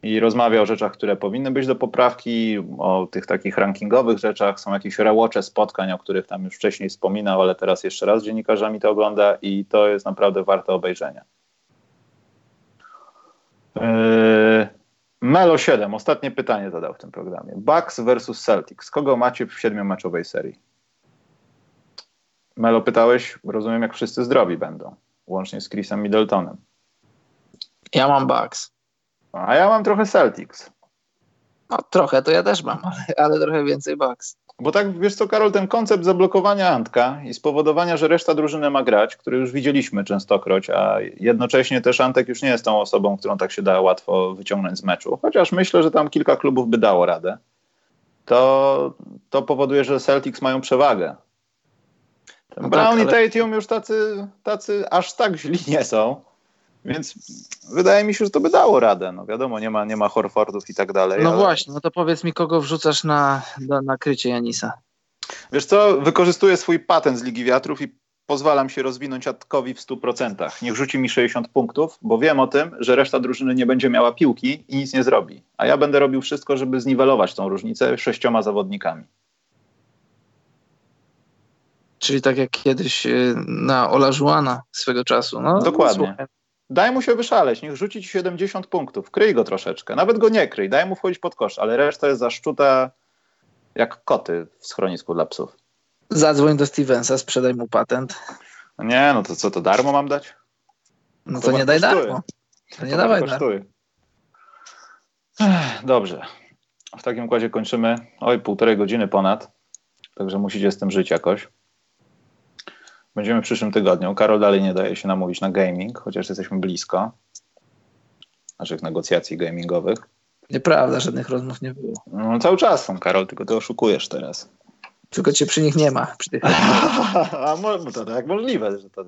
i rozmawia o rzeczach, które powinny być do poprawki, o tych takich rankingowych rzeczach. Są jakieś rełocze spotkań, o których tam już wcześniej wspominał, ale teraz jeszcze raz dziennikarzami to ogląda i to jest naprawdę warte obejrzenia. Yy, Melo 7, ostatnie pytanie zadał w tym programie. Bucks versus Celtics. Kogo macie w siedmiomeczowej serii? Melo pytałeś, rozumiem, jak wszyscy zdrowi będą, łącznie z Chrisem Middletonem. Ja mam Bucks. A ja mam trochę Celtics. No trochę, to ja też mam, ale, ale trochę więcej Bucks. Bo tak, wiesz co, Karol, ten koncept zablokowania Antka i spowodowania, że reszta drużyny ma grać, który już widzieliśmy częstokroć, a jednocześnie też Antek już nie jest tą osobą, którą tak się da łatwo wyciągnąć z meczu, chociaż myślę, że tam kilka klubów by dało radę, to, to powoduje, że Celtics mają przewagę. No Brown tak, ale... i Tatum już tacy, tacy aż tak źli nie są. Więc wydaje mi się, że to by dało radę. No wiadomo, nie ma, nie ma Horfordów i tak dalej. No ale... właśnie, no to powiedz mi, kogo wrzucasz na, na, na krycie Janisa? Wiesz co, wykorzystuję swój patent z Ligi Wiatrów i pozwalam się rozwinąć Atkowi w 100%. Niech rzuci mi 60 punktów, bo wiem o tym, że reszta drużyny nie będzie miała piłki i nic nie zrobi. A ja będę robił wszystko, żeby zniwelować tą różnicę sześcioma zawodnikami. Czyli tak jak kiedyś y, na Ola Żuana swego czasu. No, Dokładnie. No, Daj mu się wyszaleć, niech rzuci ci 70 punktów, kryj go troszeczkę. Nawet go nie kryj, daj mu wchodzić pod kosz, ale reszta jest zaszczuta jak koty w schronisku dla psów. Zadzwoń do Stevensa, sprzedaj mu patent. Nie, no to co, to darmo mam dać? No to, to nie daj darmo. To nie to dawaj darmo. Dobrze. W takim układzie kończymy. Oj, półtorej godziny ponad. Także musicie z tym żyć jakoś. Będziemy w przyszłym tygodniu. Karol dalej nie daje się namówić na gaming, chociaż jesteśmy blisko naszych negocjacji gamingowych. Nieprawda, żadnych rozmów nie było. No, cały czas są, Karol, tylko ty oszukujesz teraz. Tylko cię przy nich nie ma. Przy tych A no to tak możliwe, że to,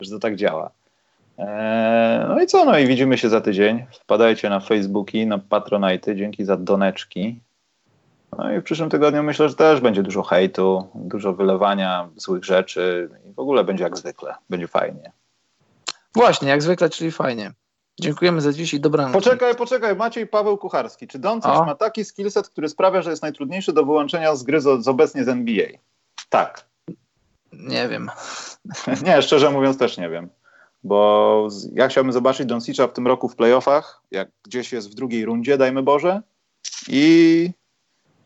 że to tak działa. Eee, no i co? No i widzimy się za tydzień. Wpadajcie na Facebooki, na Patronite. Dzięki za doneczki. No i w przyszłym tygodniu myślę, że też będzie dużo hejtu, dużo wylewania złych rzeczy i w ogóle będzie jak zwykle. Będzie fajnie. Właśnie, jak zwykle, czyli fajnie. Dziękujemy za dziś i dobranoc. Poczekaj, poczekaj. Maciej Paweł Kucharski. Czy Doncic ma taki skillset, który sprawia, że jest najtrudniejszy do wyłączenia z gry z, z obecnie z NBA? Tak. Nie wiem. nie, szczerze mówiąc też nie wiem. Bo ja chciałbym zobaczyć Doncicza w tym roku w playoffach, jak gdzieś jest w drugiej rundzie, dajmy Boże, i,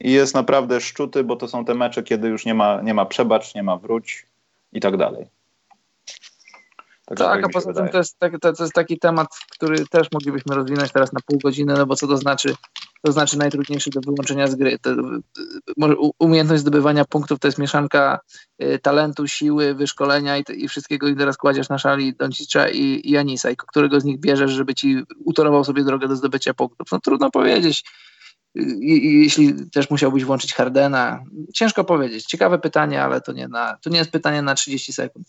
i jest naprawdę szczuty, bo to są te mecze, kiedy już nie ma, nie ma przebacz, nie ma wróć i tak dalej. Tak, tak a poza tym to jest, to, to jest taki temat, który też moglibyśmy rozwinąć teraz na pół godziny, no bo co to znaczy to znaczy najtrudniejszy do wyłączenia z gry. To, umiejętność zdobywania punktów to jest mieszanka y, talentu, siły, wyszkolenia i, i wszystkiego i teraz kładziesz na szali Doncicza i, i Janisa i którego z nich bierzesz, żeby ci utorował sobie drogę do zdobycia punktów. No trudno powiedzieć. I jeśli też musiałbyś włączyć Hardena, ciężko powiedzieć. Ciekawe pytanie, ale to nie, na, to nie jest pytanie na 30 sekund.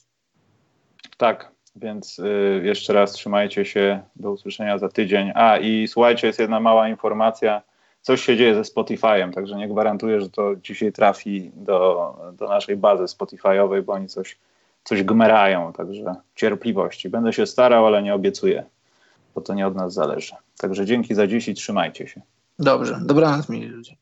Tak, więc y, jeszcze raz trzymajcie się. Do usłyszenia za tydzień. A i słuchajcie, jest jedna mała informacja. Coś się dzieje ze Spotify'em, także nie gwarantuję, że to dzisiaj trafi do, do naszej bazy Spotify'owej, bo oni coś, coś gmerają. Także cierpliwości. Będę się starał, ale nie obiecuję, bo to nie od nas zależy. Także dzięki za dziś i trzymajcie się. Dobrze. Dobranoc, mili ludzie.